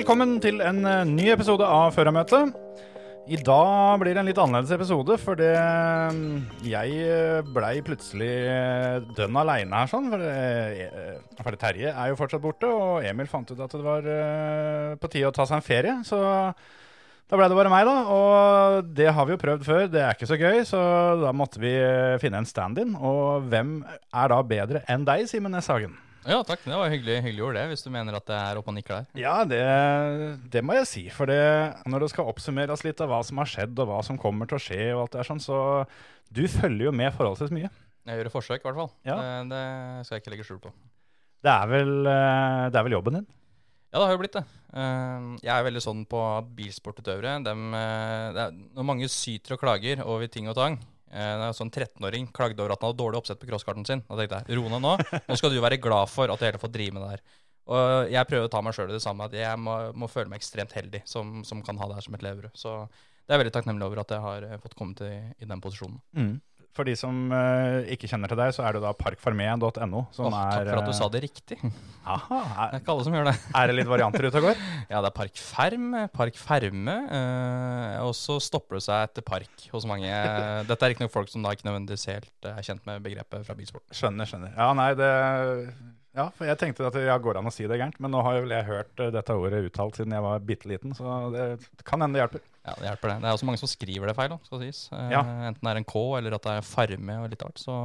Velkommen til en eh, ny episode av Førermøtet. I dag blir det en litt annerledes episode, fordi jeg eh, blei plutselig eh, dønn aleine her, sånn. For, Terje er jo fortsatt borte, og Emil fant ut at det var på tide å ta seg en ferie. Så da ble det bare meg, da. Og det har vi jo prøvd før, det er ikke så gøy, så da måtte vi finne en stand-in. Og hvem er da bedre enn deg, Simen Næss Hagen? Ja, takk. Det var hyggelig, hyggelig ord, det, hvis du mener at det er oppe og nikker der. Ja, det, det må jeg si. For det, når det skal oppsummeres litt av hva som har skjedd, og hva som kommer til å skje, og alt det er sånn, så du følger jo med forholdsvis mye. Jeg gjør et forsøk, i hvert fall. Ja. Det, det skal jeg ikke legge skjul på. Det er vel, eh, det er vel jobben din? Ja, det har jo blitt det. Eh, Jeg er veldig sånn på bilsportutøvere dem, eh, det er, mange syter og klager over ting og tang eh, det er sånn 13-åring klagde over at han hadde dårlig oppsett på crosskarten sin. Da tenkte jeg, ro ned nå. Nå skal du være glad for at du hele får drive med det her. Og jeg prøver å ta meg sjøl i det samme. At jeg må, må føle meg ekstremt heldig som, som kan ha det her som et levebrød. Så det er veldig takknemlig over at jeg har eh, fått komme til i den posisjonen. For de som uh, ikke kjenner til deg, så er det da parkfarmé.no Oh, takk for at du eh, sa det riktig. Det Aha, er er, ikke alle som gjør det. er det litt varianter ute og går? Ja, det er parkferm, parkferme. Uh, og så stopper det seg etter park hos mange. Dette er ikke noe folk som da ikke nødvendigvis helt er kjent med begrepet fra bilsport. Skjønner, skjønner. Ja, nei, det Ja, for jeg tenkte at ja, går an å si det gærent, men nå har jo vel jeg hørt eh, dette ordet uttalt siden jeg var bitte liten, så det kan hende det hjelper. Ja, det hjelper det. Det er også mange som skriver det feil, skal sies. Eh, Ja. Enten det er en K, eller at det er farme og litt art. Så,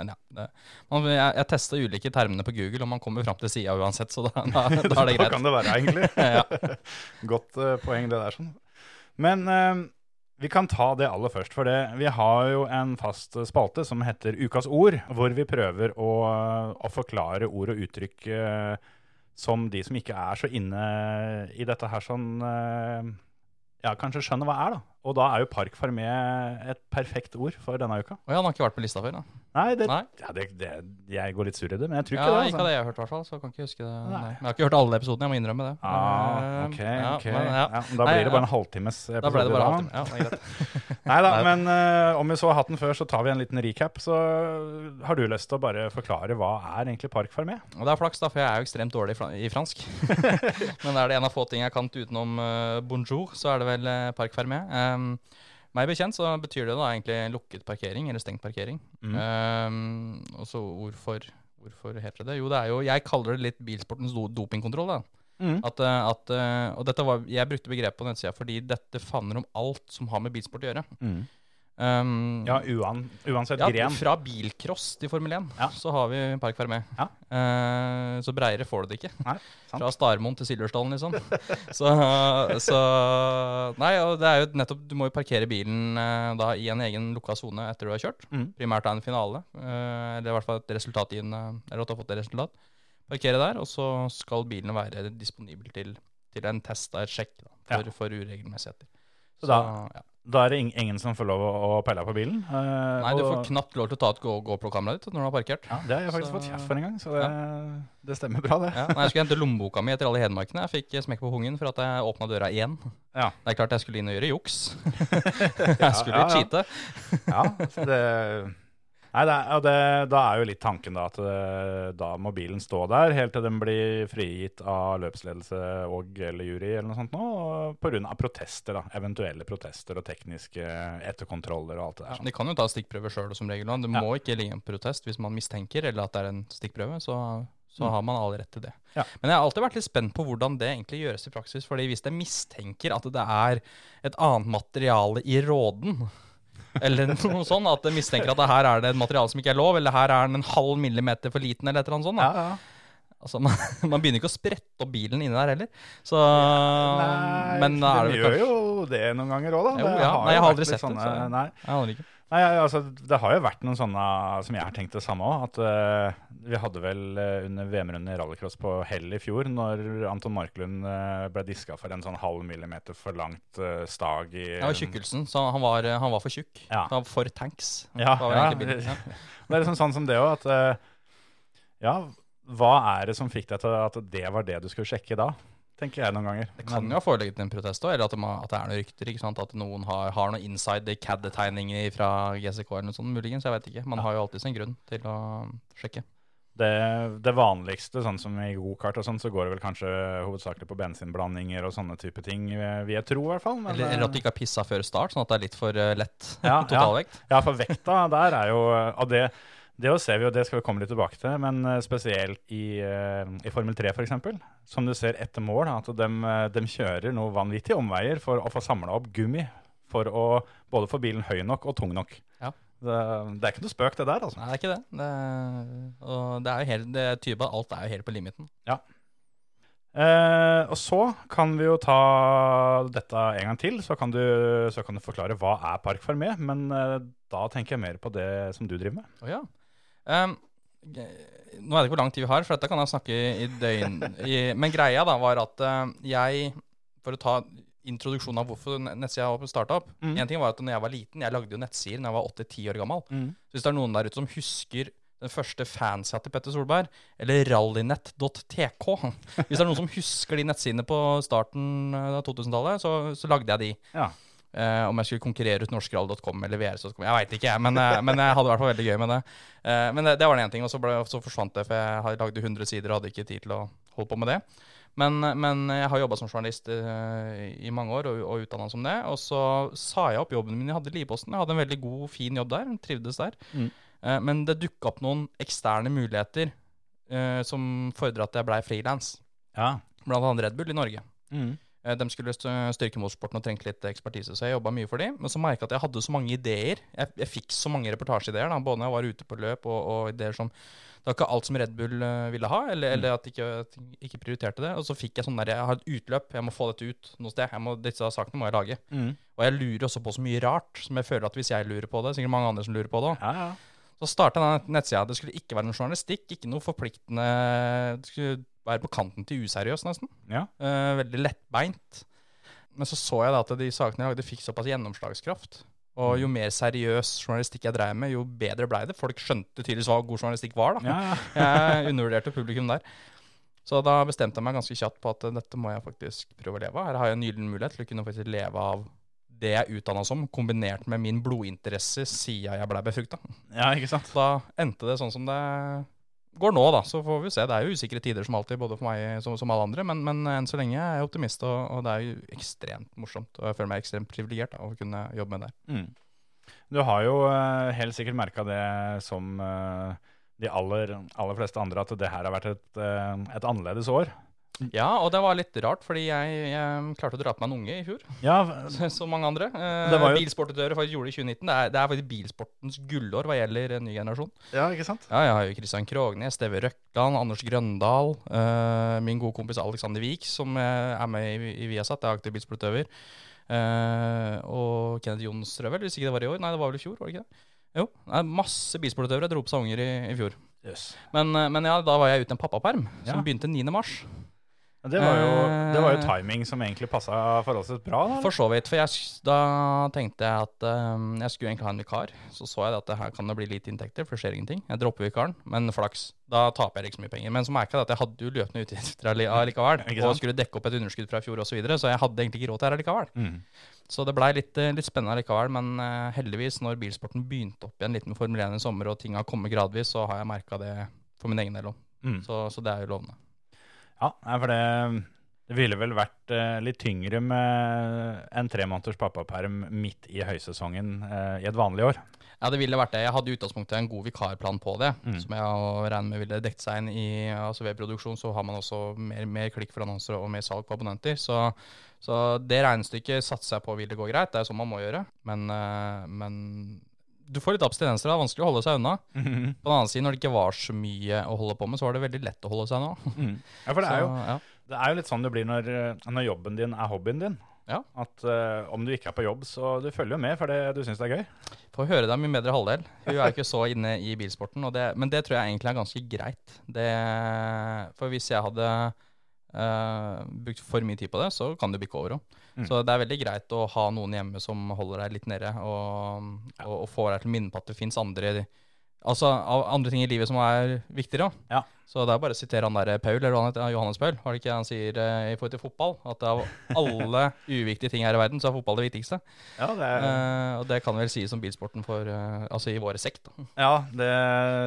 men ja. Det, man, jeg jeg testa ulike termene på Google, og man kommer fram til sida uansett, så da, da, da er det greit. Da kan det være, egentlig. Ja. Godt uh, poeng, det der. sånn. Men eh, vi kan ta det aller først. For det, vi har jo en fast spalte som heter Ukas ord, hvor vi prøver å, å forklare ord og uttrykk eh, som de som ikke er så inne i dette her sånn eh, Ja, kanskje skjønner hva er, da. Og da er jo Park Farmé et perfekt ord for denne uka. Og ja, han har ikke vært på lista før, da. Nei, det, Nei. Ja, det, det, jeg går litt sur i det, men jeg tror Ja, det. det. ikke Altså. av det jeg har hørt, i hvert fall. Så jeg kan ikke huske det. Nei. Nei. Jeg har ikke hørt alle episodene, jeg må innrømme det. Ah, Eh, ok, ja, ok. men Ja, da blir det bare en halvtimes episode. Da ble det bare da. halvtime. Ja, det er. Nei da, men uh, om vi så har hatt den før, så tar vi en liten recap. Så har du lyst til å bare forklare hva er egentlig Park Farmé? Og det er flaks, da, for jeg er jo ekstremt dårlig i fransk. Men er det en av få ting jeg kan utenom uh, bonjour, så er det vel uh, parc fermé. Um, meg bekjent så betyr det da egentlig lukket parkering, eller stengt parkering. Mm. Um, og så hvorfor, hvorfor heter det det? Jo, det er jo Jeg kaller det litt bilsportens do dopingkontroll, da. Mm. At, eh, at, eh, og dette var, jeg brukte begrepet på nettsida fordi dette favner om alt som har med bilsport å gjøre. Mm. Um, Ja, uan, uansett ja, gren. Fra bilcross til Formel 1, Ja. så har vi Park Fermé. Ja. Uh, så breiere får du det ikke. Nei. Fra Starmoen til Silverstallen, liksom. så, så Nei, og det er jo nettopp Du må jo parkere bilen uh, da i en egen lukka sone etter du har kjørt. Mm. Primært av en finale, eh, eller i hvert fall et resultatgivende Eller at du har fått et resultat. Parkere der, og så skal bilen være disponibel til, til en test, da, et sjekk, da, for, Ja. for uregelmessigheter. Så da- ja. Da er det ing- ingen som får lov å, pelle på bilen. eh, Nei, du får knapt lov til å ta et GoPro-kamera ditt når du har parkert. ja, Det har jeg faktisk Så- fått kjeft for en gang, så det, det stemmer bra, det. Ja, nei, jeg skulle hente lommeboka mi etter alle hedmarkene. Jeg fikk smekk på pungen for at jeg åpna døra igjen. Ja. Det er klart jeg skulle inn og gjøre juks. jeg skulle ja, ja. cheate. Ja, så det Nei, det, og det, da er jo litt tanken da at eh, da må bilen stå der helt til den blir frigitt av løpsledelse og eller jury eller noe sånt nå, pga. protester da, eventuelle protester og tekniske etterkontroller og alt det der. sånn. De kan jo ta stikkprøver sjøl som regel. Det Ja. må ikke ligge en protest hvis man mistenker eller at det er en stikkprøve. Så, så Mm. har man all rett til det. Ja. Men jeg har alltid vært litt spent på hvordan det egentlig gjøres i praksis. fordi hvis jeg mistenker at det er et annet materiale i råden, eller noe sånt. at de mistenker at her er det et materiale som ikke er lov, eller her er den en halv millimeter for liten, eller et eller annet sånt. Da. Ja, ja. Altså, man, man begynner ikke å sprette opp bilen inni der heller. Så, Nei, men er vel gjør kanskje jo det noen ganger òg, da. Jo, ja. har Nei, jeg har aldri sett sett det, så- Nei. Jeg aner ikke. Nei, altså, Det har jo vært noen sånne som jeg har tenkt det samme òg. At eh, vi hadde vel uh, under VM-runden i rallycross på Hell i fjor, når Anton Marklund uh, ble diska for en sånn halv millimeter for langt eh, stag i Ja, tjukkelsen, så han var, han var for tjukk. Ja. Han var for tanks. Ja, Det ja, bildet. Ja. Det er liksom sånn som det òg, at eh, Ja, hva er det som fikk deg til at det var det du skulle sjekke da? Tenker jeg noen ganger. Det kan jo ha foreligget en protest òg, eller at det, må, at det er noen rykter. ikke sant? At noen har, har noen inside CAD-tegninger fra GCK eller noe sånt, muligens. Jeg vet ikke. Man har jo alltid sin grunn til å sjekke. Det, det vanligste, sånn som i gokart og sånn, så går det vel kanskje hovedsakelig på bensinblandinger og sånne type ting, eh, vil jeg tro i hvert fall. Men, Eller, eller at du ikke har pissa før start, sånn at det er litt for eh, lett Ja, totalvekt. Ja, for vekta der er jo av det, det ser vi og det skal vi komme litt tilbake til, men eh, spesielt i, eh, i Formel 3 f.eks., som du ser etter mål, at de, de kjører noe vanvittige omveier for å få samla opp gummi for å både få bilen høy nok og tung nok. Ja. Det, det er ikke noe spøk, det der, altså. Nei, det er ikke det. det og det er jo helt, det at alt er jo helt på limiten. Eh, og så kan vi jo ta dette en gang til, så kan du, så kan du forklare hva er Park Fermé. Men eh, da tenker jeg mer på det som du driver med. Oh, ja. G- nå vet jeg ikke hvor lang tid vi har, for dette kan jeg snakke i døgn. I, men greia da var at eh, jeg, for å ta introduksjonen av hvorfor nettsida starta opp Mm. En ting var at når jeg var liten, jeg lagde jo nettsider da jeg var 8-10 år gammel. Så hvis det er noen der ute som husker den første fansa til Petter Solberg, eller rallynett.tk Hvis det er noen som husker de nettsidene på starten av 2000-tallet, så, så lagde jeg de. Ja. Eh, om jeg skulle konkurrere ut norskral.com eller vrs.com. Jeg veit ikke, jeg, men, uh, men jeg hadde i hvert fall veldig gøy med det. Uh, men det, det var den ene ting, og så, ble, så forsvant det, for jeg lagde 100 sider og hadde ikke tid til å holde på med det. Men, men jeg har jobba som journalist i mange år og, og utdanna som det. Og så sa jeg opp jobben min jeg hadde i Livposten. Jeg hadde en veldig god, fin jobb der. Trivdes der. Mm. Men det dukka opp noen eksterne muligheter som fordra at jeg blei frilans. Ja. Blant annet Red Bull i Norge. Mm. Eh, De skulle st- styrke motorsporten og trengte litt ekspertise, så jeg jobba mye for dem. Men så merka jeg at jeg hadde så mange ideer. Jeg, jeg fikk så mange reportasjeideer, da, både når jeg var ute på løp, og, og ideer som Det var ikke alt som Red Bull eh, ville ha, eller, eller at de ikke, ikke prioriterte det. Og så fikk jeg sånn der Jeg har et utløp, jeg må få dette ut noe sted. Jeg må, disse sakene må jeg lage. Mm. Og jeg lurer også på så mye rart, som jeg føler at hvis jeg lurer på det, sikkert mange andre som lurer på det òg. Ja, ja. Så starta den nettsida. Det skulle ikke være noe journalistikk, ikke noe forpliktende Det skulle være på kanten til useriøs, nesten. Ja. Eh, veldig lettbeint. Men så så jeg da at de sakene jeg lagde, fikk såpass gjennomslagskraft. Og jo mer seriøs journalistikk jeg dreiv med, jo bedre blei det. Folk skjønte tydeligvis hva god journalistikk var. da. Ja, ja. Jeg undervurderte publikum der. Så da bestemte jeg meg ganske kjapt på at eh, dette må jeg faktisk prøve å leve av. Her har jeg en gyllen mulighet til å kunne faktisk leve av det jeg er utdanna som, kombinert med min blodinteresse siden jeg blei befrukta. ja, ikke sant? Da endte det sånn som det går nå, da. Så får vi se. Det er jo usikre tider som alltid, både for meg som, som alle andre. Men, men enn så lenge er jeg optimist, og, og det er jo ekstremt morsomt. Og jeg føler meg ekstremt privilegert av å kunne jobbe med det. Mm. Du har jo eh, helt sikkert merka det som eh, de aller, aller fleste andre, at det her har vært et, eh, et annerledes år. Ja, og det var litt rart, fordi jeg, jeg klarte å dra på meg en unge i fjor. Ja, Som mange andre. Eh, jo- Bilsportutøvere faktisk gjorde det i 2019. Det er, det er faktisk bilsportens gullår hva gjelder en ny generasjon. ja ikke sant? Ja, jeg har jo Kristian Krognes, Steve Røkland, Anders Grøndal, eh, min gode kompis Alexander Wiik, som eh, er med i, i Viasat, er aktiv bilsportutøver. Eh, og Kenneth Jonstrøvel, hvis ikke det var i år. Nei, det var vel i fjor, var det ikke det? Jo, det er masse bilsportutøvere dro på seg unger i, i fjor. Yes. Men, eh, men ja, da var jeg ute i en pappaperm, som Ja. begynte 9. mars. Det var, jo, det var jo Eh. timing som egentlig passa forholdsvis bra. Da. For så vidt. For jeg, da tenkte jeg at um, jeg skulle egentlig ha en vikar. Så så jeg at det her kan det bli lite inntekter, for det skjer ingenting. Jeg dropper vikaren, men flaks. Da taper jeg ikke så mye penger. Men så merka jeg at jeg hadde jo løpende utgifter alli- allikevel. Og skulle dekke opp et underskudd fra i fjor osv. Så, videre, så jeg hadde egentlig ikke råd til det her allikevel. Mm. Så det blei litt, eh, litt spennende allikevel. Men uh, heldigvis, når bilsporten begynte opp igjen litt med Formel 1 i sommer, og ting har kommet gradvis, så har jeg merka det for min egen del òg. Mm. Så, så det er jo lovende. Ja, for det, det ville vel vært eh, litt tyngre med en tre måneders pappaperm midt i høysesongen eh, i et vanlig år. Ja, det ville vært det. Jeg hadde i utgangspunktet en god vikarplan på det, Mm. som jeg regner med ville dekket seg inn i altså Ved produksjon så har man også mer, mer klikk for annonser og mer salg på abonnenter. Så, så det regnestykket satser jeg på ville gå greit. Det er sånn man må gjøre. Men, eh, men du får litt abstinenser. Det er vanskelig å holde seg unna. På den annen side, når det ikke var så mye å holde på med, så var det veldig lett å holde seg nå. Ja, for det er, jo, Så, ja. det er jo litt sånn det blir når, eh, når jobben din er hobbyen din. Ja. At uh, om du ikke er på jobb, så du følger jo med fordi du syns det er gøy. Får høre deg min bedre halvdel. Hun er ikke så inne i bilsporten, det, men det tror jeg egentlig er ganske greit. Det, for hvis jeg hadde eh, brukt for mye tid på det, så kan det bikke over òg. Mm. Så det er veldig greit å ha noen hjemme som holder deg litt nede, og, og, og får deg til å minne på at det fins andre Altså andre ting i livet som er viktigere. Ja. Så det er bare å sitere han der Paul, eller han heter, Johannes Paul, var det ikke han sier uh, i forhold til fotball? At av alle uviktige ting her i verden, så er fotball det viktigste. Ja, det er, uh, og det kan vel sies om bilsporten for eh, Altså i våre sekt. Da. ja, det,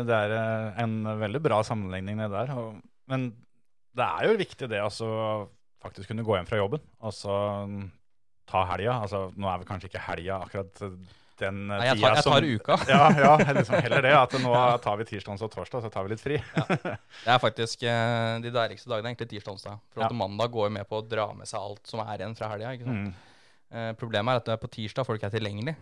det er eh, en veldig bra sammenligning, det der. Og, men det er jo viktig det altså faktisk kunne gå hjem fra jobben og så mm, ta helga. Altså, nå er vel kanskje ikke helga akkurat den eh, Nei, jeg tar, jeg tar uka. Ja, ja liksom heller det. At nå tar vi tirsdag, og torsdag, så tar vi litt fri. Det er faktisk eh, de deiligste dagene, egentlig tirsdag og onsdag. For at Ja. mandag går jo med på å dra med seg alt som er igjen fra helga. Mm. Eh, problemet er at det på tirsdag folk er tilgjengelig.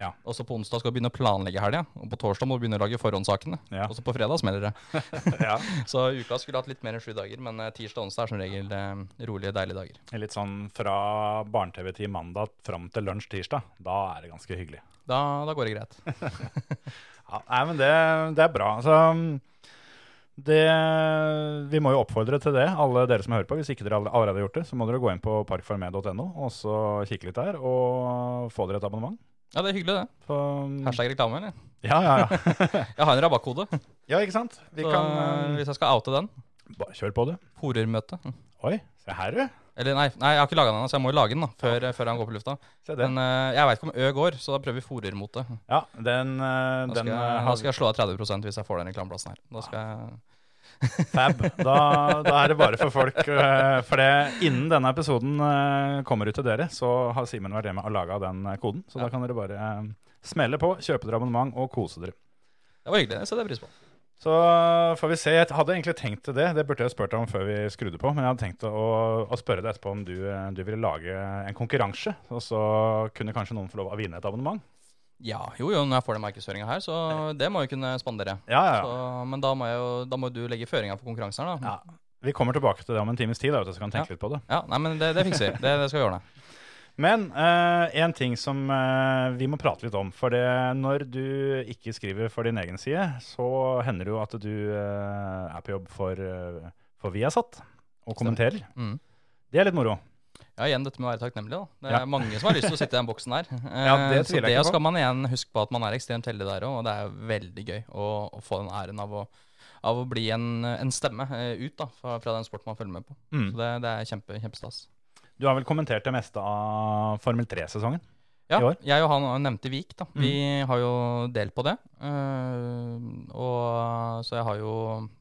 Ja. Og så på onsdag skal du begynne å planlegge helga, og på torsdag må du begynne å lage forhåndssakene. Ja. Og så på fredag smeller det. ja. Så uka skulle hatt litt mer enn sju dager, men eh, tirsdag og onsdag er som regel eh, rolige, deilige dager. Litt sånn fra barne-TV til mandag fram til lunsj tirsdag. Da er det ganske hyggelig. Da, da går det greit. Ja, nei, men det, det er bra. Altså, det, vi må jo oppfordre til det, alle dere som hører på. Hvis ikke dere allerede har gjort det, så må dere gå inn på parkfarmed.no og så kikke litt der, og få dere et abonnement. Ja, det er hyggelig, det. For, Hashtag reklame, eller? ja, ja, ja. Jeg har en rabattkode, ja, ikke sant? Vi så kan eh, hvis jeg skal oute den bare Kjør på, det. Horermøte. Oi, se her, du. Eller nei, nei, jeg har ikke laga den ennå, så jeg må jo lage den da, før, før han går på lufta. Se det. Men uh, jeg veit ikke om Ø går, så da prøver vi forermote. Ja, den, Uh, Da skal, den, jeg, har da skal jeg slå av 30% hvis jeg får den reklameplassen her. Da skal jeg Fab. Da, da er det bare for folk. eh, For det, innen denne episoden eh, kommer ut til dere, så har Simen vært hjemme og laga den koden. Så da kan dere bare eh, smelle på, kjøpe dere abonnement og kose dere. Det var hyggelig. Det setter jeg pris på. Så får vi se. Jeg hadde egentlig tenkt til det. Det burde jeg spurt deg om før vi skrudde på. Men jeg hadde tenkt å, å spørre deg etterpå om du, du ville lage en konkurranse. Og så kunne kanskje noen få lov å vinne et abonnement. Ja, jo jo, når jeg får den markedsføringa her, så det må jeg kunne spandere. Ja, ja, ja. Så, men da må, jeg jo, da må du legge føringa for konkurransen her, da. ja. Vi kommer tilbake til det om en times tid, da, så du, kan tenke Ja. litt på det. Ja, nei, men det, det fikser vi. Det, det skal vi ordne. Men uh, en ting som uh, vi må prate litt om. For det, når du ikke skriver for din egen side, så hender det jo at du uh, er på jobb for, for Viasat og kommenterer. Mm. Det er litt moro. Ja, igjen dette med å være takknemlig. da. Det er Ja. mange som har lyst til å sitte i den boksen der. Ja, det Eh, så tviler jeg det ikke på. skal man igjen huske på at man er ekstremt heldig der òg, og det er veldig gøy å, å få den æren av å, av å bli en, en stemme eh, ut da, fra, fra den sporten man følger med på. Mm. Så det, det er kjempe, kjempestas. Du har vel kommentert det meste av Formel 3-sesongen? Ja, jeg og han nevnte Vik, da. Mm. Vi har jo delt på det. Uh, og så jeg har jo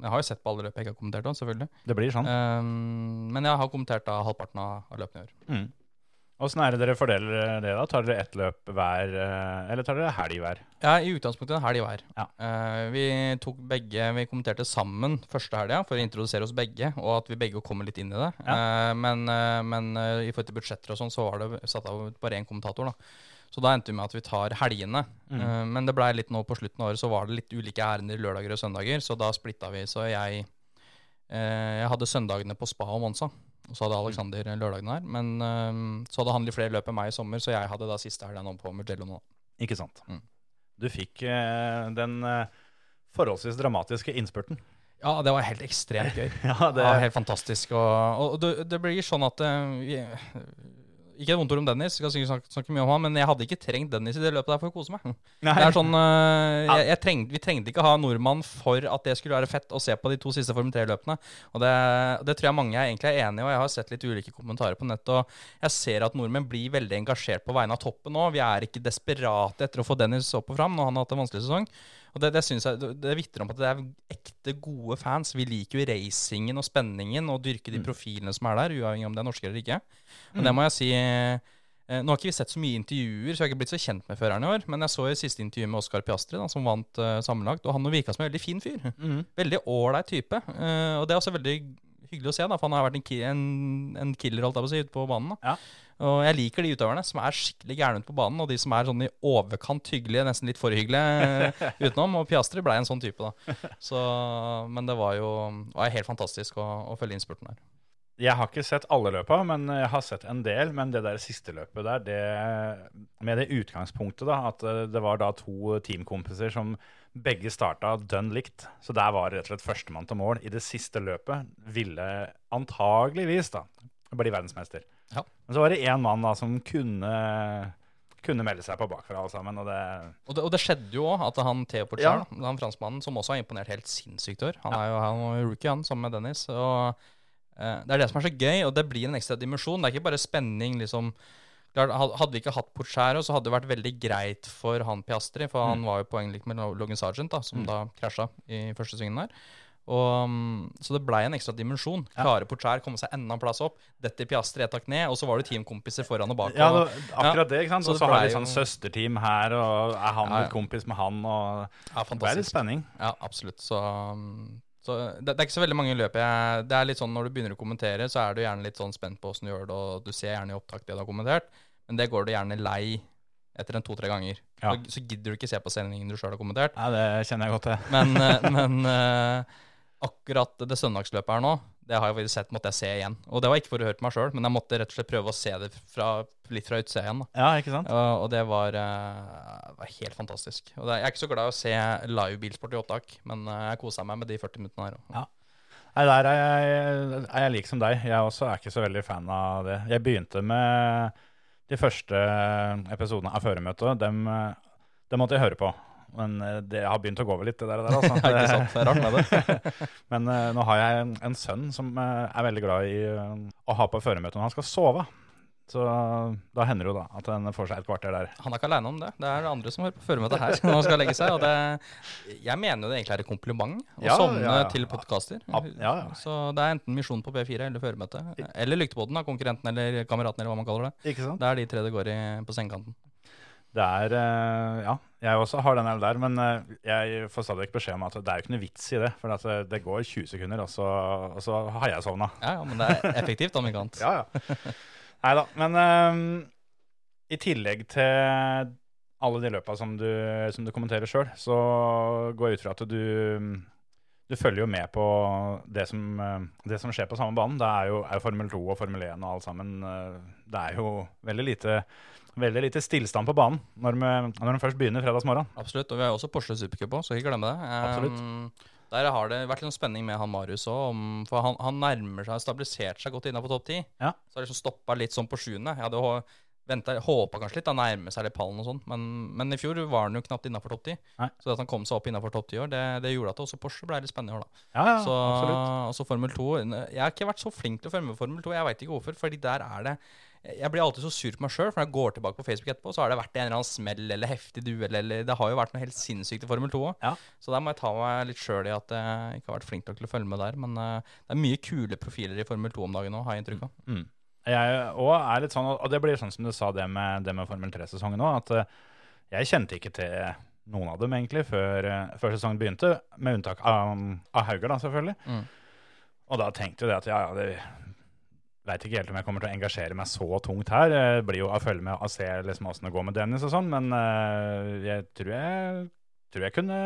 Jeg har jo sett på alle løp jeg ikke har kommentert òg, selvfølgelig. Det blir sånn. Uh, men jeg har kommentert da halvparten av, av løpene i år. Mm. Åssen er det dere fordeler det? da? Tar dere ett løp hver, eh, eller tar dere helg hver? Ja, i utgangspunktet en helg hver. Ja. Uh, vi tok begge, vi kommenterte sammen første helga for å introdusere oss begge, og at vi begge kommer litt inn i det. Eh, men uh, men eh, i forhold til budsjetter og sånn, så var det satt av bare én kommentator, da. Så da endte vi med at vi tar helgene. Mm. Eh, men det blei litt nå på slutten av året, så var det litt ulike ærender lørdager og søndager, så da splitta vi. Så jeg, eh, jeg hadde søndagene på Spa og Monza. Og så hadde Alexander lørdagen her. Men uh, så hadde han litt flere løp enn meg i sommer, så jeg hadde da siste helga nå på Mugello nå. Ikke sant. Mm. Du fikk uh, den eh, forholdsvis dramatiske innspurten. Ja, det var helt ekstremt gøy. Ja, Det var helt fantastisk. Og, og det, det blir sånn at eh, vi, Ikke et vondt ord om Dennis, skal sikkert snakke, snakke mye om han, men jeg hadde ikke trengt Dennis i det løpet der for å kose meg. Nei. Det er sånn, eh, jeg, jeg trengte, Vi trengte ikke ha nordmann for at det skulle være fett å se på de to siste Formel 3-løpene. Og det, det tror jeg mange er egentlig er enig i, og jeg har sett litt ulike kommentarer på nett. Og jeg ser at nordmenn blir veldig engasjert på vegne av toppen nå. Vi er ikke desperate etter å få Dennis opp og fram når han har hatt en vanskelig sesong. Og det, det, synes jeg, det, vitner om at det er ekte gode fans. Vi liker jo racingen og spenningen og dyrke de profilene som er der, uavhengig om det er norske eller ikke. Og det må jeg si eh, Nå har ikke vi sett så mye intervjuer, så jeg har ikke blitt så kjent med føreren i år. Men jeg så i siste intervju med Oskar Piastri, da, som vant uh, sammenlagt, og han virka som en veldig fin fyr. Mm. Veldig ålreit type. Uh, og det er også veldig hyggelig å se, da, for han har vært en, ki en, en killer holdt jeg på å si, ute på banen. da. Ja. Og jeg liker de utøverne som er skikkelig gærne ute på banen, og de som er sånn i overkant hyggelige, nesten litt for hyggelige utenom. Og Piastri ble en sånn type, da. Så, men det var jo var helt fantastisk å, å følge innspurten her. Jeg har ikke sett alle løpa, men jeg har sett en del. Men det der siste løpet der, det, med det utgangspunktet da, at eh, det var da to teamkompiser som begge starta dønn likt. Så der var rett og slett førstemann til mål i det siste løpet. Ville antageligvis da bli verdensmester. Ja. Men så var det én mann da som kunne, kunne melde seg på bakfra alle sammen. Og det Og det, og det skjedde jo òg, at han Theo Portier, ja. han franskmannen, som også har imponert helt sinnssykt i år Han er jo han var rookie, han, sammen med Dennis. Og uh, Det er det som er så gøy, og det blir en ekstra dimensjon. Det er ikke bare spenning, liksom. Hadde vi ikke hatt Porcher, så hadde det vært veldig greit for han Piastri, for han var jo poenglik med Logan Sargent, da, som da krasja i første svingen der. Og, mm, så det blei en ekstra dimensjon. Klarer Portrær komme seg enda en plass opp? dette Piastri ett hakk ned, og så var det teamkompiser foran og bak. Ja, det, akkurat det. ikke sant? Så Og så har vi sånn søsterteam her, og er han Ja, ja. kompis med han, og ja, Det er litt spenning. Ja, absolutt. Så, um, så det, det er ikke så veldig mange løp jeg Det er litt sånn når du begynner å kommentere, så er du gjerne litt sånn spent på åssen du gjør det, og du ser gjerne i opptak det du har kommentert, men det går du gjerne lei etter en to-tre ganger. Ja. Så, så gidder du ikke se på sendingen du sjøl har kommentert. Ja, det kjenner jeg godt til. Men, eh, men eh, akkurat det søndagsløpet her nå, det har jeg sett måtte jeg se igjen. Og det var ikke for å høre på meg sjøl, men jeg måtte rett og slett prøve å se det fra, litt fra utsida igjen. Ja, ikke sant? Og, og det var, uh, var helt fantastisk. Og det, jeg er ikke så glad i å se live bilsport i opptak, men uh, jeg kosa meg med de 40 minuttene her. Ja. Nei, der er jeg, er jeg lik som deg. Jeg også er ikke så veldig fan av det. Jeg begynte med de første episodene av føremøtet. Dem, eh, dem måtte jeg høre på. Men eh, det har begynt å gå over litt, det der. der altså. Ja, ikke sant? Det er rart med det. Men eh, nå har jeg en, en sønn som eh, er veldig glad i å ha på føremøte når han skal sove. Så da hender det jo da at han får seg et kvarter der. Han er ikke aleine om det. Det er andre som hører på føremøtet her når han skal legge seg. Og det, jeg mener jo det egentlig er et kompliment å Ja, sovne ja, ja. til podkaster. Så det er enten Misjon på P4 eller føremøte. Eller Lyktepodden, av konkurrenten eller kameraten, eller hva man kaller det. Ikke sant? Det er de tre det går i på sengekanten. Det er Ja, jeg også har den der, men eh, jeg får stadig beskjed om at det er jo ikke noe vits i det. For at det, går 20 sekunder, og så, og så har jeg sovna. Ja, ja, men det er effektivt, om ikke annet. Ja, ja. Nei da. Men um, i tillegg til alle de løpa som du, som du kommenterer sjøl, så går jeg ut fra at du du følger jo med på det som, eh, det som skjer på samme banen. Det er jo, er jo Formel 2 og Formel 1 og alt sammen. eh, Det er jo veldig lite, veldig lite stillstand på banen når vi, når de først begynner fredagsmorgen. Absolutt. Og vi har jo også Porsche Supercup òg, så ikke glemme det. Absolutt. Um, der har det vært litt sånn spenning med han Marius òg, for han, han nærmer seg, stabilisert seg godt innafor topp ti. Ja. Så har liksom stoppa litt sånn på sjuende. Jeg hadde ventet, håpa kanskje litt, da nærme seg litt pallen og sånn, men, men i fjor var han jo knapt innafor topp ti. Så at han kom seg opp innafor topp ti år, det, det gjorde at også Porsche ble litt spennende i år, da. Ja, ja, Så absolutt. også Formel 2 Jeg har ikke vært så flink til å følge med Formel 2. Jeg veit ikke hvorfor. Fordi der er det Jeg blir alltid så sur på meg sjøl, for når jeg går tilbake på Facebook etterpå, så har det vært en eller annen smell eller heftig duell eller Det har jo vært noe helt sinnssykt i Formel 2 òg. Ja. Så der må jeg ta meg litt sjøl i at jeg ikke har vært flink nok til å følge med der. Men uh, det er mye kule profiler i Formel 2 om dagen òg, har jeg inntrykk av. Mm. Jeg òg er litt sånn, og det blir sånn som du sa det med, det med Formel 3-sesongen òg, at uh, jeg kjente ikke til noen av dem egentlig før, uh, før sesongen begynte, med unntak av, av Hauger, da, selvfølgelig. Mm. Og da tenkte jo det at ja, ja, det veit ikke helt om jeg kommer til å engasjere meg så tungt her. Det blir jo å følge med og se liksom åssen det går med Dennis og sånn, men eh, jeg tror jeg tror jeg kunne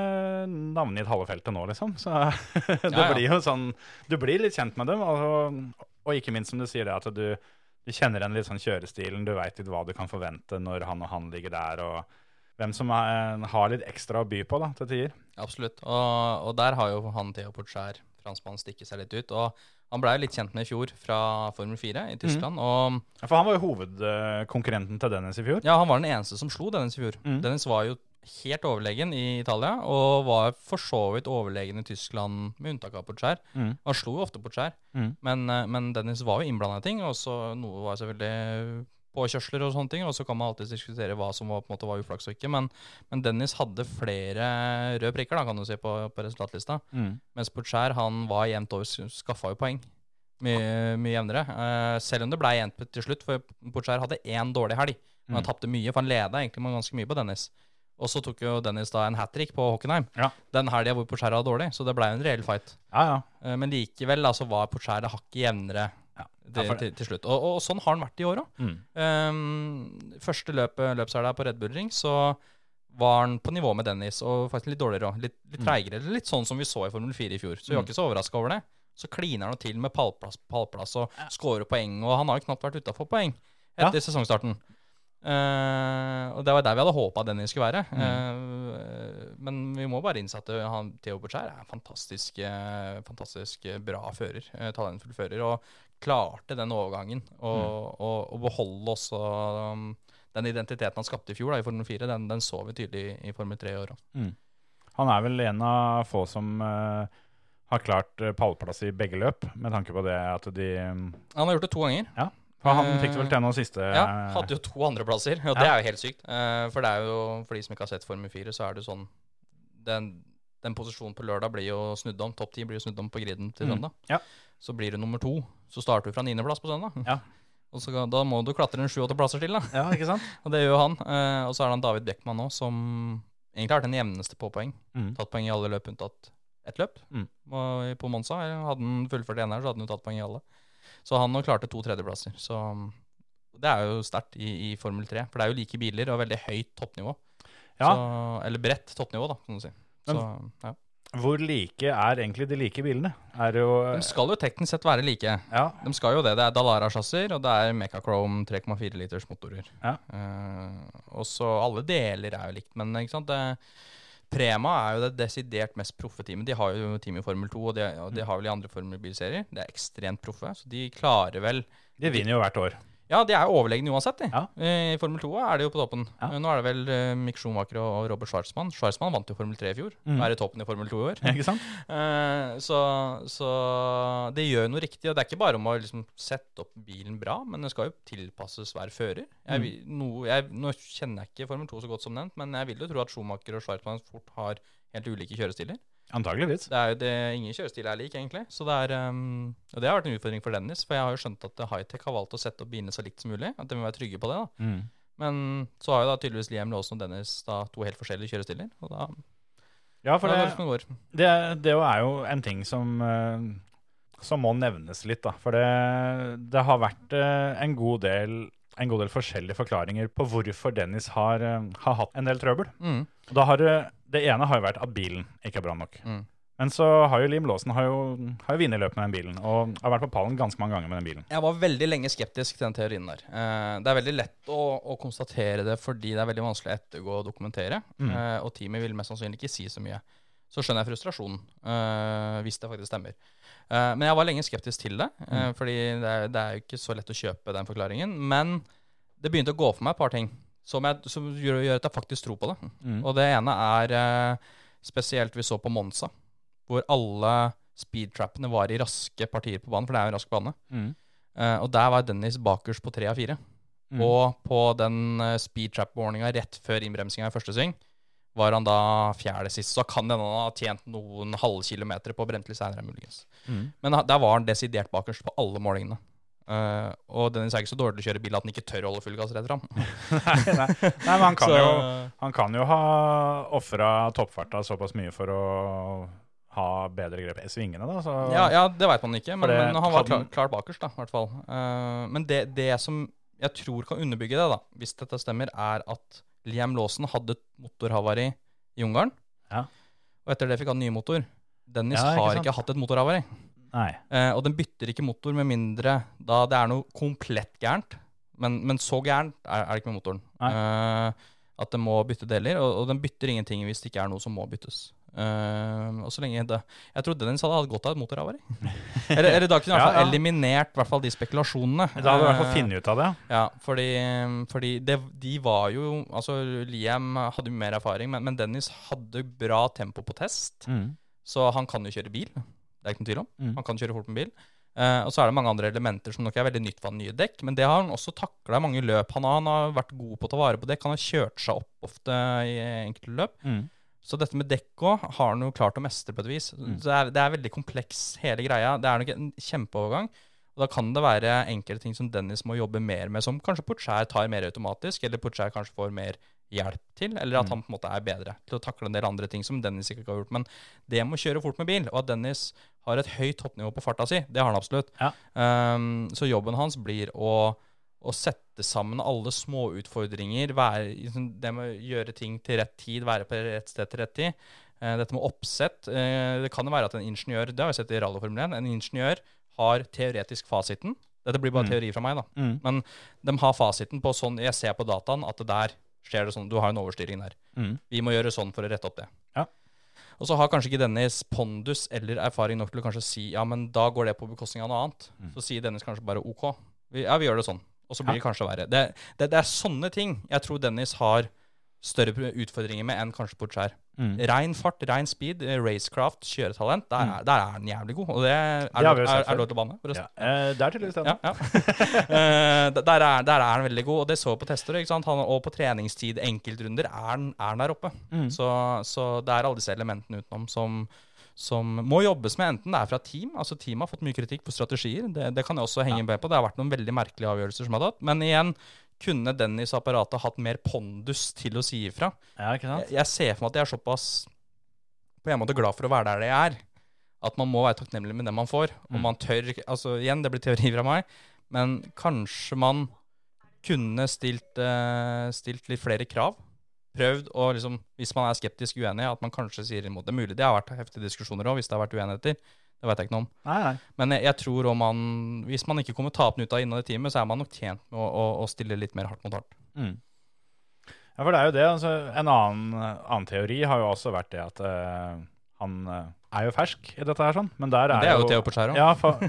navngitt halve feltet nå, liksom. Så det Ja, ja. blir jo sånn Du blir litt kjent med dem, og, og ikke minst som du sier det, at du, du kjenner igjen litt sånn kjørestilen. Du veit litt hva du kan forvente når han og han ligger der, og hvem som er, har litt ekstra å by på da, til tider. Absolutt. Og, og der har jo han Theo Porcher, franskmannen, stikket seg litt ut. Og han blei litt kjent med i fjor fra Formel 4 i Tyskland. Og For han var jo hovedkonkurrenten til Dennis i fjor. Ja, han var den eneste som slo Dennis i fjor. Mm. Dennis var jo helt overlegen i Italia, og var for så vidt overlegen i Tyskland, med unntak av Porcher. Mm. Han slo jo ofte Porcher, Mm. men, eh, men Dennis var jo innblanda i ting. Og så noe var selvfølgelig påkjørsler og sånne ting, og så kan man alltid diskutere hva som var, på en måte var uflaks og ikke. Men, men Dennis hadde flere røde prikker, da, kan du si, på, på resultatlista. Mm. Mens Butcher, han var jevnt over, skaffa jo poeng. Mye, mye jevnere. Uh, selv om det ble jevnt til slutt, for Butcher hadde én dårlig helg. Men han Mm. tapte mye, for han leda egentlig med ganske mye på Dennis. Og så tok jo Dennis da en hat trick på Hockenheim. Ja. Den helga hvor Porcher var dårlig, så det ble en reell fight. Ja, ja. Eh, men likevel da, så var Porcher hakket jevnere Ja. til, Ja, til, til slutt. Og, og sånn har han vært i år òg. Mm. første løpet løpshelga på Red Bull Ring, så var han på nivå med Dennis, og faktisk litt dårligere òg. Litt, litt Mm. treigere. Litt sånn som vi så i Formel 4 i fjor. Så vi var Mm. ikke så overraska over det. så kliner han til med pallplass pallplass og scorer poeng. Og han har jo knapt vært utafor poeng Ja. etter sesongstarten. Uh, og det var der vi hadde håpa Dennis skulle være. Mm. Uh, men vi må bare innse at han, Theo Butcher er en fantastisk, uh, fantastisk bra fører. eh, talentfull fører. Og klarte den overgangen. Og, Mm. og, og beholde også um, den identiteten han skapte i fjor da, i Formel 4. Den, den så vi tydelig i Formel 3 i år òg. Han er vel en av få som uh, har klart eh, pallplass i begge løp, med tanke på det at de mm, Han har gjort det to ganger. Ja. For han Eh, fikk det vel til nå siste Ja, hadde jo to andreplasser, og det er jo helt sykt. Eh, for det er jo, for de som ikke har sett Formel 4, så er det sånn Den, den posisjonen på lørdag blir jo snudd om. Topp ti blir jo snudd om på griden til Mm. søndag. Ja. Så blir du nummer to. Så starter du fra niendeplass på søndag. Ja. Og så, da må du klatre en sju-åtte plasser til, da. Ja, ikke sant? Og det gjør han. Eh, og så er det han David Beckman nå, som egentlig har vært den jevneste på poeng. Mm. Tatt poeng i alle løp unntatt ett løp. Mm. Og på Monza hadde han fullført en her, så hadde han tatt poeng i alle. Så han nå klarte to tredjeplasser. Så det er jo sterkt i, i Formel 3. For det er jo like biler og veldig høyt toppnivå. Ja. Så, eller bredt toppnivå, da, kan du si. Så, ja. Hvor like er egentlig de like bilene? Er jo De skal jo teknisk sett være like. Ja. De skal jo det. Det er Dalara-sjasser, og det er Mechachrome 3,4 liters motorer. Ja. Uh, og så alle deler er jo likt, men ikke sant. Det, Prema er jo det desidert mest proffe teamet. De har jo team i Formel 2, og de, og de har vel i andre formelbilserier. Det er ekstremt proffe, så de klarer vel De vinner jo hvert år. Ja, de er jo overlegne uansett, de. Ja. Eh, I Formel 2 er de jo på toppen. Ja. Nå er det vel eh, Mick Schumacher og Robert Schwarzmann. Schwarzmann vant jo Formel 3 i fjor. Mm. Og er i toppen i Formel 2 i år. Ikke sant? Eh, så, så det gjør noe riktig. Og det er ikke bare om å liksom sette opp bilen bra, men den skal jo tilpasses hver fører. Jeg, Mm. vil- noe, jeg, nå kjenner jeg ikke Formel 2 så godt som nevnt, men jeg vil jo tro at Schumacher og Schwarzmann fort har helt ulike kjørestiler. Antageligvis. Det er jo det, Ingen kjørestil er lik, egentlig. Så det er, um, og det har vært en utfordring for Dennis. For jeg har jo skjønt at Hightech har valgt å sette opp bilene så likt som mulig. At de vil være trygge på det. da. Mm. Men så har jo da tydeligvis Liam Lawson og Dennis da to helt forskjellige kjørestiler. Og da, Ja, for da det, det det, det er jo en ting som eh, som må nevnes litt, da. For det, det har vært eh, en god del en god del forskjellige forklaringer på hvorfor Dennis har, eh, har hatt en del trøbbel. Mm. Da har det, det ene har jo vært at bilen ikke er bra nok. Mm. Men så har jo Liam Lawson har jo, har jo vunnet løpet med den bilen, og har vært på pallen ganske mange ganger med den bilen. Jeg var veldig lenge skeptisk til den teorien der. Eh, det er veldig lett å, å konstatere det fordi det er veldig vanskelig å ettergå og dokumentere. Mm. Eh, og teamet vil mest sannsynlig ikke si så mye. Så skjønner jeg frustrasjonen, eh, hvis det faktisk stemmer. Eh, men jeg var lenge skeptisk til det, eh, fordi det er, det er jo ikke så lett å kjøpe den forklaringen. Men det begynte å gå for meg et par ting som, jeg, som gjør, gjør at jeg faktisk tror på det. Mm. Og det ene er eh, spesielt vi så på Monza, hvor alle speedtrappene var i raske partier på banen, for det er jo en rask bane. Mm. Eh, og der var Dennis bakerst på tre av fire. Mm. Og på den uh, speedtrap-warninga rett før innbremsinga i første sving, var han da fjerde sist. Så kan hende han ha tjent noen halvkilometer på Brentli seinere, muligens. Mm. Men der var han desidert bakerst på alle målingene. Eh, og Dennis er ikke så dårlig til å kjøre bil at han ikke tør å holde full gass rett fram. nei, nei. nei, men han kan, Så- jo, han kan jo ha ofra toppfarta såpass mye for å ha bedre grep i svingene, da. Så Ja, ja det veit man ikke, men, det men han var klart klar, bakerst, da, i hvert fall. Uh, men det, det som jeg tror kan underbygge det, da, hvis dette stemmer, er at Liam Lawson hadde et motorhavari i Ungarn. Ja. Og etter det fikk han ny motor. Dennis Ja, ikke har sant? ikke hatt et motorhavari. Nei. Eh, og den bytter ikke motor med mindre da det er noe komplett gærent. Men, men så gærent er, er det ikke med motoren. Eh, at den må bytte deler. Og, og den bytter ingenting hvis det ikke er noe som må byttes. Eh, og så lenge det Jeg trodde Dennis hadde hatt godt av et motorhavari. eller, eller da kunne i hvert fall Ja, ja. eliminert hvert fall de spekulasjonene. Da hadde du i hvert fall Eh, funnet ut av det. ja, fordi, fordi det, de var jo Altså, Liam hadde jo mer erfaring, men, men Dennis hadde bra tempo på test. Mm. Så han kan jo kjøre bil. Det er ikke noen tvil om. Mm. Han kan kjøre fort med bil. Uh, og så er det mange andre elementer som nok er veldig nytt for han nye dekk, men det har han også takla i mange løp. Han har, han har vært god på å ta vare på dekk. Han har kjørt seg opp ofte i enkelte løp. Mm. Så dette med dekk òg har han jo klart å mestre på et vis. Mm. Så det er, det er veldig kompleks, hele greia. Det er nok en kjempeovergang. Og da kan det være enkelte ting som Dennis må jobbe mer med, som kanskje Porcher tar mer automatisk, eller Porcher kanskje får mer hjelp til, eller at Mm. han på en måte er bedre til å takle en del andre ting som Dennis ikke har gjort. Men det med å kjøre fort med bil, og at Dennis har et høyt toppnivå på farta si, det har han absolutt. Ja. Um, så jobben hans blir å, å sette sammen alle små utfordringer, liksom, det med å gjøre ting til rett tid, være på rett sted til rett tid. Eh, dette med oppsett eh, Det kan jo være at en ingeniør Det har vi sett i rallyformel 1. En ingeniør har teoretisk fasiten. Dette blir bare Mm. teori fra meg, da. Mm. Men de har fasiten på sånn Jeg ser på dataen at det der skjer det sånn. Du har en overstyring der. Mm. Vi må gjøre sånn for å rette opp det. Ja. Og så har kanskje ikke Dennis pondus eller erfaring nok til å kanskje si ja, men da går det på bekostning av noe annet. Mm. Så sier Dennis kanskje bare OK. Vi, ja, vi gjør det sånn. Og så blir Ja. det kanskje verre. Det, det, det er sånne ting jeg tror Dennis har større utfordringer med enn kanskje Porcher. Mm. Rein fart, rein speed, eh, racecraft, kjøretalent, der, er- der er den jævlig god. Og det er, Det er, er, er, lov til å banne, Ja. forresten. Eh, det er tydeligvis det. Ja, ja. Eh, der, er, der er han veldig god, og det så vi på tester. Ikke sant? Han, og på treningstid, enkeltrunder, er den, er der oppe. Mm. Så, så det er alle disse elementene utenom som, som må jobbes med, enten det er fra team. altså Team har fått mye kritikk på strategier. Det, det kan jeg også henge med på. Det har vært noen veldig merkelige avgjørelser som har tatt. Men igjen, kunne Dennis-apparatet hatt mer pondus til å si ifra? Ja, ikke sant? Jeg, jeg ser for meg at jeg er såpass på en måte glad for å være der jeg er. At man må være takknemlig med det man får. Og Mm. man tør Altså igjen, det blir teori fra meg, men kanskje man kunne stilt, uh, stilt litt flere krav. Prøvd å liksom, hvis man er skeptisk uenig, at man kanskje sier imot. Det er mulig det har vært heftige diskusjoner òg, hvis det har vært uenigheter. Det vet jeg ikke noe om. Nei, nei. Men jeg, jeg tror om man Hvis man ikke kommer tapende ut av innad i teamet, så er man nok tjent med å, å, å stille litt mer hardt mot hardt. Mm. Ja, for det er jo det. Altså, en annen, annen teori har jo også vært det at uh, han eh, er jo fersk i dette her, sånn. Men der er, Det er jo Theo Porcher òg. Ja, for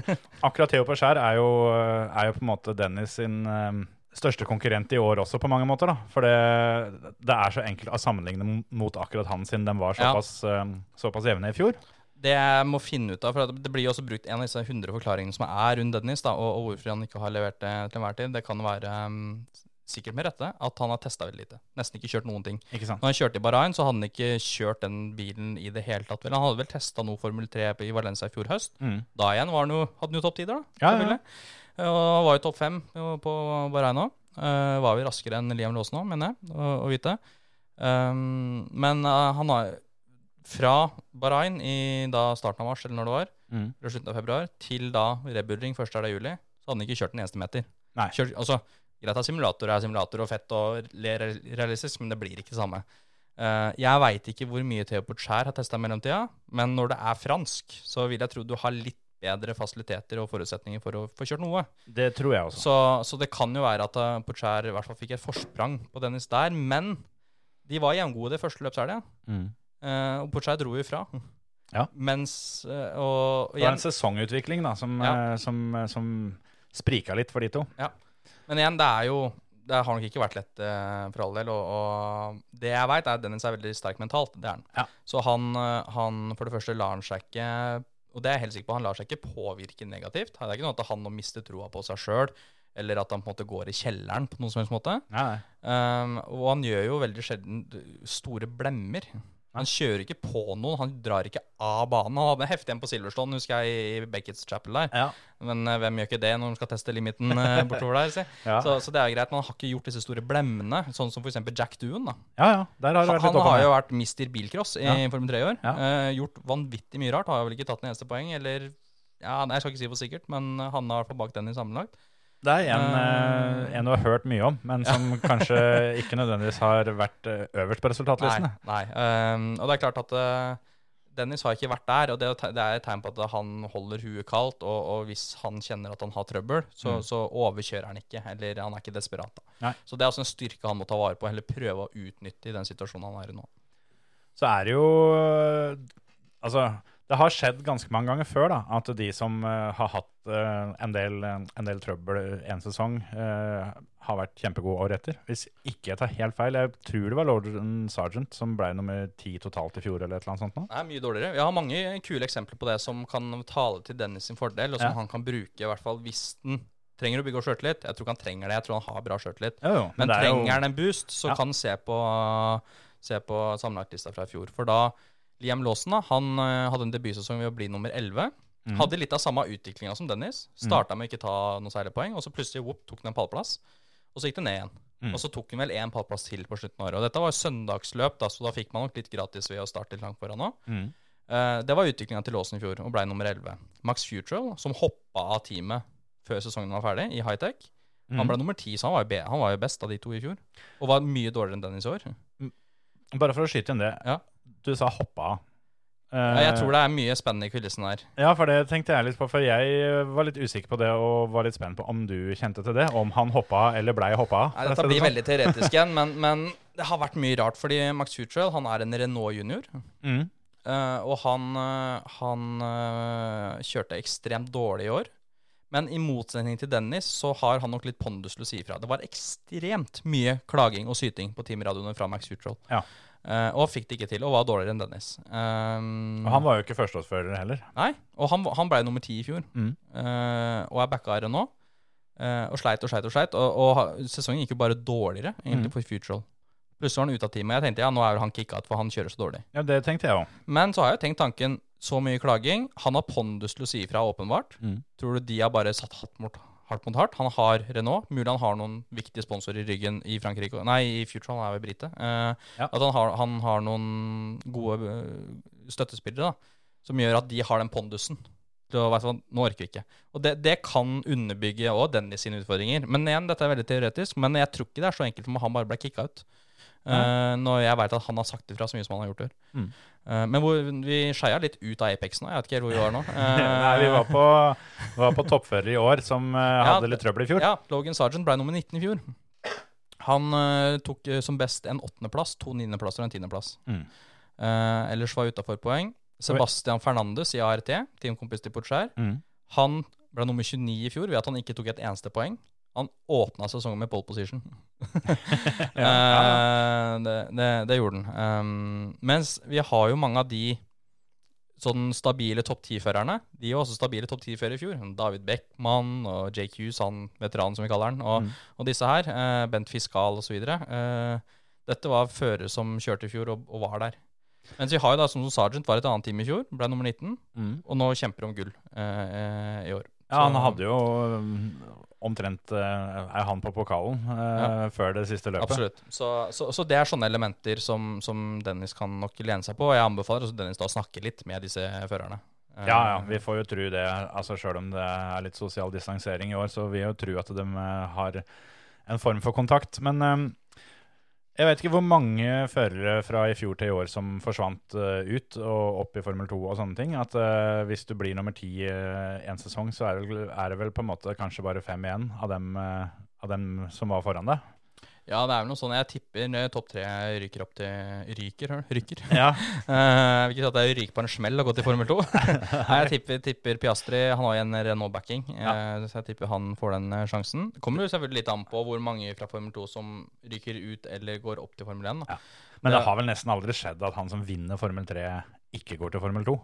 akkurat Theo Porcher er, jo, eh, er jo på en måte Dennis sin um, største konkurrent i år også, på mange måter. da. For det, det er så enkelt å sammenligne mot akkurat han, siden den var Ja. såpass, eh, såpass jevne i fjor. Det jeg må finne ut av, for det blir jo også brukt en av disse 100 forklaringene som er rundt Dennis, da, og, og hvorfor han ikke har levert det til enhver tid. Det kan være um, sikkert med rette at han har testa veldig lite. Nesten ikke kjørt noen ting. Når han kjørte i Bahrain, så hadde han ikke kjørt den bilen i det hele tatt. Vel, han hadde vel testa noe Formel 3 i Valencia i fjor høst. Mm. Da igjen var han jo, hadde han jo topptider, da. Ja, ja. Og var jo topp fem på Bahrain òg. var vi raskere enn Liam Laasen òg, mener jeg å, å vite. Um, men uh, han har fra Bahrain i da starten av mars, eller når det var, Mm. eller slutten av februar, til da rebuilding Bull Ring 1. juli, så hadde han ikke kjørt en eneste meter. Nei. Kjørt, altså, greit at simulator er simulator og fett og realistisk, men det blir ikke det samme. Uh, jeg veit ikke hvor mye Theo Porcher har testa i mellomtida, men når det er fransk, så vil jeg tro du har litt bedre fasiliteter og forutsetninger for å få kjørt noe. Det tror jeg også. Så, så det kan jo være at uh, i hvert fall fikk et forsprang på Dennis der, men de var jevngode første løpshelga. Mm. Uh, og Porcher dro jo ifra. Ja. Mens Og, og Det var en sesongutvikling da, som, Ja. eh, som, eh, som sprika litt for de to. Men igjen, det er jo Det har nok ikke vært lett eh, for all del. Og, og det jeg veit, er at Dennis er veldig sterk mentalt. Det er han. Ja. Så han, eh, han for det første lar han seg ikke Og det er jeg helt sikker på, han lar seg ikke påvirke negativt. Det er ikke noe at han nå mister troa på seg sjøl, eller at han på en måte går i kjelleren på noen som helst måte. Um, og han gjør jo veldig sjelden store blemmer. Han kjører ikke på noen, han drar ikke av banen. Han hadde heftig en på Silverstone, husker jeg, i Beckett's Chapel der. Ja. Men uh, hvem gjør ikke det når de skal teste limiten uh, bortover der? Si. Ja. Så, så det er greit, man har ikke gjort disse store blemmene, sånn som f.eks. Jack Doohan. da. ja, har Han, han har jo vært mister bilcross i. Formel 3 i år. Eh, gjort vanvittig mye rart. Har vel ikke tatt en eneste poeng, eller ja, nei, Jeg skal ikke si for sikkert, men han har fall bak den i sammenlagt. Det er en, eh, en du har hørt mye om, men som kanskje ikke nødvendigvis har vært eh, øverst på Nei. resultatlistene. nei. Um, og det er klart at uh, Dennis har ikke vært der, og det, det er et tegn på at han holder huet kaldt. Og, og hvis han kjenner at han har trøbbel, så, Mm. så overkjører han ikke. Eller han er ikke desperat. Så det er også en styrke han må ta vare på, eller prøve å utnytte i den situasjonen han er i nå. Så er det jo Altså, det har skjedd ganske mange ganger før da, at de som uh, har hatt uh, en, del, en del trøbbel en sesong, uh, har vært kjempegode år etter. Hvis ikke jeg tar helt feil, jeg tror det var Lorden Sergeant som ble nummer ti totalt i fjor, eller et eller annet sånt. nå. Er mye dårligere. Vi har mange kule eksempler på det som kan tale til Dennis sin fordel, og som Ja. han kan bruke i hvert fall hvis den trenger å bygge opp sjøltillit. Jeg tror han trenger det. Jeg tror han har bra sjøltillit. Jo, Men, trenger er jo- han en boost, så Ja. kan se på, se på sammenlagtlista fra i fjor. For da Liam Lawson da, han eh, hadde en debutsesong ved å bli nummer 11. Mm. Hadde litt av samme utviklinga som Dennis. Starta med å ikke ta noe særlig poeng, og så plutselig whoop, tok han en pallplass. Og så gikk det ned igjen. Mm. Og så tok han vel én pallplass til på slutten av året. Og dette var søndagsløp, da, så da fikk man nok litt gratis ved å starte litt langt foran òg. Mm. Uh, det var utviklinga til Lawson i fjor, og ble nummer 11. Max Futrell, som hoppa av teamet før sesongen var ferdig, i high-tech. Mm. Han ble nummer ti, så han var, jo han var jo best av de to i fjor. Og var mye dårligere enn Dennis i år. Bare for å skyte inn det. Ja. Du sa hoppa av. Ja, jeg tror det er mye spennende i kulissen her. Ja, for det tenkte jeg litt på, for jeg var litt usikker på det og var litt spent på om du kjente til det. Om han hoppa eller blei hoppa. Nei, dette blir sånn. veldig teoretisk igjen, men, men det har vært mye rart. Fordi Max Futrell han er en Renault junior. Mm. eh, og han, eh, han eh, kjørte ekstremt dårlig i år. Men i motsetning til Dennis så har han nok litt pondus til å si ifra. Det var ekstremt mye klaging og syting på teamradioene fra Max Futrell. Ja. Eh, og fikk det ikke til, og var dårligere enn Dennis. Um, Og han var jo ikke førsteårsfører heller. Nei, og han, han ble nummer ti i fjor. Mm. Uh, og er backa her nå. Uh, og sleit og sleit og sleit. Og, og sesongen gikk jo bare dårligere egentlig Mm. for Futural. Plutselig var han ute av teamet. Jeg tenkte ja, nå er han kicka ut, for han kjører så dårlig. Ja, det tenkte jeg også. Men så har jeg jo tenkt tanken så mye klaging. Han har pondus til å si ifra, åpenbart. Mm. Tror du de har bare satt hatt mot, hardt mot hardt? Han har Renault. Mulig han har noen viktige sponsorer i ryggen i Frankrike. Nei, i Future, han er jo brite. Uh, Ja. At han har, han har noen gode eh, støttespillere da, som gjør at de har den pondusen. til å være sånn, Nå orker vi ikke. Og det, det kan underbygge òg Dennis sine utfordringer. Men igjen, dette er veldig teoretisk. Men jeg tror ikke det er så enkelt for han bare ble kicka ut. Eh, når jeg veit at han har sagt ifra så mye som han har gjort før. Mm. Eh, men hvor, vi skeia litt ut av Apex nå. Jeg vet ikke helt hvor vi var nå. Eh, Nei, vi var på, var på toppfører i år som hadde Ja, litt trøbbel i fjor. Ja, Logan Sargent ble nummer 19 i fjor. Han uh, tok uh, som best en åttendeplass, to niendeplasser og en tiendeplass. Mm. Uh, ellers var utafor poeng. Sebastian Fernandes i ART, teamkompis til Porcher, Mm. han ble nummer 29 i fjor ved at han ikke tok et eneste poeng. Han åpna sesongen med pole position. Eh, det, det, det gjorde han. Um, mens vi har jo mange av de sånn stabile topp 10-førerne. De var også stabile topp 10-førere i fjor. David Beckman og Hughes, han veteranen som vi kaller han. Og, Mm. og disse her, Uh, Bent Fiskal osv. Uh, dette var førere som kjørte i fjor og, og var der. Mens vi har jo da som Sergeant var et annet team i fjor, ble nummer 19. Mm. Og nå kjemper om gull uh, eh, i år. Ja, han hadde jo um, omtrent uh, er han på pokalen ja. før det siste løpet. Absolutt. Så, så, så det er sånne elementer som, som Dennis kan nok lene seg på. Og jeg anbefaler også Dennis da å snakke litt med disse førerne. Eh, Ja, ja, vi får jo tro det. Altså Sjøl om det er litt sosial distansering i år, så vil jeg jo tro at de har en form for kontakt. Men jeg vet ikke hvor mange førere fra i fjor til i år som forsvant uh, ut og opp i Formel 2 og sånne ting. At uh, hvis du blir nummer ti uh, en sesong, så er det, er det vel på en måte kanskje bare fem igjen av dem, av dem som var foran deg. Ja, det er vel noe sånn. Jeg tipper eh, topp tre ryker opp til Ryker, hør. Ryker. Ja, Eh, jeg vil ikke si at er ryker på en smell og gå til Formel 2. Nei, jeg tipper, tipper Piastri Han har jo en Renault-backing, eh, så jeg tipper han får den eh, sjansen. Det kommer jo selvfølgelig litt an på hvor mange fra Formel 2 som ryker ut eller går opp til Formel 1. Da. Ja. Men det Ja. har vel nesten aldri skjedd at han som vinner Formel 3, ikke går til Formel 2.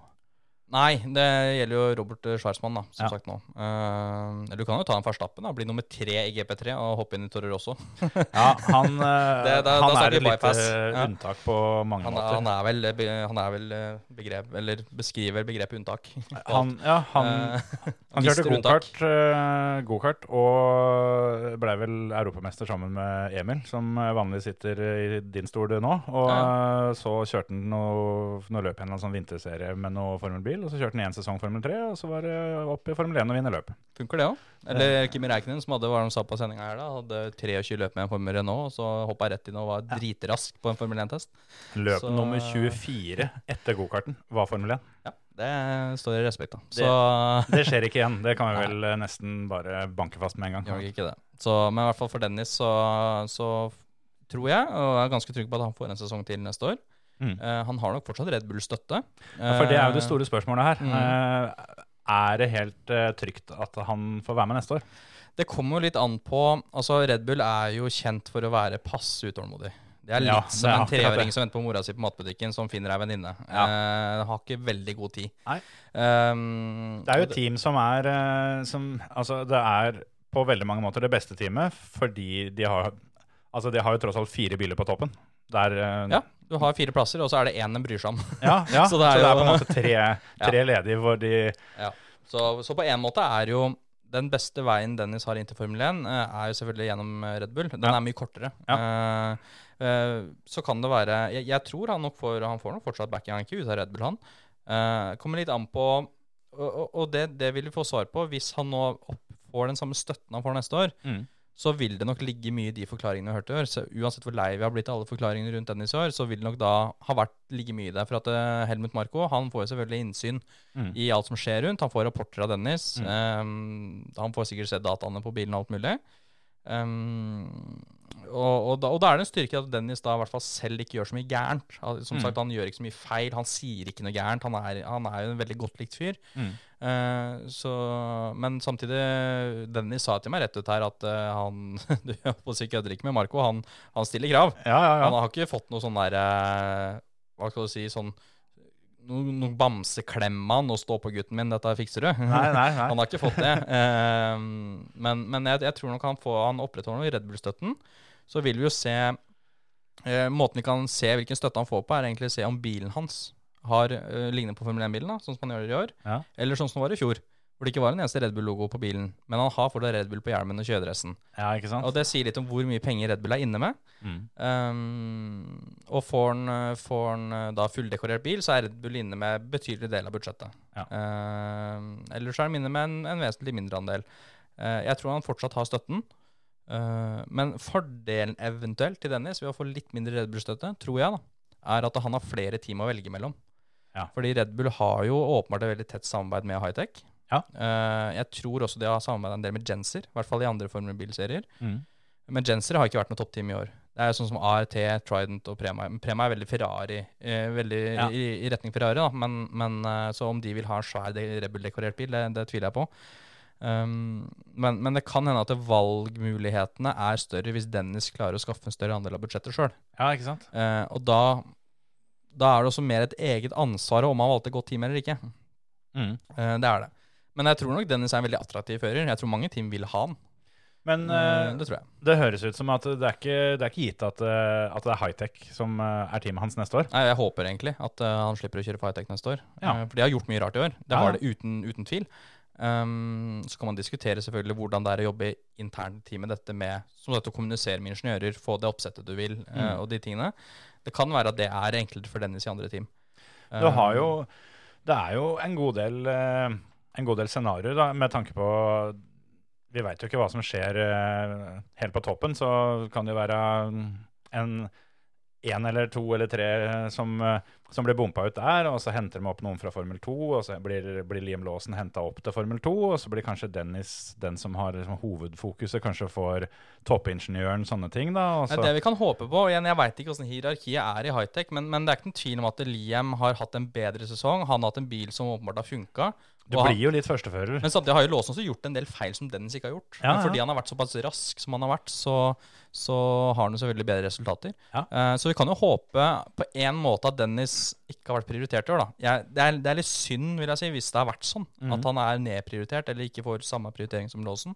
Nei, det gjelder jo Robert Schwarzmann, da, som Ja. sagt nå. Uh, eller du kan jo ta en Verstappen, da, bli nummer tre i GP3 og hoppe inn i Torre Rosso. Ja, han, eh, Det- da- han er et bypass. eh, unntak på mange Han er, måter. han er vel, han er vel begrep, eller beskriver begrepet unntak. Han, ja, han, uh, han kjørte gokart uh, go og ble vel europamester sammen med Emil, som vanlig vanligvis sitter i din stol nå. Og eh, så kjørte han noe, noe løp i en sånn vinterserie med noe formelbil, og så kjørte han én sesong Formel 3, og så var det opp i Formel 1 og vinne løp. Funker det òg? Eller Kimi Reiknen som hadde hva de sa på sendinga her, da, hadde 23 løp med en Formel Renault, og så hoppa rett inn og var dritrask på en Formel 1-test. Løp Så- nummer 24 etter gokarten var Formel 1. Ja, det står i respekt, da. Det- Så Det skjer ikke igjen. Det kan vi vel eh, nesten bare banke fast med en gang. gjør ikke det. Så, men i hvert fall for Dennis så, så tror jeg, og jeg er ganske trygg på at han får en sesong til neste år. Mm. Uh, han har nok fortsatt Red Bull-støtte. Ja, For det er jo det Eh, store spørsmålet her. Mm. Eh, Er det helt trygt at han får være med neste år? Det kommer jo litt an på Altså, Red Bull er jo kjent for å være passe utålmodig. Det er litt Ja, som en treåring som venter på mora si på matbutikken, som finner ei venninne. Ja. Eh, har ikke veldig god tid. Nei. Um, Det er jo et team som er som, Altså, det er på veldig mange måter det beste teamet, fordi de har Altså, de har jo tross alt fire biler på toppen. Der, eh, Ja, du har fire plasser, og så er det én de bryr seg om. ja, ja. Så så, det det er på en måte tre, tre ledige hvor de Ja. Så, så på en måte er jo den beste veien Dennis har inn til Formel 1, eh, er jo selvfølgelig gjennom eh, Red Bull. Den er mye kortere. Uh, uh, så kan det være Jeg, jeg tror han nok får Han får nok fortsatt backing. Han ikke ut av Red Bull, han. Uh, kommer litt an på Og, og, og det, det vil vi få svar på hvis han nå får den samme støtten han får neste år. Mm. Så vil det nok ligge mye i de forklaringene vi har hørt i år. Så uansett hvor lei vi har blitt av alle forklaringene rundt Dennis i år, så vil det nok da ha vært ligge mye der. For at eh, Helmut Marko han får jo selvfølgelig innsyn Mm. i alt som skjer rundt. Han får rapporter av Dennis. Um, han får sikkert se dataene på bilen og alt mulig. Um, og, og, da, og da er det en styrke at Dennis da i hvert fall selv ikke gjør så mye gærent. Som Mm. sagt, Han gjør ikke så mye feil, han sier ikke noe gærent. Han er, han er jo en veldig godt likt fyr. Mm. Uh, så, men samtidig, Dennis sa til meg rett ut her at uh, han Du kødder ikke med Marco, han, han stiller krav. Ja, ja, Han har ikke fått noe sånn der uh, Hva skal du si sånn Noe, no, han og 'stå på, gutten min, dette fikser du'. Nei, nei, nei. Han har ikke fått det. Eh, men men jeg, jeg tror nok han, får, han opprettholder noe i Red Bull-støtten. Så vil vi jo se eh, Måten vi kan se hvilken støtte han får på, er egentlig å se om bilen hans har eh, ligner på Formel 1-bilen, sånn som han gjør i år. Ja. Eller sånn som det var i fjor, hvor det ikke var en eneste Red Bull-logo på bilen. Men han har fortsatt Red Bull på hjelmen og kjøredressen. ja, ikke sant? Og det sier litt om hvor mye penger Red Bull er inne med. Mm. Um, og får han, får han eh, da fulldekorert bil, så er Red Bull inne med betydelig del av budsjettet. Ja. Um, ellers er han inne med en, en vesentlig mindre andel. Uh, jeg tror han fortsatt har støtten. Uh, men fordelen eventuelt til Dennis ved å få litt mindre Red Bull-støtte, tror jeg, da, er at han har flere team å velge mellom. Ja. Fordi Red Bull har jo åpenbart et veldig tett samarbeid med Hightech. Ja. Uh, jeg tror også de har samarbeidet en del med Genser, i hvert fall i andre Formel bilserier. Mm. Men Genser har ikke vært noe toppteam i år. Det er sånn som ART, Trident og Prema. Prema er veldig Ferrari, eh, veldig Ja. i, i retning Ferrari, da. Men, men eh, så om de vil ha en svær de- Red Bull-dekorert bil, det, det tviler jeg på. Um, men, men det kan hende at valgmulighetene er større hvis Dennis klarer å skaffe en større andel av budsjettet sjøl. Ja, ikke sant? Eh, og da, da er det også mer et eget ansvar om han valgte et godt team eller ikke. Mm. Eh, det er det. Men jeg tror nok Dennis er en veldig attraktiv fører. Jeg tror mange team vil ha han. Men Eh, eh, det tror jeg. det høres ut som at det er ikke, det er ikke gitt at, eh, at det er high-tech som eh, er teamet hans neste år. Nei, Jeg håper egentlig at han slipper å kjøre for high-tech neste år. Ja. For de har gjort mye rart i år. Det har ja. det uten, uten tvil. Um, så kan man diskutere selvfølgelig hvordan det er å jobbe internt i teamet. Dette med som dette å kommunisere med ingeniører, få det oppsettet du vil, mm. uh, og de tingene. Det kan være at det er enklere for Dennis i andre team. Du har jo, Um, det er jo en god del, eh, en god del scenarioer da, med tanke på Vi veit jo ikke hva som skjer eh, helt på toppen, så kan det jo være en én eller to eller tre som, eh, som blir bompa ut der, og så henter de opp noen fra Formel 2, og så blir, blir Liam Lawson henta opp til Formel 2, og så blir kanskje Dennis den som har liksom, hovedfokuset, kanskje får toppingeniøren, sånne ting, da. Og Det så, det vi kan håpe på. og Igjen, Jeg veit ikke hvordan hierarkiet er i high-tech, men, men det er ikke noen tvil om at Liam har hatt en bedre sesong. Han har hatt en bil som åpenbart har funka. Du blir jo litt førstefører. Men samtidig har jo Låsen også gjort en del feil som Dennis ikke har gjort. Ja, Men fordi ja. han har vært såpass rask som han har vært, så, så har han jo selvfølgelig bedre resultater. Ja. Uh, så vi kan jo håpe på en måte at Dennis ikke har vært prioritert i år. da. Jeg, det, er, det er litt synd, vil jeg si, hvis det har vært sånn. Mm. At han er nedprioritert eller ikke får samme prioritering som Låsen.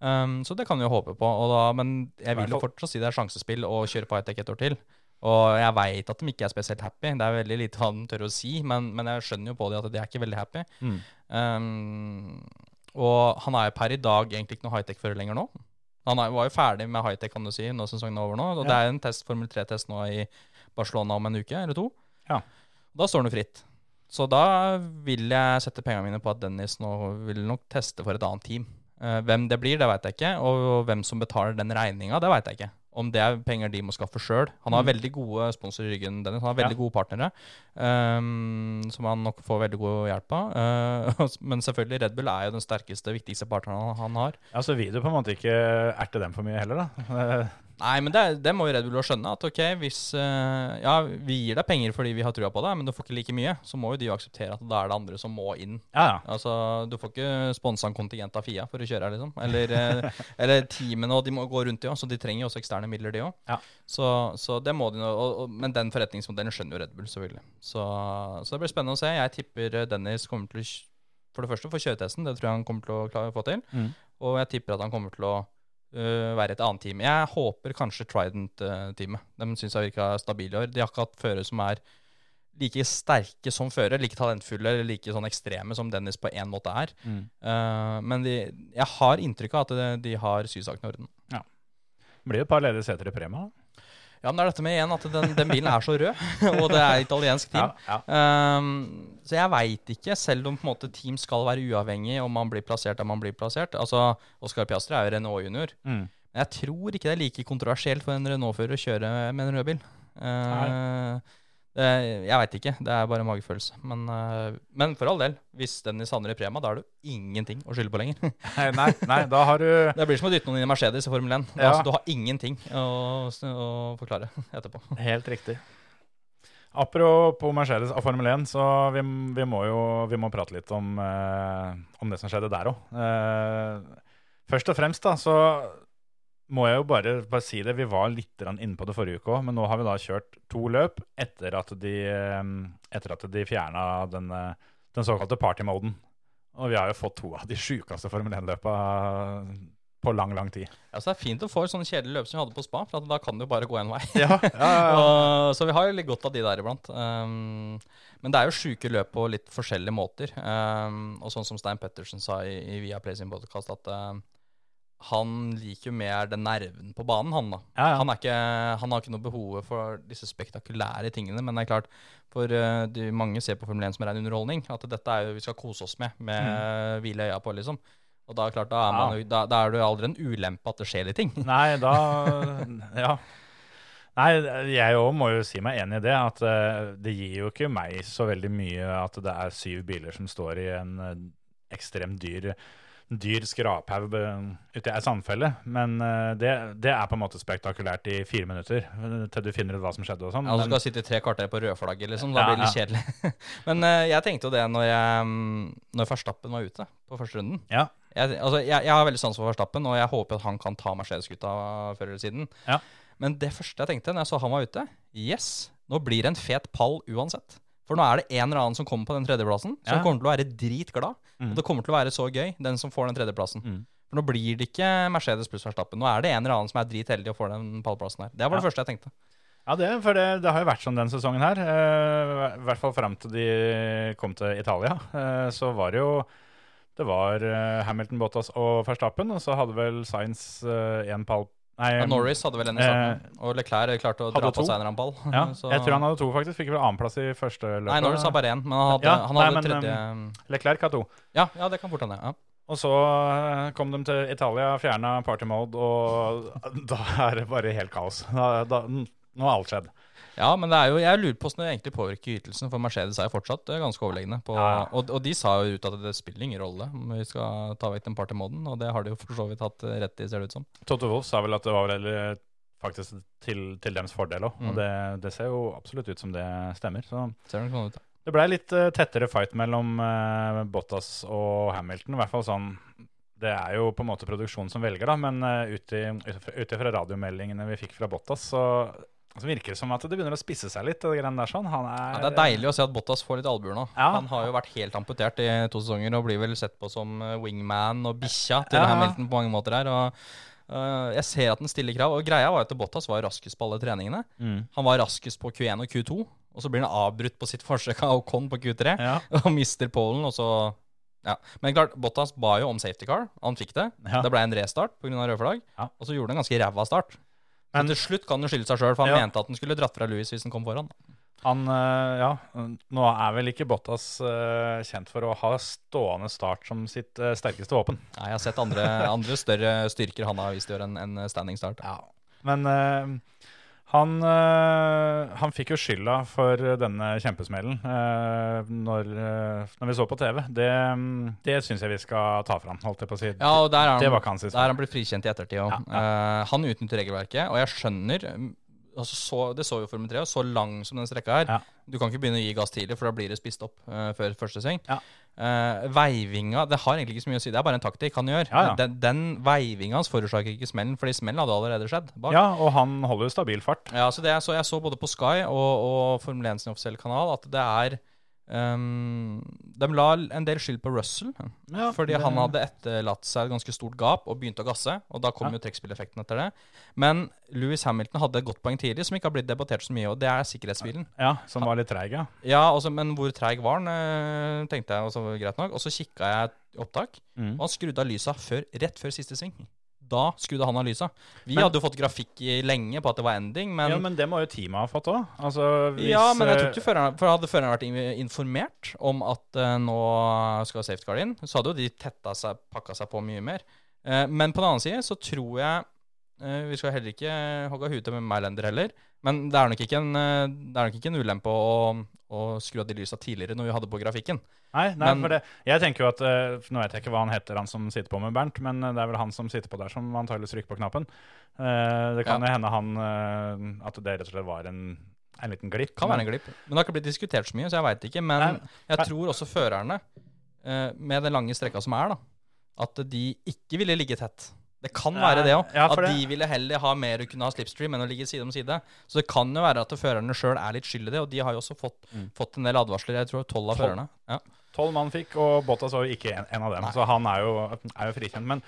Um, så det kan vi jo håpe på. Og da, men jeg vil jo fortsatt si det er sjansespill å kjøre på high-tech et år til. Og jeg veit at de ikke er spesielt happy. Det er veldig lite hva de tør å si, men, men jeg skjønner jo på det at de er ikke veldig happy. Mm. Um, og han er jo per i dag egentlig ikke noe high-tech-fører lenger nå. Han er, var jo ferdig med high-tech, kan du si, når sesongen er over nå. Og Ja. det er en test, Formel 3-test nå i Barcelona om en uke eller to. Ja. Da står han jo fritt. Så da vil jeg sette pengene mine på at Dennis nå vil nok teste for et annet team. Eh, hvem det blir, det veit jeg ikke. Og hvem som betaler den regninga, det veit jeg ikke. Om det er penger de må skaffe sjøl. Han har Mm. veldig gode sponsorer i ryggen. Dennis. Han har veldig Ja. gode partnere, um, som han nok får veldig god hjelp av. Uh, men selvfølgelig, Red Bull er jo den sterkeste, viktigste partneren han- har. Ja, Så vil du på en måte ikke erte dem for mye heller, da. Nei, men det, det må jo Red Bull jo skjønne. At ok, hvis eh, Ja, vi gir deg penger fordi vi har trua på deg, men du får ikke like mye. Så må jo de jo akseptere at da er det andre som må inn. Ja, ja. Altså, Du får ikke sponsa en kontingent av Fia for å kjøre her, liksom. Eller, eh, eller teamene, og de må gå rundt, de òg. Så de trenger jo også eksterne midler, de òg. Ja. Så, så det må de nå. Men den forretningsmodellen skjønner jo Red Bull, selvfølgelig. Så, så det blir spennende å se. Jeg tipper eh, Dennis kommer til å for det første få kjøretesten. Det tror jeg han kommer til å klare å få til. Mm. Og jeg tipper at han kommer til å øh, være et annet team. Jeg håper kanskje Trident-teamet. De syns jeg virka stabile i år. De har ikke hatt førere som er like sterke som fører, like talentfulle eller like sånn ekstreme som Dennis på én måte er. Mm. Uh, men de, jeg har inntrykk av at de, de har sysakene i orden. Blir jo et par ledige seter i Prema. Ja, men det er dette med igjen at den, den bilen er så rød, og det er italiensk team. Ja, ja. Um, så jeg veit ikke, selv om på en måte team skal være uavhengig om man blir plassert der man blir plassert. Altså, Oscar Piastri er jo Renault junior, Mm. Men jeg tror ikke det er like kontroversielt for en Renault-fører å kjøre med en rød bil. Det, jeg veit ikke, det er bare magefølelse. Men, eh, men for all del, hvis Dennis savner i Prema, da er det ingenting å skylde på lenger. Nei, nei, nei, da har du Det blir som å dytte noen inn i Mercedes i Formel 1. Ja. Altså, du har ingenting å, å forklare etterpå. Helt riktig. Apropos Mercedes og Formel 1, så vi, vi må jo vi må prate litt om, eh, om det som skjedde der òg. først og fremst da, så må jeg jo bare, bare si det. Vi var litt inne på det forrige uke òg, men nå har vi da kjørt to løp etter at de, eh, etter at de fjerna den, eh, den såkalte partymoden. Og vi har jo fått to av de sjukeste Formel 1-løpa på lang, lang tid. Ja, så det er fint å få et sånn kjedelig løp som vi hadde på spa, for da kan det jo bare gå én vei. Ja, ja, ja. Og, så vi har jo litt godt av de der iblant. Um, men det er jo sjuke løp på litt forskjellige måter. Um, og sånn som Stein Pettersen sa i, i Viaplay sin podkast, at um, han liker jo mer den nerven på banen, han da. Ja, ja. Han, ikke, han har ikke noe behov for disse spektakulære tingene, men det er klart, for uh, de, mange ser på Formel 1 som ren underholdning, at dette er jo vi skal kose oss med, med Mm. hvile øya på, liksom. Og da, klart, da, er man, ja. da, da er det jo aldri en ulempe at det skjer litt ting. Nei, da Ja. Nei, jeg òg må jo si meg enig i det. At uh, det gir jo ikke meg så veldig mye at det er syv biler som står i en uh, ekstremt dyr, dyr skraphaug uti i ei sandfelle. Men eh, det, det er på en måte spektakulært i fire minutter, eh, til du finner ut hva som skjedde og sånn. Ja, du Men- skal sitte i tre kvarter på rødflagget, liksom. Da Ja, blir det litt kjedelig. Men eh, jeg tenkte jo det når, jeg, mm, når Verstappen var ute på første runden. Ja. Jeg, altså, jeg, jeg har veldig sans for Verstappen, og jeg håper at han kan ta Mercedes-gutta før eller siden. Ja. Men det første jeg tenkte når jeg så han var ute Yes, nå blir det en fet pall uansett. For nå er det en eller annen som kommer på den tredjeplassen, som Ja. kommer til å være dritglad. Mm. Og det kommer til å være så gøy, den som får den tredjeplassen. Mm. For nå blir det ikke Mercedes pluss Verstappen. Nå er det en eller annen som er dritheldig og får den pallplassen her. Det var det Ja. første jeg tenkte. Ja, det, for det, det har jo vært sånn den sesongen her. eh, I hvert fall fram til de kom til Italia. Uh, så var det jo Det var uh, Hamilton, Bottas og Verstappen, og så hadde vel Sainz én pall Nei, Ja, Norris hadde vel en i starten, og Leclerc klarte å Eh, dra på seg en eller annen ball. Ja, Så- jeg tror han hadde to, faktisk. Fikk vel annenplass i første løpet. Nei, Norris har bare én, men han hadde, Ja, han nei, hadde men, tredje Leclerc har to. ja, ja, det kan fort hende. Ja. Og så eh, kom de til Italia, fjerna party mode, og da er det bare helt kaos. Da, da, nå har alt skjedd. Ja, men det er jo, jeg lurer på hvordan det egentlig påvirker ytelsen, for Mercedes er jo fortsatt eh, ganske overlegne. På, Ja. og, og de sa jo ut at det spiller ingen rolle om vi skal ta vekk den partymoden, og det har de jo for så vidt hatt eh, rett i, ser det ut som. Toto Wolff sa vel at det var vel eh, faktisk til, til deres fordel òg, Mm. og det, det ser jo absolutt ut som det stemmer. Så Ser det sånn ut? da. Det ble litt uh, tettere fight mellom uh, Bottas og Hamilton. I hvert fall sånn Det er jo på en måte produksjonen som velger, da, men uh, ut ifra radiomeldingene vi fikk fra Bottas, så, så virker det som at det begynner å spisse seg litt. Det der sånn. Han er, Ja, det er deilig å se at Bottas får litt albuer nå. Ja. Han har jo vært helt amputert i to sesonger og blir vel sett på som eh, wingman og bikkja til Ja. Hamilton på mange måter her. Og Uh, jeg ser at den stiller krav. Og greia var at Bottas var raskest på alle treningene. Mm. Han var raskest på Q1 og Q2, og så blir han avbrutt på sitt forsøk av Ocon på Q3 Ja. og mister polen, og så ja. Men klart, Bottas ba jo om safety car. Han fikk det. Ja. Det ble en restart pga. rød flagg, Ja. og så gjorde han en ganske ræva start. Men- til slutt kan han skylde seg sjøl, for han Ja. mente at han skulle dratt fra Louis hvis han kom foran. Han, eh, ja, nå er vel ikke Bottas eh, kjent for å ha stående start som sitt eh, sterkeste våpen. Nei, jeg har sett andre, andre større styrker han har vist i år enn en standing start. Ja. Men han, eh, han fikk jo skylda for denne kjempesmellen eh, når, eh, når vi så på TV. Det, det syns jeg vi skal ta fram, holdt jeg på å si. Ja, og der er han, der er han blitt frikjent i ettertid òg. Ja, han utnytter regelverket, og jeg skjønner altså så, Det så jo Formel 3, så lang som den strekka her. Ja. Du kan ikke begynne å gi gass tidlig, for da blir det spist opp uh, før første sving. Ja. Uh, veivinga Det har egentlig ikke så mye å si, det er bare en taktikk han gjør. Ja, ja. Den, den veivinga hans forårsaker ikke smellen, fordi smellen hadde allerede skjedd. bak. Ja, og han holder jo stabil fart. Ja, så det så, jeg så både på Sky og, og Formel 1 sin offisielle kanal at det er ehm, De la en del skyld på Russell, Ja, fordi det- han hadde etterlatt seg et ganske stort gap og begynte å gasse. Og da kom Ja. jo trekkspilleffekten etter det. Men Louis Hamilton hadde et godt poeng tidlig som ikke har blitt debattert så mye, og det er sikkerhetsbilen. Ja, Som var litt treig, ja. Ja, også, Men hvor treig var han, eh, tenkte jeg, og så greit nok. Og så kikka jeg opptak, Mm. og han skrudde av lysa før, rett før siste sving. Da skrudde han av lysa. Vi Men- hadde jo fått grafikk i lenge på at det var ending, men ja, Men det må jo teamet ha fått òg. Altså, hvis, Ja, men jeg tror eh, ikke føreren, for hadde føreren vært informert om at uh, nå skal safeguard inn, så hadde jo de tetta seg, pakka seg på mye mer. Uh, men på den annen side så tror jeg vi skal heller ikke hogge huet med Mylander heller. Men det er nok ikke en, eh, det er nok ikke en ulempe å, å skru av de lysa tidligere når vi hadde på grafikken. Nei, nei Men- for det, jeg tenker jo at eh, Nå vet jeg ikke hva han heter, han som sitter på med Bernt, men eh, det er vel han som sitter på der, som antakeligvis trykker på knappen. Eh, det kan Ja. hende han eh, At det rett og slett var en, en liten glipp. Kan være en glipp. Men det har ikke blitt diskutert så mye, så jeg veit ikke. Men Nei, jeg tror også førerne, eh, med den lange strekka som er, da, at de ikke ville ligge tett. Det kan være det òg. ja, at det- de ville heller ha mer å kunne ha slipstream enn å ligge side om side. Så det kan jo være at førerne sjøl er litt skyld i det, og de har jo også fått, Mm. fått en del advarsler. Jeg tror tolv av Tolv. førerne. Ja. Tolv mann fikk, og Bottas var jo ikke en, en av dem. Nei. Så han er jo, er jo frikjent. Men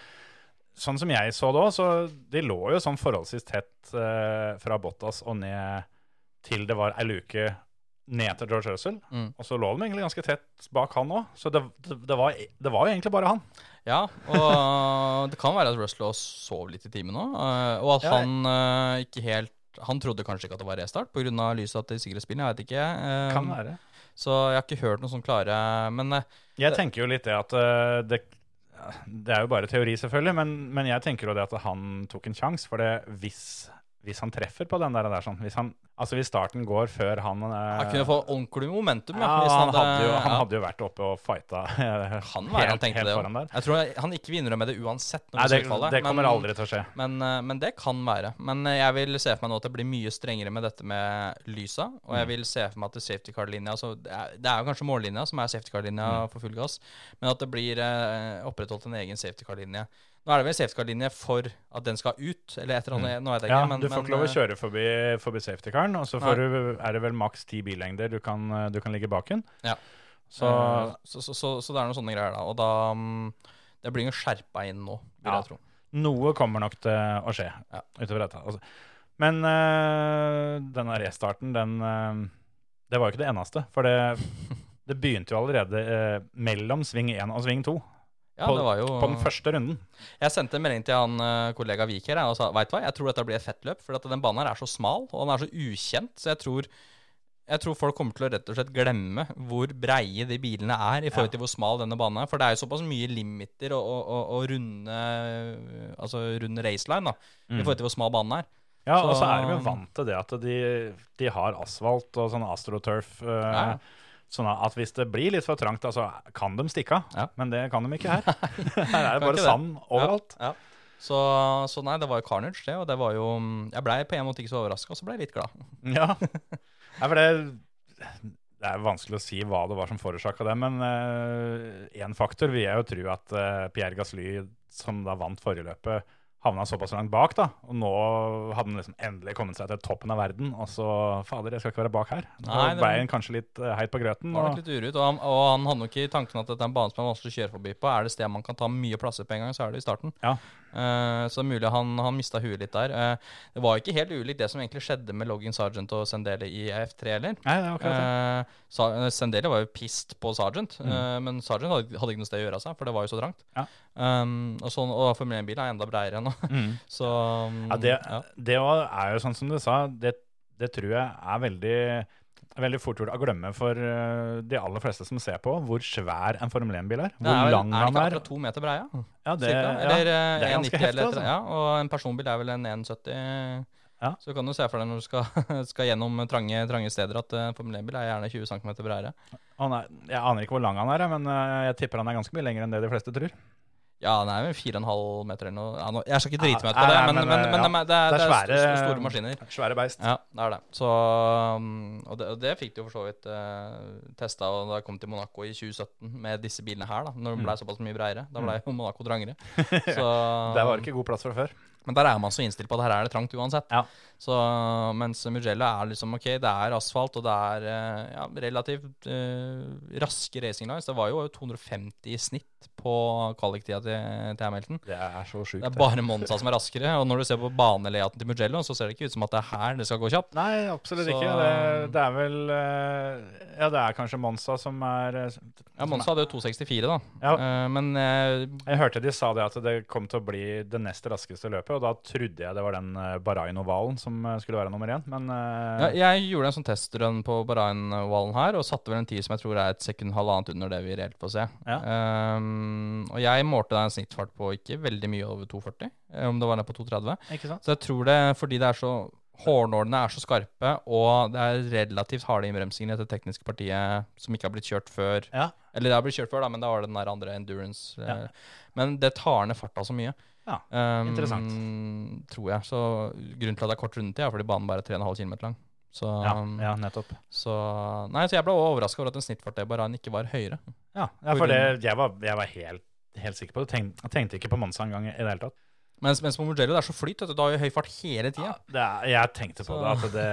sånn som jeg så det òg, så de lå jo sånn forholdsvis tett eh, fra Bottas og ned til det var ei luke ned til George Russell. Mm. Og så lå de egentlig ganske tett bak han òg. Så det, det, det, var, det var jo egentlig bare han. Ja, og det kan være at Russell også sov litt i timen nå, eh, og at Ja, han eh, ikke helt Han trodde kanskje ikke at det var restart pga. lyset til sikkerhetsbilen, jeg vet ikke. eh, Kan være. Så jeg har ikke hørt noe sånn klare Men Jeg tenker jo litt det at det, det er jo bare teori, selvfølgelig, men, men jeg tenker jo det at han tok en sjanse. For det, hvis, hvis han treffer på den der, der sånn hvis, han, altså hvis starten går før han eh, han kunne få ordentlig momentum. Ja, ja, han, hadde jo, ja. hadde jo vært oppe og fighta han var, helt, han tenkte det. foran der. Jeg tror jeg, han ikke vil innrømme det uansett. Nei, det, det, det kommer men, aldri til å skje. Men, eh, men det kan være. Men eh, jeg vil se for meg nå at det blir mye strengere med dette med lysa. Og Mm. jeg vil se for meg at det safety car-linja altså det, det er jo kanskje mållinja som er safety car-linja Mm. for full gass, men at det blir eh, opprettholdt en egen safety car-linje. Nå er det vel safety car-linje for at den skal ut, eller et eller annet. Nå vet jeg Mm. Ja, ikke. Men, du får ikke lov å eh, kjøre forbi, forbi safety-caren, og så du, er det vel maks ti billengder du kan, du kan ligge bak den. Ja. Så uh, så, så, så, det er noen sånne greier, da. Og da mm, Det blir jo skjerpa inn nå, vil Ja. jeg tro. noe kommer nok til å skje Ja. utover dette. Altså. Men øh, denne restarten, den øh, Det var jo ikke det eneste. For det, det begynte jo allerede øh, mellom sving 1 og sving 2. Ja, på, det var jo på den første runden. Jeg sendte en melding til han eh, kollega Vik her og sa Vet du hva, jeg tror dette blir et fett løp. For den banen her er så smal, og den er så ukjent. Så jeg tror, jeg tror folk kommer til å rett og slett glemme hvor breie de bilene er i forhold Ja. til hvor smal denne banen er. For det er jo såpass mye limiter og, og, og, og runde Altså runde raceline da, i forhold til hvor smal banen er. Ja, og så Så- er de jo vant til det at de, de har asfalt og sånn astroturf. Uh, Ja. Sånn at hvis det blir litt for trangt, altså, kan de stikke av. Ja. Men det kan de ikke her. her er det bare sand overalt. Ja, ja. Så, så nei, det var jo carnage, det. Og det var jo Jeg blei på en måte ikke så overraska, og så blei jeg litt glad. Ja. Nei, for det, det er vanskelig å si hva det var som forårsaka det, men én faktor vil jeg jo tro at uh, Pierre Gasly, som da vant forrige løpet, havna såpass langt bak, da. Og nå hadde han liksom endelig kommet seg til toppen av verden, og så Fader, jeg skal ikke være bak her. Nå Nei, det var- kanskje litt eh, heit på grøten. Og, litt urut, og han, og han hadde nok i tanken at dette er en bane som er vanskelig å kjøre forbi på. Er det sted man kan ta mye plasser på en gang, så er det i starten. Ja. Eh, så mulig han, han mista huet litt der. Uh, det var ikke helt ulikt det som egentlig skjedde med Login Sergeant og Sendele i F3 heller. nei, det var akkurat det. Uh, Sendele var jo pissed på Sergeant, eh, men Sergeant hadde, hadde ikke noe sted å gjøre av seg, for det var jo så trangt. Ja. Um, og, sånn, og Formel 1-bilen er enda bredere nå. Mm. så um, Ja, det, ja. det er jo sånn som du sa, det, det tror jeg er veldig, veldig fort gjort å glemme for eh, de aller fleste som ser på, hvor svær en Formel 1-bil er. Det Hvor er, vel- lang er han ikke er. akkurat to meter brei? Ja? Ja, det, ja, eller det eh, er ganske heftig, altså. Ja, og en personbil er vel en 1,70. Ja. Så kan du se for deg når du skal, skal gjennom trange, trange steder, at uh, Formel 1-bil er gjerne 20 cm bredere. Er, jeg aner ikke hvor lang han er, men eh, jeg tipper han er ganske mye lenger enn det de fleste tror. Ja, den er vel 4,5 meter eller noe. Ja, nå, jeg skal ikke drite meg ut på det, nei, men, men, men, men, det, er- det, er, Det det svære- store, maskiner. Svære beist. Ja, det er det. Så, um, og, det, og det fikk de jo for så vidt eh, testa da jeg kom til Monaco i 2017 med disse bilene her, da, når de ble såpass mye bredere. Da ble jo Monaco trangere. Så, Det var ikke god plass fra før. Men der er man så innstilt på at her er det trangt uansett. Ja. Så, mens Mugello er liksom ok, det er asfalt, og det er eh, ja, relativt uh, raske racing lines. Det var jo 250 i snitt på kvaliktida til, til Hamilton. Det er så sjukt. Det er bare Monza som er raskere, og når du ser på banelayouten til Mugello, så ser det ikke ut som at det er her det skal gå kjapt. Nei, absolutt Så- ikke. Det, det er vel eh, Ja, det er kanskje Monza som er Ja, Monza hadde jo 264, da. Ja. Uh, men uh, Jeg hørte de sa det at det kom til å bli det nest raskeste løpet. Og da trodde jeg det var den uh, Bahrain-ovalen som eh, skulle være nummer én, men uh... Ja, jeg gjorde en sånn testrun på Bahrain-ovalen her, og satte vel en tid som jeg tror er et sekund halvannet under det vi reelt får se. Ja. Um, og jeg målte da en snittfart på ikke veldig mye over 2,40, eh, om det var ned på 2,30. Så jeg tror det, fordi det er så Hårnålene er så skarpe, og det er relativt harde innbremsinger i dette tekniske partiet som ikke har blitt kjørt før. Ja. Eller det har blitt kjørt før, da, men da var det den der andre endurance. eh, Ja. Men det tar ned farta så mye. Ja, um, interessant. Tror jeg. Så grunnen til at det er kort rundetid, er fordi banen bare er 3,5 km lang. Så, Ja, ja, nettopp. så Nei, så jeg ble overraska over at en snittfart det bare ikke var høyere. Ja, ja for det, jeg var, jeg var helt, helt sikker på det. Tenk, jeg tenkte ikke på Monza engang i det hele tatt. Mens, mens på Mugello det er så flyt, du. Har jo høy fart hele tida. Er, jeg tenkte på det, det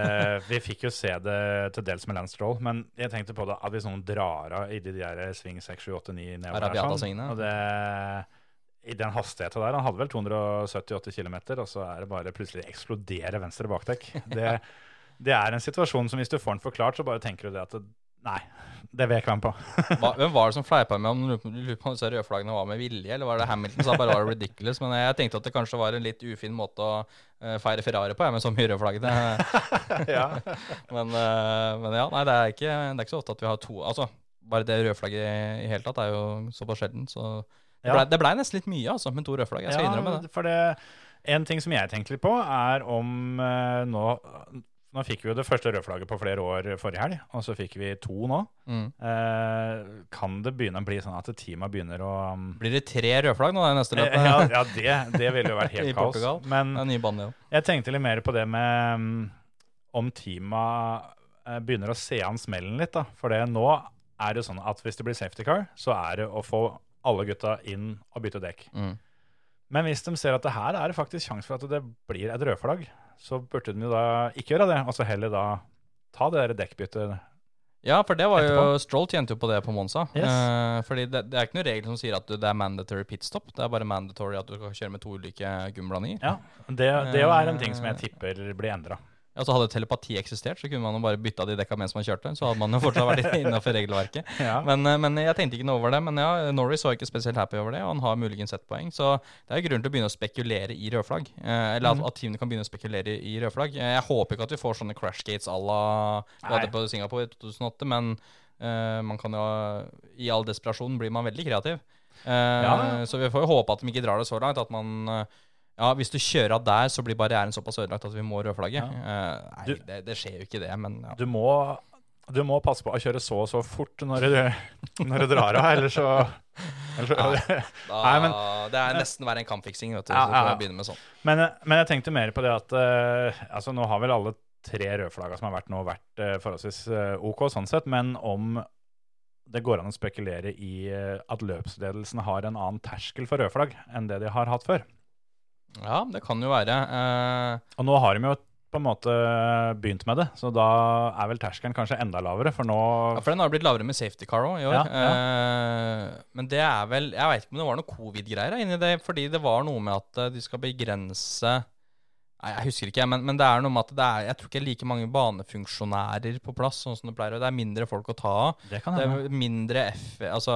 Vi fikk jo se det til dels med Lance Stroll, men jeg tenkte på det at hvis noen drar av i de der sving 6, 7, 8, 9 nedover der sånn, og det i den hastigheten der Han hadde vel 270-80 km, og så er det bare plutselig eksploderer venstre bakdekk. Det, det er en situasjon som hvis du får den forklart, så bare tenker du det at det, Nei, det vil jeg ikke være med på. Hva, hvem var det som fleipa med om disse rødflaggene var med vilje, eller var det Hamilton som bare var ridiculous? Men jeg tenkte at det kanskje var en litt ufin måte å eh, feire Ferrari på, jeg, med så mye rødflagg. ja. men, eh, men ja, nei, det er, ikke, det er ikke så ofte at vi har to Altså, bare det rødflagget i, i hele tatt er jo såpass sjelden, så det blei ble nesten litt mye, altså, med to rødflagg. Jeg skal innrømme det. For det, en ting som jeg tenkte litt på, er om eh, nå Nå fikk vi jo det første rødflagget på flere år forrige helg, og så fikk vi to nå. Mm. Eh, kan det begynne å bli sånn at teama begynner å um, Blir det tre rødflagg nå, det neste eh, løpet? Ja, ja det, det ville jo vært helt kaos. Portugal. Men bane, ja. jeg tenkte litt mer på det med um, om teama eh, begynner å se an smellen litt. da. For det nå er det sånn at hvis det blir safety car, så er det å få alle gutta inn og bytte dekk. Mm. Men hvis de ser at det her er faktisk sjanse for at det blir et rødflagg, så burde de jo da ikke gjøre det, og så heller da ta det der dekkbyttet. Ja, for det var jo Etterpå. Stroll tjente jo på det på Monza. Yes. Eh, fordi det, det er ikke noen regel som sier at du- det er mandatory pitstop. Det er bare mandatory at du skal kjøre med to ulike gummiblandinger. Ja, det, det jo er en ting som jeg tipper blir endra. Ja, så Hadde telepati eksistert, så kunne man jo bare bytta de dekka mens man kjørte. Så hadde man jo fortsatt vært innafor regelverket. Ja. Men, eh, men jeg tenkte ikke noe over det. Men ja, Norris var ikke spesielt happy over det, og han har muligens ett poeng. Så det er grunn til å begynne å spekulere i rødflagg. Eh, eller at, at teamene kan begynne å spekulere i rødflagg. Eh, jeg håper ikke at vi får sånne crash gates à la vi hadde på Singapore i 2008, men uh, man kan jo I all desperasjon blir man veldig kreativ. Uh, Ja. Så vi får jo håpe at de ikke drar det så langt at man eh, ja, Hvis du kjører av der, så blir barrieren såpass ødelagt at vi må rødflagge. Uh, nei, Du- det, det skjer jo ikke det, men ja. Du må, du må passe på å kjøre så og så fort når du, når du drar av, ellers så, ellers så Da, Nei, men- det er nesten verre enn kampfiksing, vet du. Ja, så får ja, ja. begynne med sånn. men, men jeg tenkte mer på det at uh, altså Nå har vel alle tre rødflagga som har vært nå, vært uh, forholdsvis OK sånn sett, men om det går an å spekulere i at løpsledelsen har en annen terskel for rødflagg enn det de har hatt før. Ja, det kan jo være. Eh, Og nå har de jo på en måte begynt med det, så da er vel terskelen kanskje enda lavere, for nå ja, for den har blitt lavere med safety car òg i år. Ja, Eh, men det er vel Jeg veit ikke om det var noe covid-greier inni det, fordi det var noe med at eh, de skal begrense Nei, Jeg husker ikke, men, men det er noe med at det er Jeg tror ikke det er like mange banefunksjonærer på plass, sånn som det pleier. Og det er mindre folk å ta av. Det kan Det hende. er mindre eff... Altså,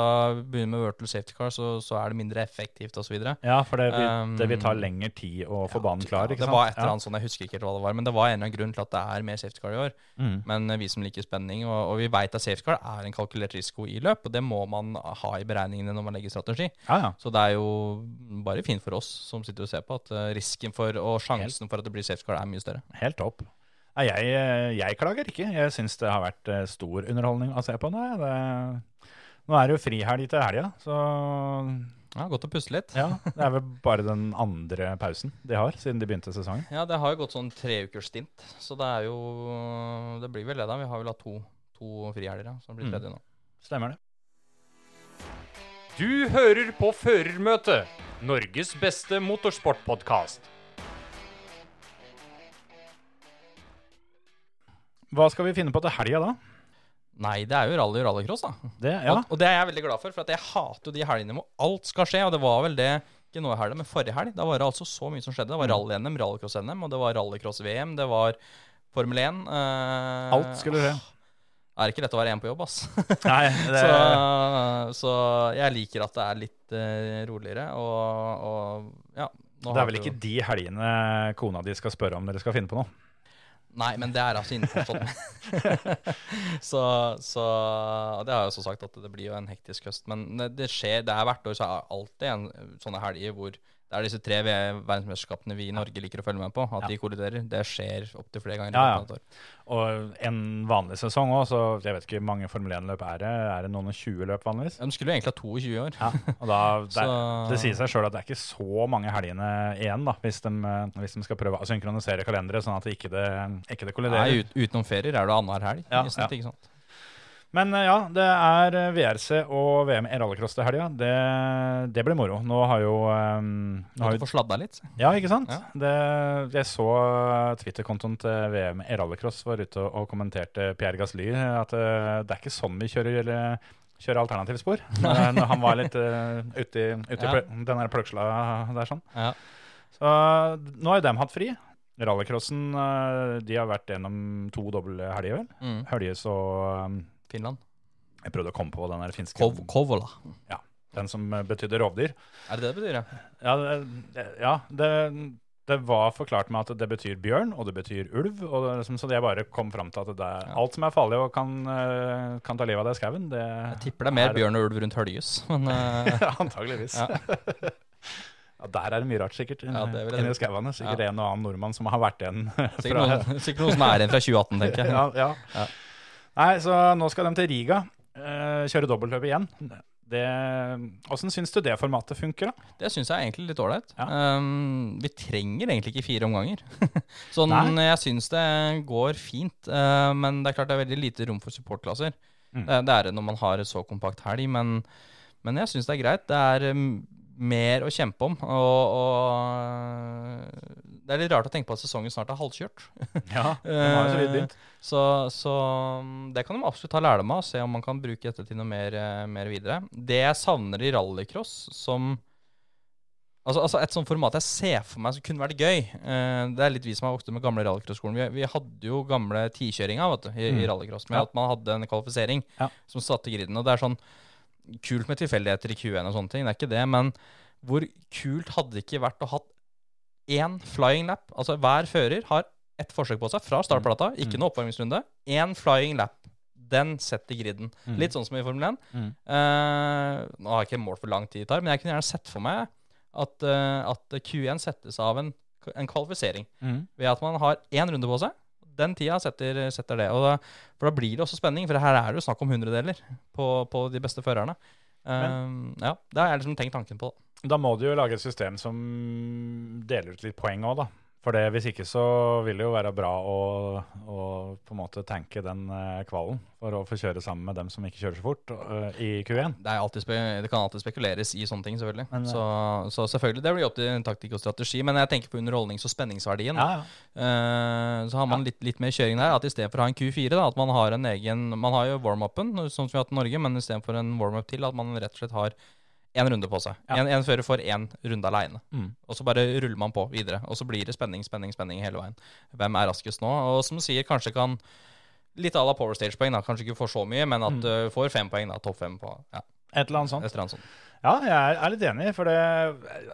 begynner med virtual safety car, så, så er det mindre effektivt osv. Ja, for det vil, Um, det vil ta lengre tid å få banen klar, ikke det sant? var et eller annet sånn, jeg husker ikke helt hva det var, men det var en eller annen grunn til at det er mer safety car i år. Mm. Men eh, vi som liker spenning, og, og vi veit at safety car er en kalkulert risiko i løp, og det må man ha i beregningene når man legger strategi. Ja, ja. Så det er jo bare fint for oss som sitter og ser på, at eh, risken for og sjansen for at det blir safety car er mye større. Helt topp. Nei, jeg, eh, jeg klager ikke. Jeg syns det har vært eh, stor underholdning å se på. Nå, det, nå er det jo frihelg til helga, så Ja, Godt å puste litt. ja, det er vel bare den andre pausen de har siden de begynte sesongen. Ja, det har jo gått sånn tre ukers stint, så det er jo Det blir vel det, da. Vi har vel hatt to, to frihelger, ja, så det blir Mm. tredje nå. Stemmer det. Du hører på Førermøtet, Norges beste motorsportpodkast. Hva skal vi finne på til helga da? Nei, det er jo rally og rallycross, da. Det, ja. Og, og det er jeg veldig glad for, for at jeg hater jo de helgene hvor alt skal skje. Og det var vel det ikke nå i helga, men forrige helg. Da var det altså så mye som skjedde. Det var rally-NM, rallycross-NM, og det var rallycross-VM, det var Formel 1. Uh, Alt skulle skje. Er det ikke lett å være én på jobb, ass. Nei, det, så, så jeg liker at det er litt uh, roligere. Og, og ja, Det er vel ikke de helgene kona di skal spørre om dere skal finne på noe? Nei, men det er altså innforstått med. så, så Det har jeg også sagt, at det blir jo en hektisk høst. Men det, skjer, det er hvert år så er alltid en, sånne helger hvor det er disse tre ve- verdensmesterskapene vi i Norge liker å følge med på. At Ja. de kolliderer. Det skjer opptil flere ganger. i Ja, ja. Og en vanlig sesong òg, så jeg vet ikke hvor mange Formel 1-løp er det. Er det noen og 20 løp vanligvis? De skulle jo egentlig ha 22 i år. Ja, og da, det, det sier seg sjøl at det er ikke så mange helgene igjen, da, hvis de, hvis de skal prøve å synkronisere kalenderet, sånn at det ikke det, ikke det kolliderer. Nei, ut, utenom ferier er det annenhver helg. Ja, ja. ikke sant? Men eh, ja, det er eh, VRC og VM i rallycross til helga. Det, det blir moro. Nå har jo, um, nå har Du jo få sladda litt. Ja, ikke sant? Ja. Det, jeg så Twitter-kontoen til VM i rallycross var ute og, og kommenterte Pierre Gasly at uh, det er ikke sånn vi kjører, eller, kjører alternativspor. Når, han var litt uh, ute i, ute i Ja. den der pløksla der sånn. Ja. Så nå har jo dem hatt fri. Rallycrossen uh, de har vært gjennom to doble helger, vel. Mm. Høljes og um, Finland. Jeg prøvde å komme på den der finske Kov Kovola. Den som eh, betydde rovdyr. Er det det det betyr? Ja? Ja, det, det, ja det, det var forklart med at det betyr bjørn, og det betyr ulv. Og det, liksom, så jeg bare kom fram til at det er, Ja. alt som er farlig og kan, eh, kan ta livet av deg i skauen, det Jeg tipper det er mer er- bjørn og ulv rundt Høljes. Men eh, Antageligvis. Ja. Ja, der er det mye rart, sikkert. Ja, det vil jeg skauene. Sikkert Ja. en og annen nordmann som har vært igjen. sikkert, noen, sikkert noen som er igjen fra 2018, tenker jeg. ja, ja. Nei, så nå skal de til Riga. Uh, kjøre dobbeltløp igjen. Det, Åssen syns du det formatet funker, da? Det syns jeg er egentlig litt ålreit. Ja. Um, vi trenger egentlig ikke fire omganger. sånn, Nei. jeg syns det går fint, uh, men det er klart det er veldig lite rom for supportklasser. Mm. Det, det er det når man har et så kompakt helg, men, men jeg syns det er greit. Det er um, mer å kjempe om, og, og det er litt rart å tenke på at sesongen snart er halvkjørt. Ja, de har jo så vidt Eh, begynt. Så, så um, det kan de absolutt ta lærdom av, og se om man kan bruke dette til noe mer, eh, mer videre. Det jeg savner i rallycross, som Altså, altså Et sånt format jeg ser for meg som kunne vært gøy eh, Det er litt vi som har vokst opp med gamle rallycross-skolen. Vi, vi hadde jo gamle tikjøringa i, mm. i, rallycross, med Ja. at man hadde en kvalifisering Ja. som satte griden. Og det er sånn kult med tilfeldigheter i Q1 og sånne ting, det er ikke det, men hvor kult hadde det ikke vært å hatt én flying lap? Altså hver fører har ett forsøk på seg fra startplata, ikke Mm. noe oppvarmingsrunde. Én flying lap. Den setter griden. Mm. Litt sånn som i Formel 1. Mm. Uh, nå har jeg ikke målt for lang tid det tar, men jeg kunne gjerne sett for meg at, uh, at Q1 settes av en, en kvalifisering. Mm. Ved at man har én runde på seg. Den tida setter, setter det. Og da, for da blir det også spenning, for her er det jo snakk om hundredeler på, på de beste førerne. Eh, ja, Det har jeg liksom tenkt tanken på. Da må du jo lage et system som deler ut litt poeng òg, da. For det, hvis ikke så vil det jo være bra å, å på en måte tanke den eh, kvalen for å få kjøre sammen med dem som ikke kjører så fort uh, i Q1. Det, er alltid det kan alltid spekuleres i sånne ting, selvfølgelig. Men, så, så selvfølgelig, det blir opp til taktikk og strategi. Men jeg tenker på underholdnings- og spenningsverdien. Ja, ja. Uh, så har man litt, litt mer kjøring der. At istedenfor å ha en Q4, da, at man har en egen Man har jo warm-upen, sånn som vi har hatt i Norge, men istedenfor en warm-up til, at man rett og slett har én runde på seg. Ja. En, en fører får én runde aleine. Mm. Og så bare ruller man på videre. Og så blir det spenning, spenning, spenning hele veien. Hvem er raskest nå? Og som du sier, kanskje kan Litt à la Power Stage-poeng, da. Kanskje ikke får så mye, men at Mm. du får fem poeng, da. Topp fem på ja, Et eller annet sånt. et eller annet sånt. Ja, jeg er, litt enig, for det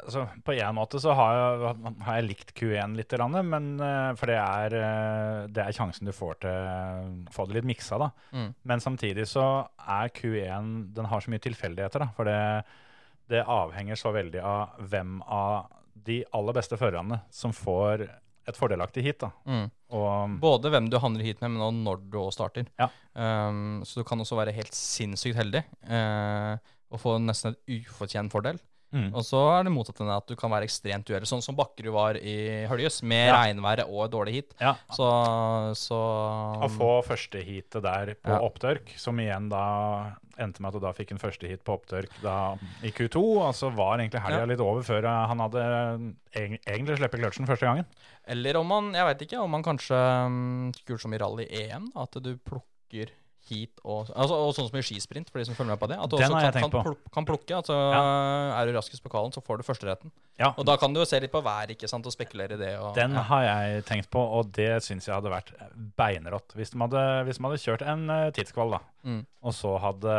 altså, På en måte så har jeg, har jeg likt Q1 litt, men eh, for det er, eh, det er sjansen du får til å få det litt miksa, da. Mm. Men samtidig så er Q1 Den har så mye tilfeldigheter, da. For det, det avhenger så veldig av hvem av de aller beste førerne som får et fordelaktig hit, da. Mm. Og Både hvem du handler hit med, men også når du også starter. Ja. Um, så du kan også være helt sinnssykt heldig uh, og få nesten et ufortjent fordel. Mm, Og så er det motsatt enn at du kan være ekstremt uheldig, sånn som Bakkerud var i Høljes, med Ja. regnværet og et dårlig hit. ja, Så, så Å få førsteheatet der på Ja. opptørk, som igjen da endte med at du da fikk en førsteheat på opptørk da i Q2, og så var egentlig helga Ja. litt over før eh, han hadde egentlig sluppet kløtsjen første gangen. Eller om man, jeg veit ikke, om man kanskje skulle gjort som i rally-EM, at du plukker hit og altså, Og sånn som i skisprint, for de som følger med på det. At du Den også kan, kan, pluk- kan plukke. Altså, Er du raskest på kvalen, så får du førsteretten. Ja, Og da kan du jo se litt på været, ikke sant, og spekulere i det. Og, den ja. har jeg tenkt på, og det syns jeg hadde vært beinrått. Hvis de hadde, hvis de hadde kjørt en uh, tidskvall, da, Mm. og så hadde,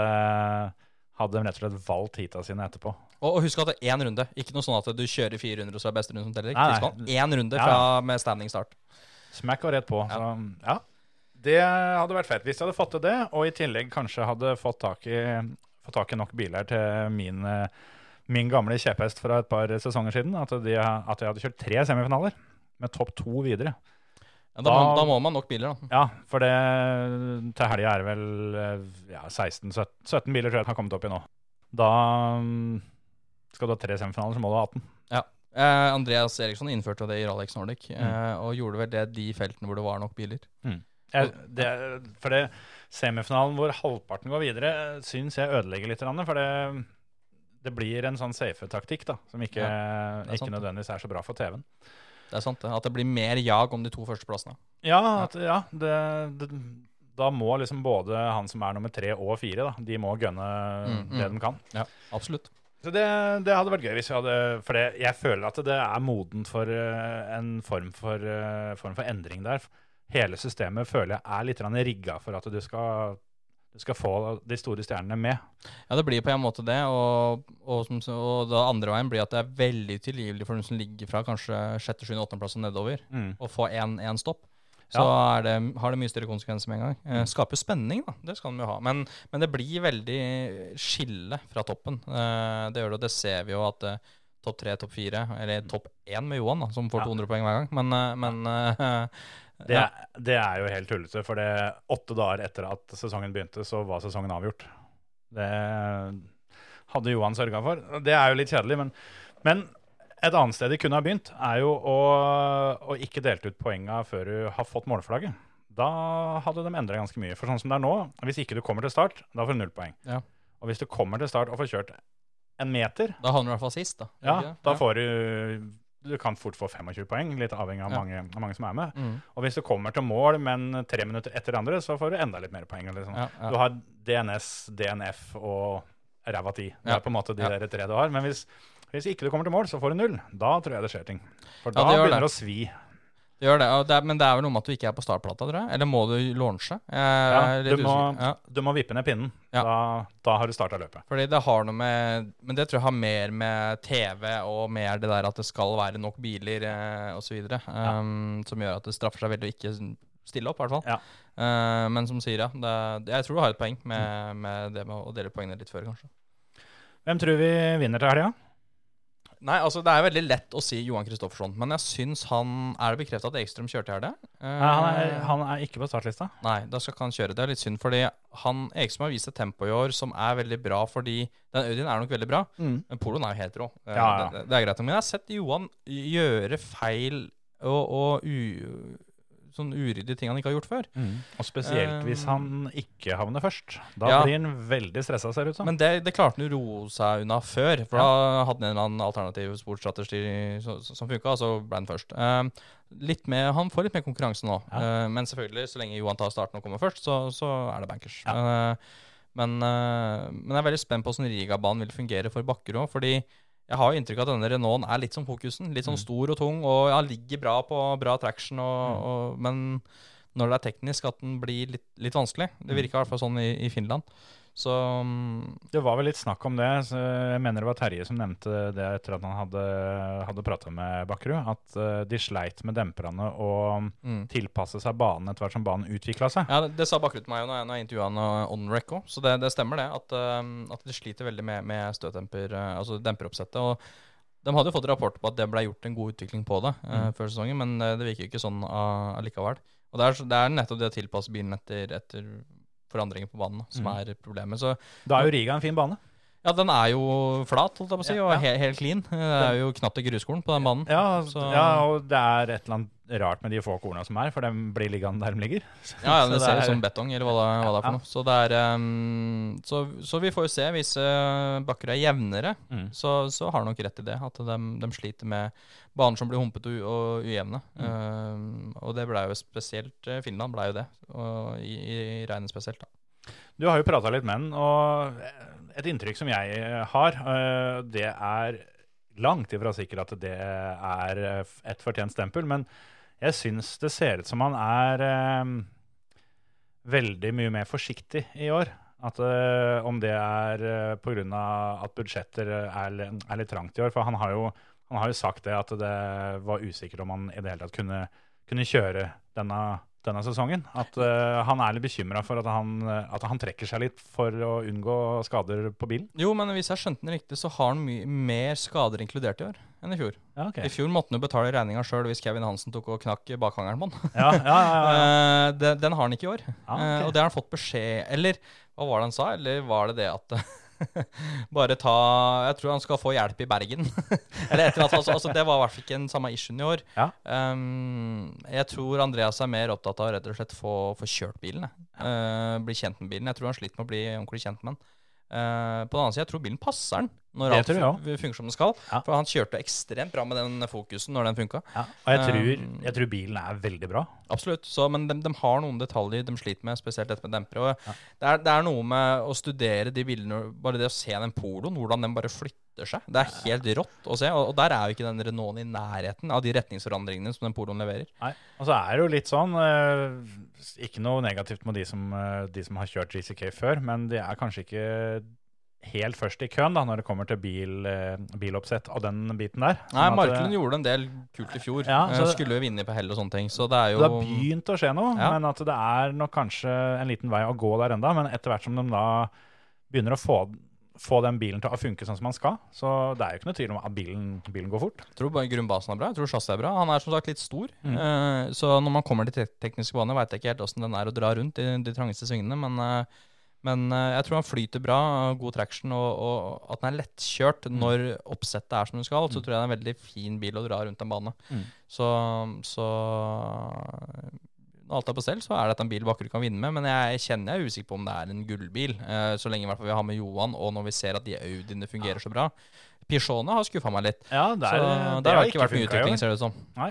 hadde de rett og slett valgt heata sine etterpå. Og, og husk at det er én runde. Ikke noe sånn at du kjører fire runder, og så er beste runde som teller. Én runde fra, med standing start. Smack og rett på. Så ja. Det hadde vært fett hvis jeg hadde fått til det, og i tillegg kanskje hadde fått tak i, fått tak i nok biler til min, eh, min gamle kjepphest fra et par sesonger siden. At, de, at jeg hadde kjørt tre semifinaler med topp to videre. Ja, da, Da- må, da må man nok biler, da. Ja, for det til helga er det vel eh, ja, 16-17 17 biler tror jeg har kommet opp i nå. Da mm, skal du ha tre semifinaler, så må du ha 18. Eh, Andreas Eriksson innførte det i Ralex Nordic, Mm. eh, og gjorde vel det de feltene hvor det var nok biler. Jeg, det, for det semifinalen hvor halvparten går videre, syns jeg ødelegger litt. For det, det blir en sånn safe-taktikk da, som ikke, er ikke sant, nødvendigvis er så bra for TV-en. Det er sant, det. At det blir mer jag om de to førsteplassene. Ja, at, ja det, det, da må liksom både han som er nummer tre og fire, da, de må gønne Mm, mm. det de kan. Ja, absolutt. Så det, det hadde vært gøy hvis vi hadde For det, jeg føler at det er modent for eh, en form for, eh, form for endring der. Hele systemet føler jeg er litt rigga for at du skal, du skal få de store stjernene med. Ja, det blir på en måte det, og, og, som, og da andre veien blir at det er veldig tilgivelig for den som ligger fra kanskje sjette, sjuende, åttende plass og nedover, Mm. å få én stopp. Så er det, har det mye større konsekvenser med en gang. Eh, skaper spenning, da. Det skal de jo ha. Men, men det blir veldig skille fra toppen. Eh, det gjør det, og det ser vi jo at eh, topp tre, topp fire, eller topp én med Johan, da, som får Ja. 200 poeng hver gang. Men, eh, men eh, Det, det er jo helt tullete, for det åtte dager etter at sesongen begynte, så var sesongen avgjort. Det hadde Johan sørga for. Det er jo litt kjedelig, men, men et annet sted de kunne ha begynt, er jo å, å ikke delte ut poenga før du har fått målflagget. Da hadde de endra ganske mye. For sånn som det er nå, hvis ikke du kommer til start, da får du null poeng. Ja. Og hvis du kommer til start og får kjørt en meter, Da havner du i hvert fall sist, da. ja, da får du Du kan fort få 25 poeng, litt avhengig av Ja. mange, av mange som er med. Mm. Og hvis du kommer til mål, men tre minutter etter andre, så får du enda litt mer poeng. Sånn. Ja, ja. Du har DNS, DNF og ræva ti. Det er på en måte de der tre du har. Men hvis, hvis ikke du kommer til mål, så får du null. Da tror jeg det skjer ting. For da begynner det å svi. Det gjør det, det er, men det er vel noe med at du ikke er på startplata, tror jeg? Eller må du launche? Jeg Ja, du, må. Ja. du må vippe ned pinnen. Ja. Da, da har du starta løpet. Fordi det har noe med Men det tror jeg har mer med TV og mer det der at det skal være nok biler eh, osv. Um, Som gjør at det straffer seg veldig å ikke stille opp, i hvert fall. Ja. Uh, men som sier, ja. Det, jeg tror du har et poeng med, med det med å dele poengene litt før, kanskje. Hvem tror vi vinner til helga? Nei, altså Det er veldig lett å si Johan Kristoffersson, men jeg syns han Er det bekrefta at Ekstrøm kjørte i helga? Uh, Nei, han, er, han er ikke på startlista. Nei, da skal ikke han kjøre. Det er litt synd, fordi han Ekstrøm har vist et tempo i år som er veldig bra, fordi den Audien er nok veldig bra, Mm. men poloen er jo helt rå. Uh, Ja, ja. Det, det er greit. Men jeg har sett Johan gjøre feil og, og u, sånn uryddige ting han ikke har gjort før. Og spesielt hvis han ikke havner først. Da Ja. blir han veldig stressa, ser det ut som. Men det, det klarte han å roe seg unna før, for da hadde han en eller annen alternativ sportsstrategi som, som funka, og så ble han først. Uh, litt med, han får litt mer konkurranse nå, Ja. uh, men selvfølgelig, så lenge Johan tar starten og kommer først, så, så er det bankers. Ja. Eh, men, eh, men jeg er veldig spent på hvordan Riga-banen vil fungere for bakker òg, fordi jeg har jo inntrykk av at denne Renaulten er litt som fokusen. Litt sånn stor og tung, og ja, ligger bra på bra traction, og, Mm. og, men når det er teknisk, at den blir litt, litt vanskelig. Det Mm. virker i hvert fall sånn i, i Finland. Så Det var vel litt snakk om det. Jeg mener det var Terje som nevnte det etter at han hadde, hadde prata med Bakkerud. At eh, de sleit med demperne og mm. tilpasse seg banen etter hvert som banen utvikla seg. Ja, det, det sa Bakkerud til meg når jeg, når jeg intervjua han uh, on rec òg, så det, det stemmer det. At, um, at de sliter veldig med, med støtdemper, uh, altså demperoppsettet. Og de hadde jo fått rapport på at det ble gjort en god utvikling på det uh, Mm. før sesongen, men uh, det virker jo ikke sånn uh, allikevel. Og det er, det er nettopp det å tilpasse bilen etter, etter forandringer på banen som Mm. er problemet. Så Da er jo Riga en fin bane. ja, den er jo flat, holdt jeg på å si, og ja. he helt clean. Det er jo knapt i gruskorn på den banen. Ja, ja, og det er et eller annet rart med de få korna som er, for de blir liggende der de ligger. Ja, ja, det det ser ut er- som betong, eller hva det, hva det er for noe. Så, det er, um, så, så vi får jo se. Hvis uh, bakker er jevnere, Mm. så, så har han nok rett i det. At de, de sliter med baner som blir humpete og, og ujevne. Mm. Og det ble jo spesielt eh, Finland ble jo det, i, i regnet spesielt. da. Du har jo prata litt med den, og et inntrykk som jeg har, øh, det er langt ifra sikkert at det er et fortjent stempel, men jeg syns det ser ut som han er veldig mye mer forsiktig i år. At eh, Om det er uh, pga. at budsjetter er, er litt trangt i år. For han har, jo, han har jo sagt det at det var usikkert om han i det hele tatt kunne, kunne kjøre denne, denne sesongen. At uh, han er litt bekymra for at han, eh, at han trekker seg litt for å unngå skader på bilen. Jo, men hvis jeg skjønte den riktig, så har han mye mer skader inkludert i år enn i fjor. Ja, okay. I fjor måtte han jo betale regninga sjøl hvis Kevin Hansen tok og knakk bakhangeren på han. Ja, ja, ja, ja. Eh, den, den har han ikke i år. Ah, ok. Eh, og det har han fått beskjed Eller hva var det han sa? Eller var det det at Bare ta Jeg tror han skal få hjelp i Bergen. eller etter at. Altså, altså, det var i hvert fall ikke en samme issuen i år. Ja. Um, jeg tror Andreas er mer opptatt av å rett og slett få, få kjørt bilen. Eh, bli kjent med bilen. Jeg tror han sliter med å bli ordentlig kjent med den. Uh, på den annen side, jeg tror bilen passer den når alt funker som det skal. Ja. For han kjørte ekstremt bra med den fokusen når den funka. ja. Og jeg tror, Um, jeg tror bilen er veldig bra. Absolutt. Så, men de, de har noen detaljer de sliter med, spesielt dette med dempere. Ja. det, det er noe med å studere de bildene, bare det å se den poloen, hvordan den bare flytter seg. Det er helt rått å se. Og, og der er jo ikke den Renaulten i nærheten av de retningsforandringene som den poloen leverer. Nei. Og så er det jo litt sånn eh, Ikke noe negativt med de som, eh, de som har kjørt GCK før, men de er kanskje ikke helt først i køen da, når det kommer til bil, eh, biloppsett og den biten der. Sånn Nei, Markelen eh, gjorde en del kult i fjor. Ja, så- Eh, Skulle jo vinne på hell og sånne ting. Så det er jo Det har begynt å skje noe, Ja. men at det er nok kanskje en liten vei å gå der enda. Men etter hvert som de da begynner å få, få den bilen til å funke sånn som man skal, så det er jo ikke noe tvil om at bilen, bilen går fort. Jeg tror bare grunnbasen er bra. Jeg tror chassis er bra. Han er som sagt litt stor. Mm. Uh, så når man kommer til te tekniske bane, veit jeg ikke helt åssen den er å dra rundt i de trangeste svingene. Men, eh, men eh, jeg tror han flyter bra, god traction, og, og at den er lettkjørt Mm. når oppsettet er som det skal, så tror jeg det er en veldig fin bil å dra rundt en bane. Mm. Så, så når alt er på stell, så er dette en bil Bakkerud kan vinne med. Men jeg kjenner jeg er usikker på om det er en gullbil. eh, så lenge i hvert fall vi har med Johan, og når vi ser at de Audiene fungerer så bra. Peugeotene har skuffa meg litt. Ja, der, så det der har det ikke vært mye utvikling, ser det ut som. Nei.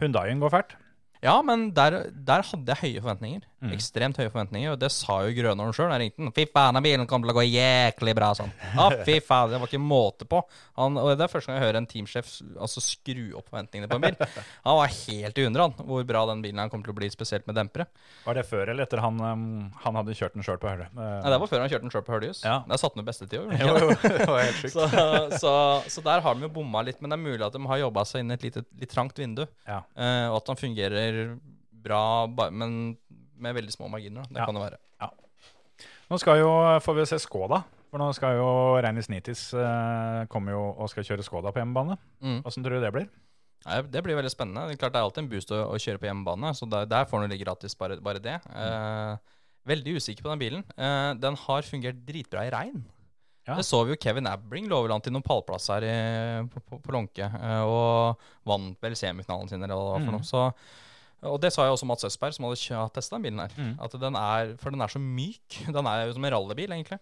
Hundaien går fælt. Ja, men der, der hadde jeg høye forventninger. Mm. Ekstremt høye forventninger. Og det sa jo Grønholm sjøl. Jeg ringte den. Fy faen, den bilen kommer til å gå jæklig bra. Sånn. Ja, fy faen. Det var ikke måte på. Han, og det er første gang jeg hører en teamsjef altså, skru opp forventningene på en bil. Han var helt i hundre, han, hvor bra den bilen her kommer til å bli, spesielt med dempere. Var det før eller etter han, um, han hadde kjørt den sjøl på Hølje? Nei, Det var før han kjørte den sjøl på Hurdius. Ja. Der satte han jo bestetid òg. Jo, jo, det var helt sjukt. Så, så, så der har de jo bomma litt. Men det er mulig at de har jobba seg inn i et lite, litt trangt vindu. Ja. Eh, og at han fungerer bra, men med veldig små marginer. da. Det Ja. kan det være. Nå skal jo, får vi se Skoda. For nå skal jo Reinis Nitis eh, komme jo og skal kjøre Skoda på hjemmebane. Mm. Åssen tror du det blir? Nei, det blir veldig spennende. Det er klart det er alltid en boost å, å kjøre på hjemmebane, så der, der får han litt gratis bare, bare det. Eh, veldig usikker på den bilen. Eh, den har fungert dritbra i regn. Ja. Det så vi jo Kevin Abbring lå vel an til noen pallplasser i, på, på, på Lånke, eh, og vant vel semifinalen sin eller hva det var for Mm. noe. Så, og det sa jo også Mats Østberg, som hadde testa den bilen her. Mm. At den er, For den er så myk. Den er jo som en rallybil, egentlig.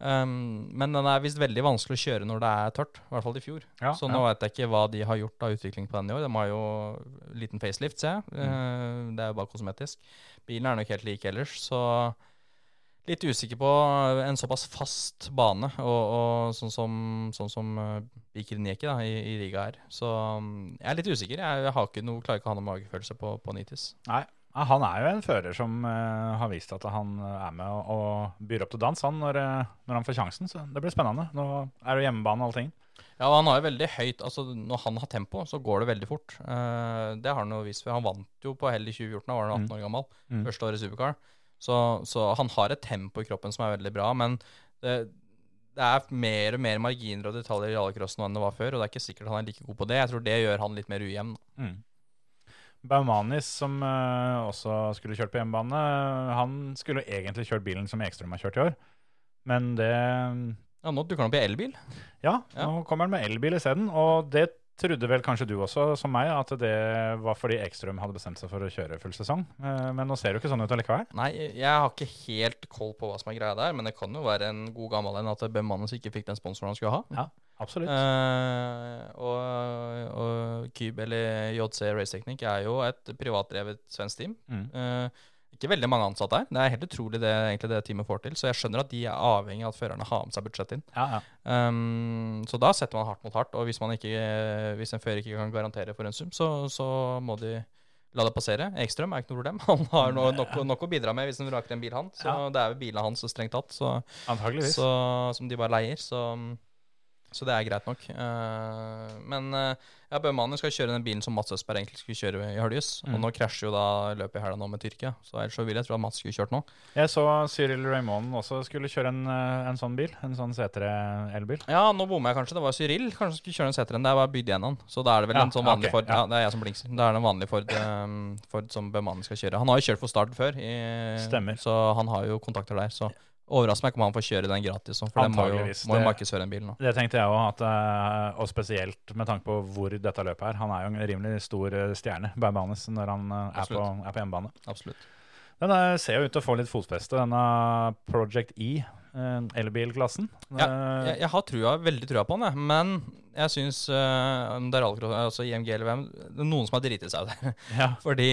Um, men den er visst veldig vanskelig å kjøre når det er tørt. I hvert fall i fjor. Ja, så ja. nå vet jeg ikke hva de har gjort av utvikling på den i år. De har jo liten facelift, ser jeg. Mm. Uh, det er jo bare kosmetisk. Bilen er nok helt lik ellers, så litt usikker på en såpass fast bane, og, og sånn som, sånn som uh, Bikir da, i, i Riga er. Så um, jeg er litt usikker. Jeg, jeg har ikke noe, klarer ikke å ha noe magefølelse på, på Nitis. Nei. Han er jo en fører som uh, har vist at han er med og, og byr opp til dans han når, eh, når han får sjansen. Så det blir spennende. Nå er det hjemmebane og allting. Ja, og han har jo veldig høyt Altså, når han har tempo, så går det veldig fort. Uh, det har han jo vist. For han vant jo på hell i 2014, da var han 18 år gammel. Mm. Første året i Supercar. Så, så han har et tempo i kroppen som er veldig bra. Men det, det er mer og mer marginer og detaljer i rallycross nå enn det var før. Og det er ikke sikkert han er like god på det. Jeg tror det gjør han litt mer ujevn. Mm. Baumanis, som uh, også skulle kjørt på hjemmebane, han skulle egentlig kjørt bilen som Ekstrøm har kjørt i år. Men det Ja, nå dukker han opp i elbil. Ja, Ja. nå kommer han med elbil isteden. Og det trodde vel kanskje du også, som meg, at det var fordi Ekstrøm hadde bestemt seg for å kjøre full sesong. Eh, Men nå ser det jo ikke sånn ut allikevel. Nei, jeg har ikke helt koll på hva som er greia der, men det kan jo være en god gammel en at Bøhmanes ikke fikk den sponsoren han skulle ha. Ja, absolutt. Eh, og, og Cube eller JC Race Technic er jo et privatdrevet svensk team. Mm. Eh, ikke veldig mange ansatte her. Det er helt utrolig det, egentlig det teamet får til. Så jeg skjønner at de er avhengig av at førerne har med seg budsjettet inn. Ja, ja. Um, så da setter man hardt mot hardt. Og hvis, man ikke, hvis en fører ikke kan garantere for en sum, så, så må de la det passere. Ekstrøm er ikke noe problem. Han har noe, nok, nok å bidra med hvis han vraker en bil, han. Så Ja. det er jo bilene hans, strengt tatt, så, så, som de bare leier. Så, så det er greit nok. Eh, men uh, ja, Bøhmanen skal kjøre den bilen som Mats Østberg egentlig skulle kjøre i Høljes. Mm. Og nå krasjer jo da løpet i helga nå med Tyrkia. Så ellers så vil jeg tro at Mats skulle kjørt nå. Jeg så Cyril Raymonden også skulle kjøre en, eh, en sånn bil. En sånn C3 elbil. Ja, nå bommer jeg kanskje. Det var Cyril kanskje skulle kjøre en setere enn det. Jeg var bygd igjen han. Så da er det vel Ja, en sånn vanlig okay, Ford. ja. Ja, det er jeg som blinkser. Da er det en vanlig Ford, um, Ford som Bøhmanen skal kjøre. Han har jo kjørt for Start før, i, Stemmer. så han har jo kontakter der. Så overrasker meg ikke om han får kjøre den gratis. For den må jo, må jo markedsføre den bilen. nå. Det tenkte jeg òg, og spesielt med tanke på hvor dette løpet er. Han er jo en rimelig stor eh, stjerne, Baumanes, når han eh, er på, er på hjemmebane. Absolutt. Den er, ser jo ut til å få litt fotfeste, denne Project E, eh, elbilklassen. Ja, Eh, Jeg, jeg har trua, veldig trua på den. Men jeg syns uh, det er altså IMG eller hvem Det er noen som har driti seg ut der. ja. Fordi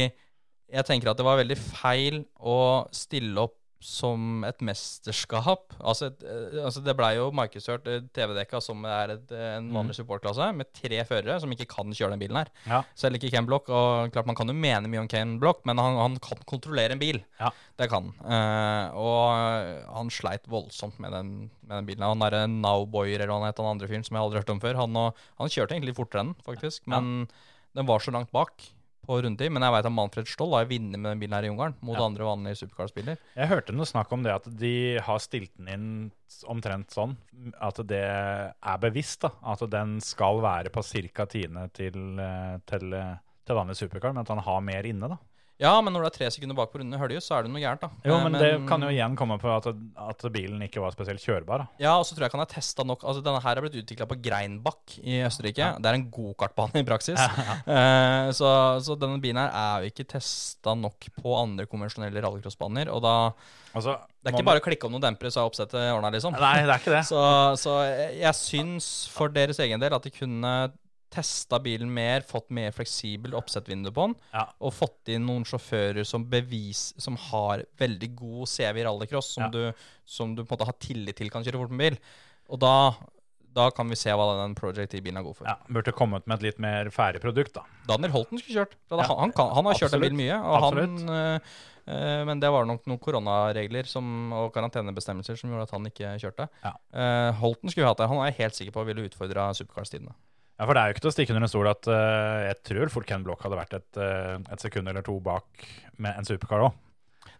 jeg tenker at det var veldig feil å stille opp som et mesterskap. Altså, et, eh, altså Det blei jo markedsført eh, TV-dekka som er et, eh, en vanlig supportklasse, med tre førere som ikke kan kjøre den bilen her. Ja. Selv ikke Ken Block. Og klart Man kan jo mene mye om Ken Block, men han, han kan kontrollere en bil. Ja. Det kan han. Eh, og han sleit voldsomt med den, med den bilen. Han derre Nowboyer eller hva han het, han andre fyren som jeg aldri har hørt om før, han, og, han kjørte egentlig fortere enn den, faktisk. Men den var så langt bak på rundetid. Men jeg veit at Manfred Stoll har vunnet med den bilen her i Ungarn mot Ja. andre vanlige supercar-spiller. Jeg hørte noe snakk om det at de har stilt den inn omtrent sånn at det er bevisst. da, At den skal være på ca. tiende til, eh, til, eh, til vanlig supercar, men at han har mer inne. da. Ja, men når du er tre sekunder bak på runden i Hølje, så er det noe gærent, da. Jo, men, men, det kan jo igjen komme på at, at bilen ikke var spesielt kjørbar. da. Ja, og så tror jeg ikke han har testa nok Altså, Denne her er blitt utvikla på Greinbakk i Østerrike. Det er en gokartbane i praksis. Eh, så, så denne bilen her er jo ikke testa nok på andre konvensjonelle rallycrossbaner. Og da Altså, Det er ikke bare å klikke om noen dempere, så er oppsettet ordna, liksom. Nei, det er ikke det. Så, så jeg jeg syns for deres egen del at de kunne testa bilen mer, fått mer fleksibel oppsettvindu på den, Ja. og fått inn noen sjåfører som bevis Som har veldig god CV i rallycross, som, Ja. du, som du på en måte har tillit til kan kjøre fort med bil. Og da, da kan vi se hva den Project E-bilen er god for. Ja, Burde kommet med et litt mer ferdig produkt, da. Daniel Holten skulle kjørt. Ja. han, han, kan, han har kjørt en Absolutt. bil mye. Han, eh, men det var nok noen koronaregler som, og karantenebestemmelser som gjorde at han ikke kjørte. Ja. Eh, Holten skulle vi hatt det. Han er jeg helt sikker på ville utfordra supercars-tidene. Ja, For det er jo ikke til å stikke under en stol at uh, jeg tror fort Ken Block hadde vært et, uh, et sekund eller to bak med en supercar òg.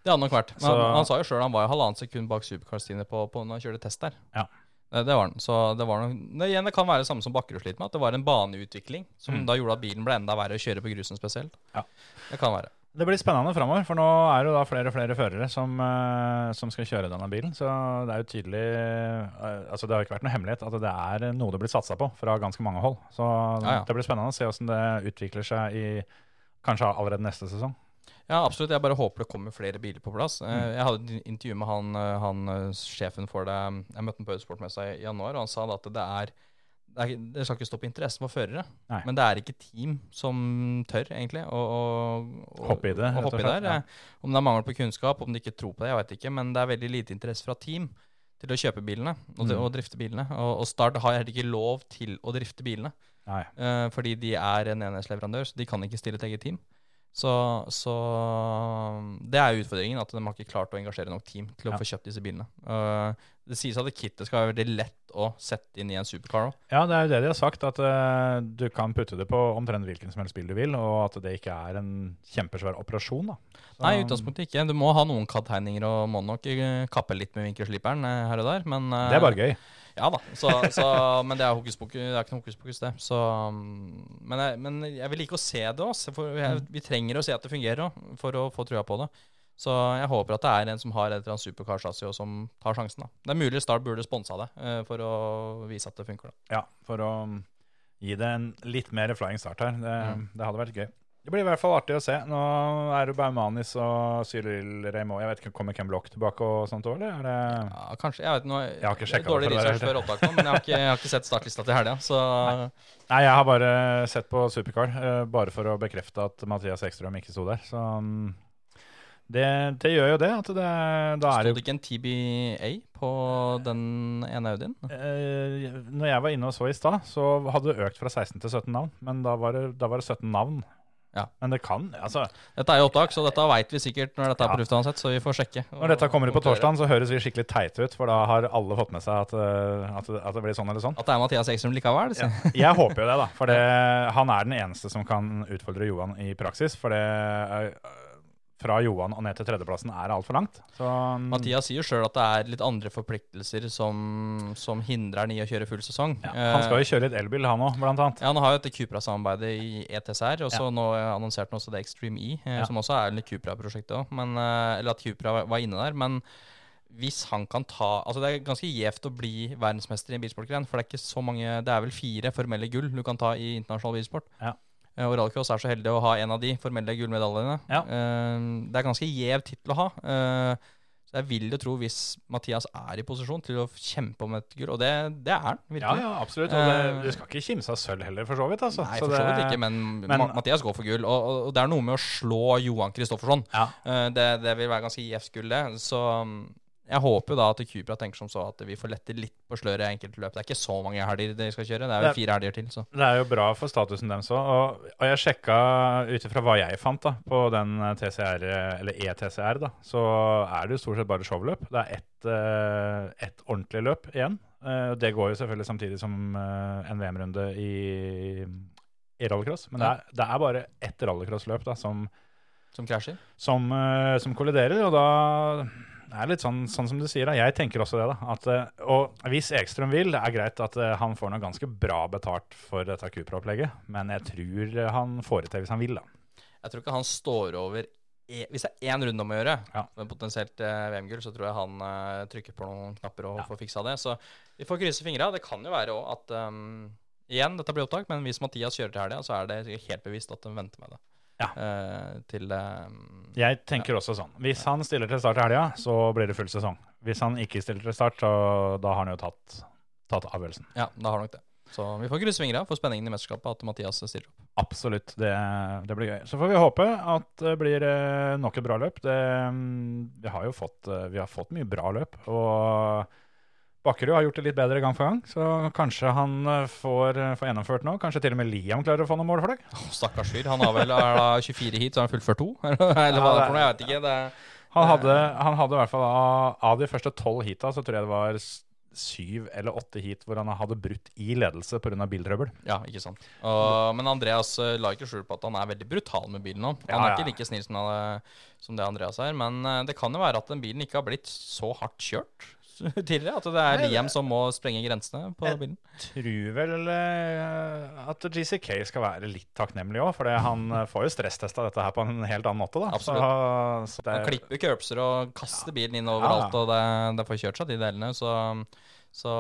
Det hadde nok vært. Men han, han sa jo sjøl han var jo halvannet sekund bak supercar-Stine på, på når han kjørte test der. Ja. Det, det var han. Så det var nok det, igjen, det kan være det samme som Bakkerud sliter med, at det var en baneutvikling som Mm. da gjorde at bilen ble enda verre å kjøre på grusen spesielt. Ja. Det kan være. Det blir spennende framover, for nå er det jo da flere og flere førere som, eh, som skal kjøre denne bilen. Så det er jo tydelig eh, Altså det har jo ikke vært noe hemmelighet at det er noe det blir satsa på fra ganske mange hold. Så Ja, ja. det blir spennende å se hvordan det utvikler seg i kanskje allerede neste sesong. Ja, absolutt. Jeg bare håper det kommer flere biler på plass. Eh, Mm. Jeg hadde et intervju med han, han sjefen for det. Jeg møtte ham på Autosportmessa i januar, og han sa at det er det, er, skal ikke stoppe interessen for førere. Nei. Men det er ikke team som tør, egentlig, å, Hoppe i det, å hoppe i der. ja. Om det er mangel på kunnskap, om de ikke tror på det, jeg vet ikke. Men det er veldig lite interesse fra team til å kjøpe bilene og, Mm. og drifte bilene. Og, og Start har heller ikke lov til å drifte bilene. Eh, fordi de er en enhetsleverandør, så de kan ikke stille et eget team. Så, så det er utfordringen, at de har ikke klart å engasjere nok team til å Ja. få kjøpt disse bilene. Eh, det sies at kittet skal være veldig lett å sette inn i en supercar. også. Ja, det er jo det de har sagt, at uh, du kan putte det på omtrent hvilken som helst bil du vil, og at det ikke er en kjempesvær operasjon. da. Så- Nei, i utgangspunktet ikke. Du må ha noen CAD-tegninger og må nok eh, kappe litt med vinkelsliperen eh, her og der. Men, uh, Det er bare gøy. Ja da, så, så, men det er, hokus pokus, det er ikke noe hokus pokus, det. Så, men, jeg, men jeg vil like å se det også, for jeg, vi trenger å se at det fungerer også, for å få trua på det. Så jeg håper at det er en som har et eller annet supercar-chassis og som tar sjansen. da. Det er mulig Start burde sponsa det eh, for å vise at det funker. da. Ja, for å um, gi det en litt mer flying start her. Det, Mm. det hadde vært gøy. Det blir i hvert fall artig å se. Nå er det Baumanis og Cyril Raymond. Jeg vet ikke, Kommer Ken Block tilbake og sånt òg, eller? Er det Ja, kanskje, jeg vet nå, Jeg har ikke sjekket Dårlig research før opptak nå, men jeg har ikke, jeg har ikke sett startlista til helga. Så Nei, jeg har bare sett på Supercar, eh, bare for å bekrefte at Mathias Ekstrøm ikke sto der. Så um, det, det gjør jo det. At det, da er sto det ikke en TBA på den ene Audien? eh, Når jeg var inne og så i stad, så hadde det økt fra 16 til 17 navn. Men da var det, da var det 17 navn. Ja. Men det kan altså, Dette er jo opptak, så dette veit vi sikkert når dette er på Ja. lufta uansett, så vi får sjekke. Når dette kommer ut på Og torsdag, så høres vi skikkelig teite ut, for da har alle fått med seg at, eh, at, at det blir sånn eller sånn. At det er Mathias Ekstrøm likevel? Så. Jeg håper jo det, da. For han er den eneste som kan utfordre Johan i praksis. For det er, fra Johan og ned til tredjeplassen er altfor langt. Så Mathias sier jo sjøl at det er litt andre forpliktelser som, som hindrer han i å kjøre full sesong. ja, han skal Eh, jo kjøre litt elbil, han òg, blant annet. Ja, Han har jo dette Cupra-samarbeidet i ETSR, og så Ja. nå annonserte han også det Extreme E, eh, Ja. som også er litt Cupra-prosjektet òg. Eller at Cupra var- var inne der. Men hvis han kan ta Altså Det er ganske gjevt å bli verdensmester i en bilsportgren, for det er ikke så mange Det er vel fire formelle gull du kan ta i internasjonal bilsport. Ja. Eh, Og Rallycross er så heldig å ha en av de formelle gullmedaljene. Ja. Eh, Det er ganske gjev tittel å ha. Eh, Så jeg vil jo tro hvis Mathias er i posisjon til å kjempe om et gull, og det, det er han virkelig. ja, absolutt. Og det, du skal ikke kimse av sølv heller, for så vidt. Altså. Nei, for så det- vidt ikke, men, men- Mathias går for gull. Og, og, det er noe med å slå Johan Kristoffersson. Ja. Det, det vil være ganske gjevt gull, det. Så jeg håper jo da at Cupra tenker som så at vi får lette litt på sløret i enkelte løp. Det er ikke så mange helger de skal kjøre. Det er jo fire helger til, så. Det er jo bra for statusen deres òg. Og, og jeg sjekka ut ifra hva jeg fant da, på den TCR, eller ETCR, da, så er det jo stort sett bare showløp. Det er ett eh, ett ordentlig løp igjen. Eh, det går jo selvfølgelig samtidig som eh, en VM-runde i, i rallycross. Men det er, det er bare ett rallycrossløp da, som, Som krasjer. som, eh, som kolliderer. Og da det er litt sånn, sånn som du sier, da. Jeg tenker også det. da. At, eh, og hvis Ekstrøm vil, det er greit at eh, han får noe ganske bra betalt for dette Cupra-opplegget, men jeg tror eh, han får det til hvis han vil, da. Jeg tror ikke han står over e Hvis det er én runde om å gjøre, Ja. med potensielt eh, VM-gull, så tror jeg han eh, trykker på noen knapper og Ja. får fiksa det. Så vi får krysse fingra. Det kan jo være òg at um, Igjen, dette blir opptak, men hvis Mathias kjører til helga, så er det helt bevisst at de venter med det. Ja. uh, til um, Jeg tenker også sånn. Hvis han stiller til start i helga, så blir det full sesong. Hvis han ikke stiller til start, så da har han jo tatt, tatt avgjørelsen. Ja, da har nok det. Så vi får krysse fingra for spenningen i mesterskapet, at Mathias stiller opp. Absolutt. Det, det blir gøy. Så får vi håpe at det blir eh, nok et bra løp. Det, mm, vi har jo fått, eh, vi har fått mye bra løp. Og Bakkerud har gjort det litt bedre gang for gang, så kanskje han eh, får, eh, får gjennomført nå. Kanskje til og med Liam klarer å få noen mål for deg. Oh, Stakkars fyr. Han har vel er da 24 hit, så har han fullført to? Eller hva det er for noe? Jeg vet ikke. Det Han hadde, han hadde i hvert fall av, av de første tolv heata, så tror jeg det var syv eller åtte heat hvor han hadde brutt i ledelse pga. biltrøbbel. Ja, ikke sant. Og, men Andreas eh, la ikke skjul på at han er veldig brutal med bilen nå. Han Ja, er ja. ikke like snill som, det Andreas er. Men det kan jo være at den bilen ikke har blitt så hardt kjørt tidligere. At det er Liam som må sprenge grensene på Jeg- bilen. Tror vel eh, at GCK skal være litt takknemlig òg, for han eh, får jo stresstesta dette her på en helt annen måte. da. Absolutt. Så, så det, Han klipper curbser og kaster bilen inn overalt, Ja. og det, det får kjørt seg, de delene. Så, så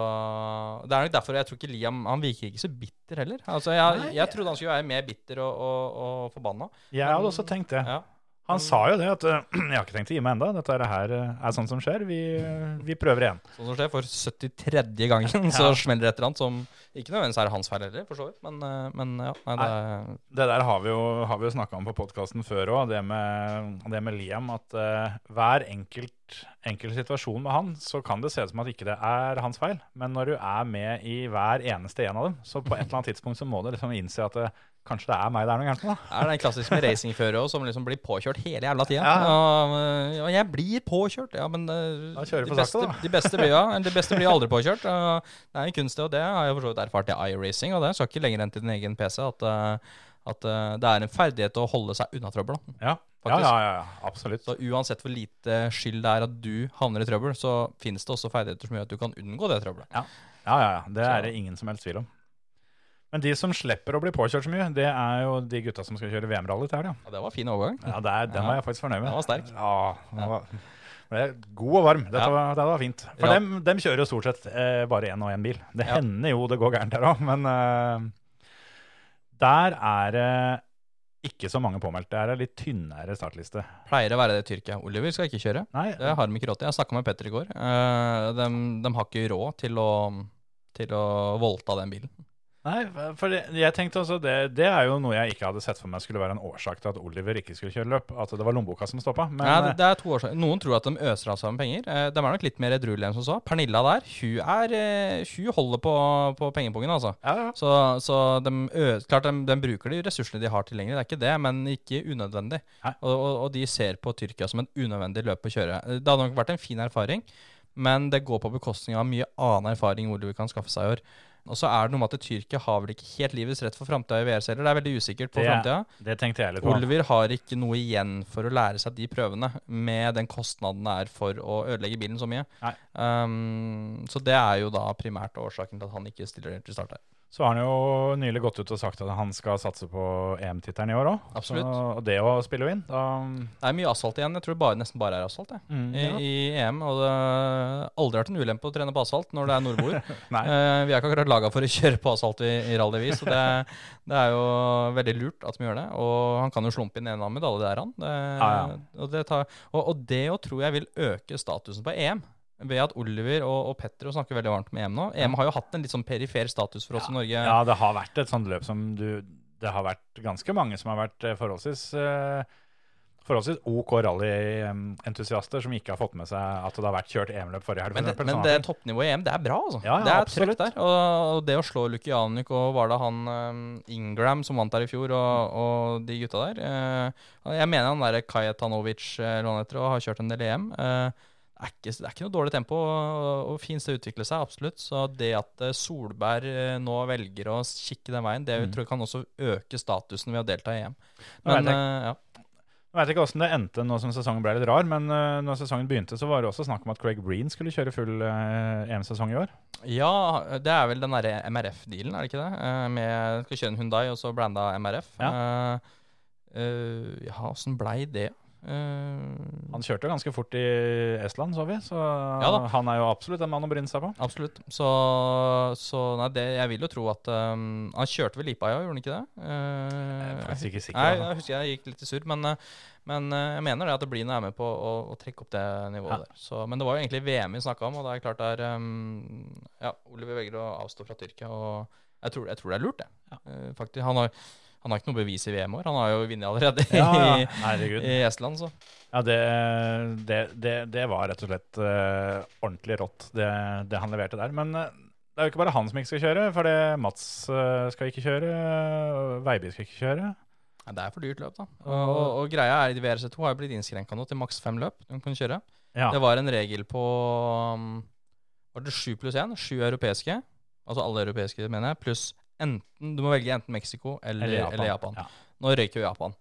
Det er nok derfor jeg tror ikke Liam Han virker ikke så bitter heller. Altså, jeg, jeg trodde han skulle være mer bitter og, og, og forbanna. jeg hadde også tenkt det. Ja. Han sa jo det, at eh, jeg har ikke tenkt å gi meg enda. Dette her eh, er sånt som skjer. Vi, eh, vi prøver igjen. Sånn som skjer for 73. gangen, så Ja. smeller det et eller annet som ikke nødvendigvis er hans feil heller, for så vidt. Men, men ja, nei, det nei, Det der har vi jo, har vi jo snakka om på podkasten før òg, det, med- det med Liam. At uh, hver enkelt, enkelt situasjon med han, så kan det se ut som at ikke det er hans feil. Men når du er med i hver eneste en av dem, så på et eller annet tidspunkt så må du liksom innse at det, kanskje det er meg det er noe gærent med. da. er den klassiske med racingførere som liksom blir påkjørt hele jævla tida. Ja, Og, og jeg blir påkjørt, ja, men eh, de, beste, de, beste blir, ja, de beste blir aldri påkjørt. det er en kunst, det, og det har jeg for så vidt erfart i iRacing, og det skal ikke lenger enn til din egen PC at, eh, at eh, det er en ferdighet å holde seg unna trøbbel. Ja, ja, ja, ja, ja absolutt. Så uansett hvor lite skyld det er at du havner i trøbbel, så finnes det også ferdigheter som gjør at du kan unngå det trøbbelet. Ja, ja, ja. Det er det ingen som helst tvil om. Men de som slipper å bli påkjørt så mye, det er jo de gutta som skal kjøre VM-rally til helga. Ja, det var fin overgang. Ja, det er- den var jeg faktisk fornøyd med. Den var sterk. Ja, den var, ble god og varm. Dette, var, dette var fint. For dem, dem kjører jo stort sett eh, bare én og én bil. Det hender jo det går gærent her òg, men eh, der er det ikke så mange påmeldt. Det er en litt tynnere startliste. Pleier å være det Tyrkia. Oliver skal ikke kjøre. Nei, Det har de ikke råd til. Jeg snakka med Petter i går. Eh, de, de har ikke råd til å, til å voldta den bilen. Nei, for jeg tenkte også det, det er jo noe jeg ikke hadde sett for meg skulle være en årsak til at Oliver ikke skulle kjøre løp. At det var lommeboka som stoppa. Men Nei, det, eh, det er to årsaker. Noen tror at de øser av seg med penger. Eh, De er nok litt mer edruelige enn som så. Pernilla der, hun, er, eh, hun holder på, på pengepungen, altså. ja, ja. Så, så de, klart de, de bruker de ressursene de har tilgjengelig, det er ikke det, men ikke unødvendig. Og, og, og de ser på Tyrkia som en unødvendig løp å kjøre. Det hadde nok vært en fin erfaring, men det går på bekostning av mye annen erfaring Oliver kan skaffe seg i år. Og så er det noe med at Tyrkia har vel ikke helt livets rett for framtida i VRC heller. Det er veldig usikkert på framtida. Det tenkte jeg litt på. Oliver har ikke noe igjen for å lære seg de prøvene, med den kostnaden det er for å ødelegge bilen så mye. Um, så det er jo da primært årsaken til at han ikke stiller til start her. Så har han jo nylig gått ut og sagt at han skal satse på EM-tittelen i år òg. Og det å spille jo inn, da Det er mye asfalt igjen. Jeg tror det bare, nesten bare er asfalt. Mm, I, ja. i EM. Og det har aldri vært en ulempe å trene på asfalt når det er nordboer. Eh, vi er ikke akkurat laga for å kjøre på asfalt i, i rallyvis, så det, det er jo veldig lurt at vi gjør det. Og han kan jo slumpe inn en eller annen medalje der, han. Det, Ja, ja. Og, det tar, og, og det jo tror jeg vil øke statusen på EM. Ved at Oliver og, og Petro snakker veldig varmt med EM nå. EM har jo hatt en litt sånn perifer status for oss i Norge. Ja, det har vært et sånt løp som du Det har vært ganske mange som har vært eh, forholdsvis eh, Forholdsvis OK rallyentusiaster som ikke har fått med seg at det har vært kjørt EM-løp forrige helg. Men, eksempel, men sånn det toppnivået i EM, det er bra, altså. Ja, ja, det er absolutt. der. Og, det å slå Lukianik og var det han Ingram som vant der i fjor, og, og de gutta der eh, Jeg mener han derre Kajetanovic eller heter, og har kjørt en del EM. Er, ikke, det er ikke noe dårlig tempo, og, og fint sted å utvikle seg, absolutt. Så det at eh, Solberg eh, nå velger å kikke den veien, det Mm. tror jeg kan også øke statusen ved å delta i EM. Men jeg- eh, ja. Jeg vet ikke åssen det endte nå som sesongen ble litt rar, men uh, når sesongen begynte, så var det også snakk om at Craig Breen skulle kjøre full uh, EM-sesong i år. Ja, det er vel den derre MRF-dealen, er det ikke det? Uh, med skal kjøre en Hundai og så blanda MRF. Ja. Eh, uh, ja, blei det? Eh, Han kjørte ganske fort i Estland, så vi, så Ja han er jo absolutt en mann å bryne seg på. absolutt. Så, så nei, det, jeg vil jo tro at um, Han kjørte vel Lipa, ja, gjorde han ikke det? Uh, Jeg er faktisk ikke sikker. Nei, jeg husker jeg gikk litt i surr, men, eh, men eh, jeg mener det at Blien er med på å, å trekke opp det nivået Ja. der. Så, men det var jo egentlig VM vi snakka om, og det er klart det er um, Ja, Oliver velger å avstå fra Tyrkia, og jeg tror, jeg tror det er lurt, det. Eh, faktisk. Han har, han har ikke noe bevis i VM år. Han har jo vunnet allerede Ja, ja. i, i Estland, så. Ja, det, det, det, det var rett og slett uh, ordentlig rått, det, det han leverte der. Men uh, det er jo ikke bare han som ikke skal kjøre, for det Mats uh, skal ikke kjøre, Veiby skal ikke kjøre. Ja, det er for dyrt løp, da. Og, og, og greia er i VRC2 har blitt innskrenka nå til maks fem løp de kan kjøre. Ja, Det var en regel på um, Var det sju pluss én? Sju europeiske. Altså alle europeiske, mener jeg. Pluss enten Du må velge enten Mexico eller, eller Japan. Ja. Nå røyker jo Japan.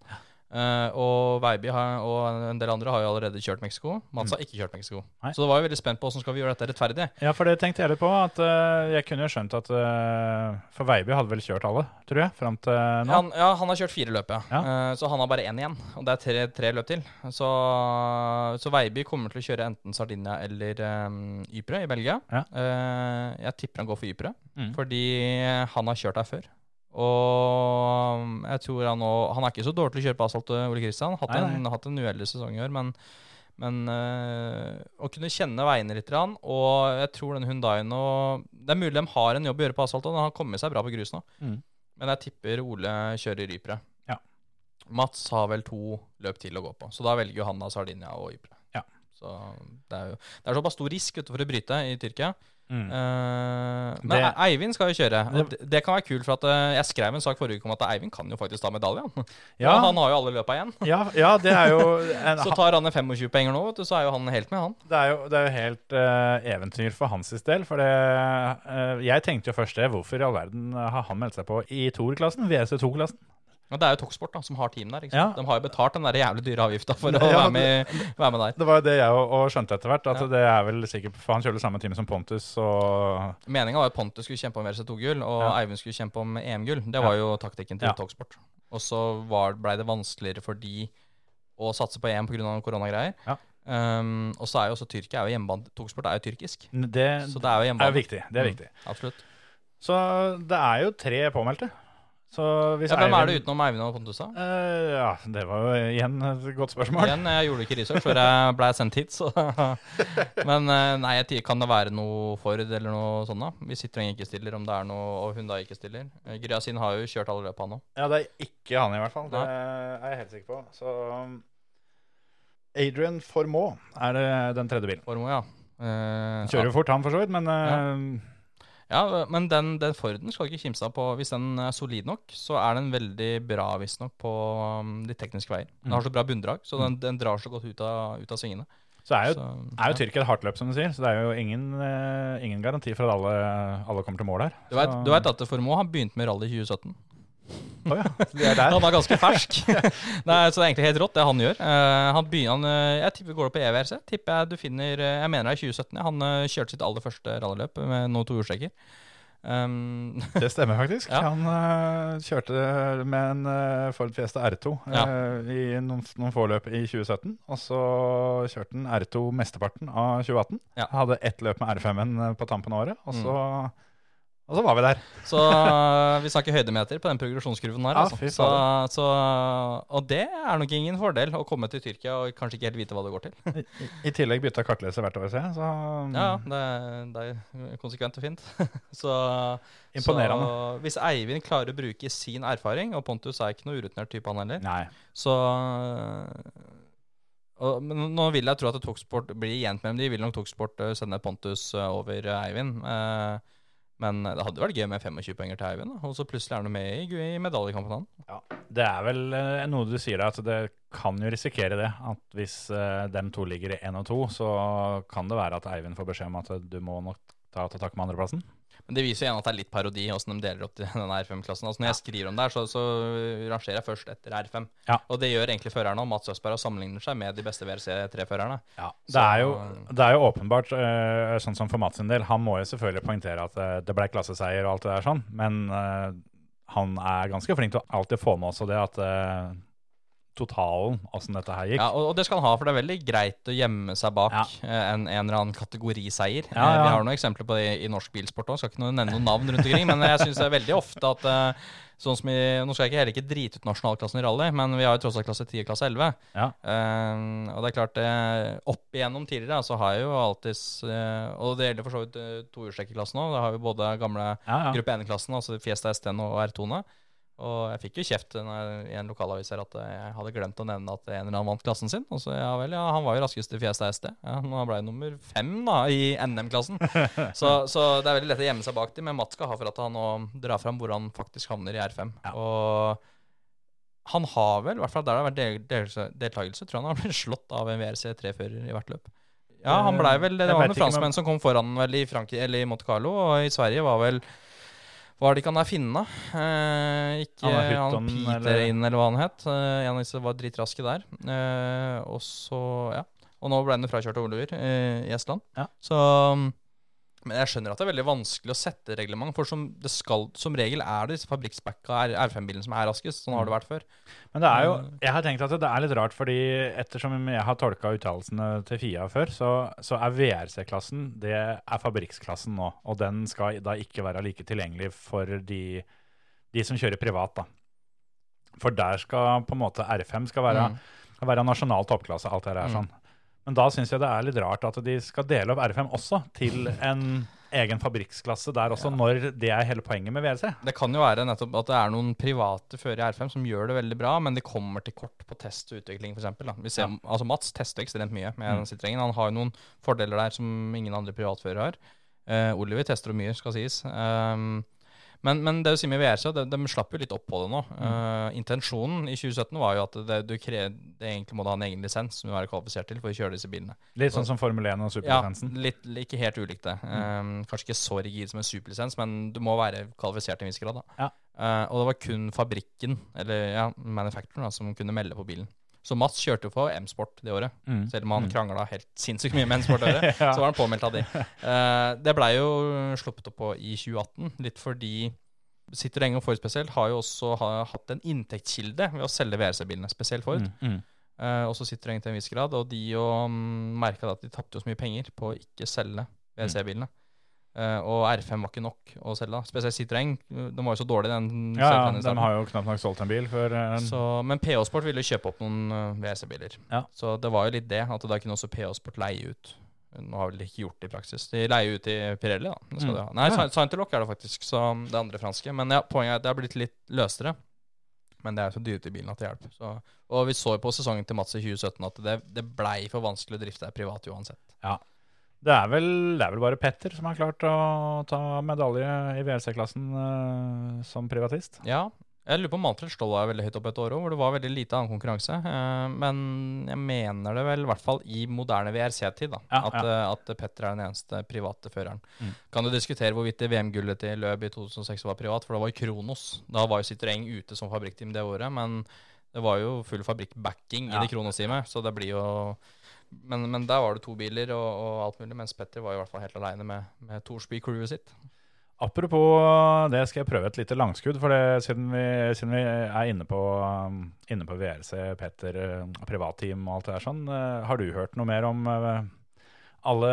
Eh, og Veiby har, og en del andre har jo allerede kjørt Mexico. Mats har ikke kjørt Mexico. Mm. Nei. Så da var jeg veldig spent på hvordan skal vi gjøre dette rettferdig. ja, for det tenkte jeg litt på. At uh, jeg kunne jo skjønt at uh, For Veiby hadde vel kjørt alle, tror jeg, fram til nå. Han, ja, han har kjørt fire løp, ja. Ja. Så han har bare én igjen. Og det er tre, tre løp til. Så, så Veiby kommer til å kjøre enten Sardinia eller um, Ypres i Belgia. Ja. Jeg tipper han går for Ypres, Mm. fordi han har kjørt der før. Og jeg tror han òg Han er ikke så dårlig til å kjøre på asfalt, Ole Kristian. Hatt, Nei, en, hatt en uheldig sesong i år, men men øh, å kunne kjenne veiene litt, og jeg tror den Hundaien og Det er mulig de har en jobb å gjøre på asfalt, og den har kommet seg bra på grus nå. Mm. Men jeg tipper Ole kjører Ypre. Ja. Mats har vel to løp til å gå på, så da velger jo han da Sardinia og Ypre. Ja. Så det er jo Det er såpass stor risk for å bryte i Tyrkia. Mm. Eh, men Det- E- Eivind skal jo kjøre. Det- det, kan være kult, for at eh, jeg skrev en sak forrige uke om at Eivind kan jo faktisk ta medalje. han. Ja. Og Han har jo alle løpa igjen. Ja, ja, det er jo en, Så tar han en 25-penger nå, vet du, så er jo han helt med, han. Det er jo, det er jo helt uh, eventyr for hans del. For det, uh, jeg tenkte jo først det. Hvorfor i all verden har han meldt seg på i Tor-klassen? VC2-klassen? Og det er jo Toksport da, som har team der. Ja. De har jo betalt den der jævlig dyre avgifta for å Ja, være, med, være med der. Det var jo det jeg og skjønte etter hvert. At Ja. det er vel sikkert For han kjører samme team som Pontus og Meninga var at Pontus skulle kjempe om VRC2-gull, og Ja. Eivind skulle kjempe om EM-gull. Det var jo taktikken til Ja. Toksport. Og så var- blei det vanskeligere for de å satse på EM pga. koronagreier. Ja. Um, og så er jo også Tyrkia er jo hjemmebane. Toksport er jo tyrkisk. Det Så det er jo er jo viktig. Det er Mm. viktig. Absolutt. Så det er jo tre påmeldte. Ja, hvem er det utenom Eivind og Pontus, da? Eh, ja, det var jo igjen et godt spørsmål. Igjen, jeg gjorde ikke research før jeg ble sendt hit, så Men eh, nei, kan det være noe Ford eller noe sånt, da? Hvis Citroën ikke stiller, om det er noe og hun da ikke stiller. Eh, Gryasin har jo kjørt alle løp, han òg. Ja, det er ikke han i hvert fall. Det er jeg helt sikker på. Så um, Adrian Formaux er det den tredje bilen. Formo, ja. Uh, Kjører jo fort, han for så vidt, men uh, Ja, men den, den Forden skal ikke kimse av på. Hvis den er solid nok, så er den veldig bra visstnok på um, de tekniske veier. Den har så bra bunndrag, så den, den drar så godt ut av, ut av svingene. så er jo, Så, er jo ja. Tyrkia et hardt løp, som du sier. Så det er jo ingen, eh, ingen garanti for at alle, alle kommer til mål her. Du du vet at Formoe har begynt med rally i 2017? Å ja. Han er ganske fersk. Nei, så det er egentlig helt rått, det han gjør. Uh, han begynner, han, eh, jeg tipper går opp på EVRC. Tipper jeg du finner eh, Jeg mener det er 2017. Han uh, kjørte sitt aller første rallyløp med noen tohjulstrekker. Um, Det stemmer faktisk. Ja. Han uh, kjørte med en Ford Fiesta R2 Ja. i noen, noen få løp i 2017. Og så kjørte han R2 mesteparten av 2018. Ja. Hadde ett løp med R5-en på tampen av året, og Mm. Og så var vi der. så eh, vi snakker høydemeter på den progresjonskurven her. Ja, altså. så, så, og det er nok ingen fordel å komme til Tyrkia og kanskje ikke helt vite hva det går til. I tillegg bytta kartleser hvert år, ser jeg. Så Ja, det, det er konsekvent og fint. så, Imponerende. Så hvis Eivind klarer å bruke sin erfaring, og Pontus er ikke noe urutinert type han heller, Nei. så og, men Nå vil jeg tro at Toksport blir jevnt mellom de. Vil nok Toksport eh, sende Pontus eh, over eh, Eivind. Eh, men det hadde vært gøy med 25 poenger til Eivind, og så plutselig er han med i, i medaljekampen. han. Ja, Det er vel eh, noe du sier at det kan jo risikere det. At hvis eh, dem to ligger i én og to, så kan det være at Eivind får beskjed om at eh, du må nok ta til takke med andreplassen. Men det viser jo igjen at det er litt parodi åssen de deler opp til den R5-klassen. Altså Når jeg skriver om det her, så, så rangerer jeg først etter R5. Ja. Og det gjør egentlig førerne. Og Mats Østberg sammenligner seg med de beste VRC3-førerne. Det er, jo, det er jo åpenbart, eh, sånn som for Mats sin del, han må jo selvfølgelig poengtere at eh, det ble klasseseier og alt det der sånn, men eh, han er ganske flink til å alltid få med også det at totalen, åssen dette her gikk Ja, og, og det skal han ha, for det er veldig greit å gjemme seg bak Ja. eh, en, en eller annen kategoriseier. Ja, Eh, ja. Vi har noen eksempler på det i, i norsk bilsport òg, skal ikke nevne noen navn rundt omkring. Men jeg syns det er veldig ofte at eh, sånn som i, Nå skal jeg ikke heller ikke drite ut nasjonalklassen i rally, men vi har jo tross alt klasse 10 og klasse 11. Ja. Eh, og det er klart, eh, opp igjennom tidligere så har jeg jo alltids eh, Og det gjelder for så vidt uh, tohjulstrekkerklassen òg. Da har vi både gamle Ja, ja. gruppe 1-klassen, altså Fiesta STN og R2-ene. Og jeg fikk jo kjeft i en lokalavis her at jeg hadde glemt å nevne at en eller annen vant klassen sin. Og så ja vel, ja, han var jo raskest i Fiesta ST. Ja, han ble nummer fem da i NM-klassen. så, så det er veldig lett å gjemme seg bak dem, men Mats skal ha for at han nå drar fram hvor han faktisk havner i R5. Ja. Og han har vel, i hvert fall der det har vært del, del, deltakelse, tror jeg han har blitt slått av en VRC3-fører i hvert løp. Ja, han blei vel Det var noen franskmenn som kom foran vel i Frankrike, eller i Monte Carlo, og i Sverige var vel Var det ikke han der finne? Eh, ikke Han han, Peter inn, eller hva han het. Eh, en av disse var dritraske der. Eh, og så, ja. Og nå ble han frakjørt av Oliver eh, i Estland. Ja. Så Men jeg skjønner at det er veldig vanskelig å sette reglement, for som, det skal, som regel er det disse fabrikksbacka R5-bilene som er raskest. Sånn har det vært før. Men det er jo, Mm. jeg har tenkt at det er litt rart, fordi ettersom jeg har tolka uttalelsene til FIA før, så, så er VRC-klassen det er fabrikksklassen nå. Og den skal da ikke være like tilgjengelig for de, de som kjører privat, da. For der skal på en måte R5 skal være, Mm. være nasjonal toppklasse, alt det der er Mm. sånn. Men da syns jeg det er litt rart at de skal dele opp R5 også til en egen fabrikksklasse der også, når det er hele poenget med VRC. Det kan jo være nettopp at det er noen private førere i R5 som gjør det veldig bra, men de kommer til kort på test og utvikling, f.eks. Ja. altså Mats tester ekstremt mye med Mm. Citroën. Han har jo noen fordeler der som ingen andre privatførere har. Uh, Oliver tester jo mye, skal sies. Um, men, men det å si med VRC, de, de slapp jo litt opp på det nå. Mm. Uh, intensjonen i 2017 var jo at det, du kre, det egentlig må du ha en egen lisens som du er kvalifisert til for å kjøre disse bilene. Litt sånn som Formel 1 og Ja, superlisensen. litt, ikke helt ulikt det. Um, kanskje ikke så rigid som en superlisens, men du må være kvalifisert til en viss grad. da. Ja. Uh, og det var kun fabrikken, eller ja, manufacturen, da, som kunne melde på bilen. Så Mats kjørte jo for M-sport det året. Mm. Selv om han krangla helt sinnssykt mye med M-sport det året, Ja. så var han påmeldt av de. Uh, det blei jo sluppet opp på i 2018, litt fordi Citroën og Ford spesielt har jo også ha, hatt en inntektskilde ved å selge VRC-bilene, spesielt Ford. Mm. Mm. og også sitter til en viss grad, og de jo um, merka at de tapte så mye penger på å ikke selge WRC-bilene. Eh, og R5 var ikke nok å selge. da. Spesielt Citroën. De var jo så dårlige, den Ja, ja, de har jo knapt nok solgt en bil før eh, Så, men PH Sport ville jo kjøpe opp noen uh, VRC-biler. Ja. Så det var jo litt det, at da kunne også PH Sport leie ut. Nå har vel ikke gjort det i praksis. De leier ut i Pirelli, da. Mm. de ha. Nei, Ja. ja. Saintelock er det faktisk, så det andre franske. Men ja, poenget er at det har blitt litt løsere. Men det er så dyrt i bilen at det hjelper. Så, og vi så jo på sesongen til Mats i 2017 at det, det blei for vanskelig å drifte privat uansett. Det er, vel, det er vel bare Petter som har klart å ta medalje i VLC-klassen eh, som privatist. Ja. Jeg lurer på om Manfred Stoll er veldig høyt oppe et år òg, hvor det var veldig lite annen konkurranse. Eh, men jeg mener det vel, i hvert fall i moderne VRC-tid, da, Ja, at, eh, at Petter er den eneste private føreren. Mm. Kan du diskutere hvorvidt det VM-gullet til Løb i 2006 var privat, for det var jo Kronos. Da var jo Citroën ute som fabrikkteam det året, men det var jo full fabrikkbacking i det Kronos-teamet, så det blir jo men, men der var det to biler og, og alt mulig, mens Petter var i hvert fall helt aleine med, med Torsby-crewet sitt. Apropos det, skal jeg prøve et lite langskudd. For det, siden, vi, siden vi er inne på, um, inne på VRC, Petter, uh, privatteam og alt det der sånn, uh, har du hørt noe mer om alle,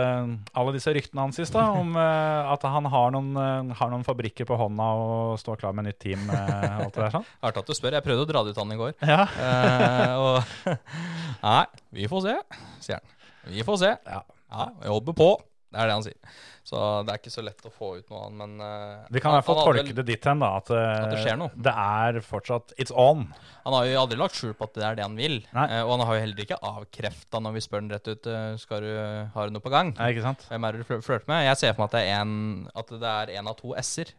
alle disse ryktene hans sist? da, Om uh, at han har noen, uh, har noen fabrikker på hånda og står klar med nytt team? Uh, alt det der sånn? Artig at du spør. Jeg prøvde å dra det ut han i går. Ja. Og Nei, vi får se, sier han. Vi får se. Ja. Ja, jobber på. Det er det han sier. Så det er ikke så lett å få ut noe annet, men eh, Vi kan i hvert fall tolke det dit hen, da. At, At det skjer noe. det er fortsatt It's on. Han har jo aldri lagt skjul på at det er det han vil. Nei. Eh, og han har jo heller ikke avkrefta når vi spør han rett ut eh, Skal du Har du noe på gang. Nei, ikke sant? Hvem er det du flørter med? Jeg ser for meg at det er en, at det er en av to S-er.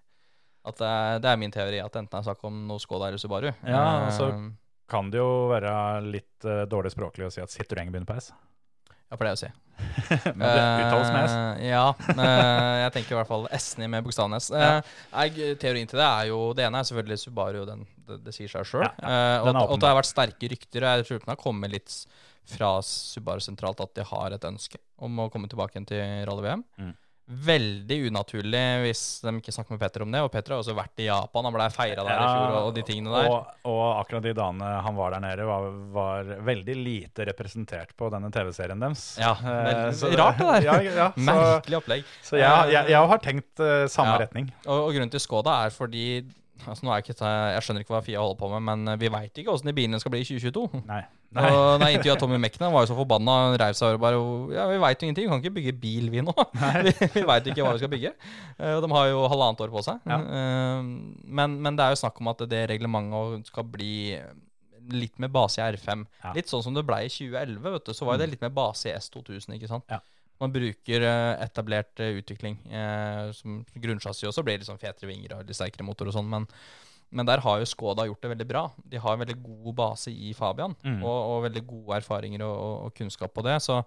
At det er, det er min teori, at enten er snakk om noe Skoda eller Subaru. Ja, Eh, altså- Kan det jo være litt uh, dårlig språklig å si at Citroën begynner på S? Ja, pleier er å si. Men det uttales med S. Eh, ja, uh, jeg tenker i hvert fall S-en i med bokstaven S. Eh, nei, teorien til det er jo Det ene er selvfølgelig Subaru, den, det, det sier seg sjøl. Ja, ja. og, og det har vært sterke rykter. og Jeg tror den har kommet litt fra Subaru sentralt at de har et ønske om å komme tilbake igjen til rally-VM. Mm. Veldig unaturlig hvis de ikke snakker med Petter om det. Og Petter har også vært i Japan, han ble feira der i fjor, og, og de tingene der. Og, og akkurat de dagene han var der nede, var, var veldig lite representert på denne TV-serien deres. Ja, Eh, veldig- eh, rart det der. Ja, ja, så Merkelig opplegg. så jeg, jeg, jeg har tenkt uh, samme Ja. retning. Og, og grunnen til Skoda er fordi altså er ikke, jeg skjønner ikke hva Fia holder på med, men eh, vi veit ikke åssen de bilene skal bli i 2022. Nei. Nei. Og da intervjua Tommy Mekna, var jo så forbanna. Han reiv seg og bare Ja, vi veit ingenting. Vi kan ikke bygge bil, vi nå. vi vi veit ikke hva vi skal bygge. Eh, Og de har jo halvannet år på seg. Ja. Eh, Men, men det er jo snakk om at det reglementet skal bli litt med base i R5. Ja. Litt sånn som det ble i 2011, vet du. Så var det litt med base i S2000, ikke sant. Ja. Man bruker eh, etablert eh, utvikling eh, som grunnsjassi, og så blir det liksom fetere vinger og litt sterkere motor og sånn. Men, men der har jo Skoda gjort det veldig bra. De har en veldig god base i Fabian, Mm. og, og veldig gode erfaringer og, og, og kunnskap på det. Så,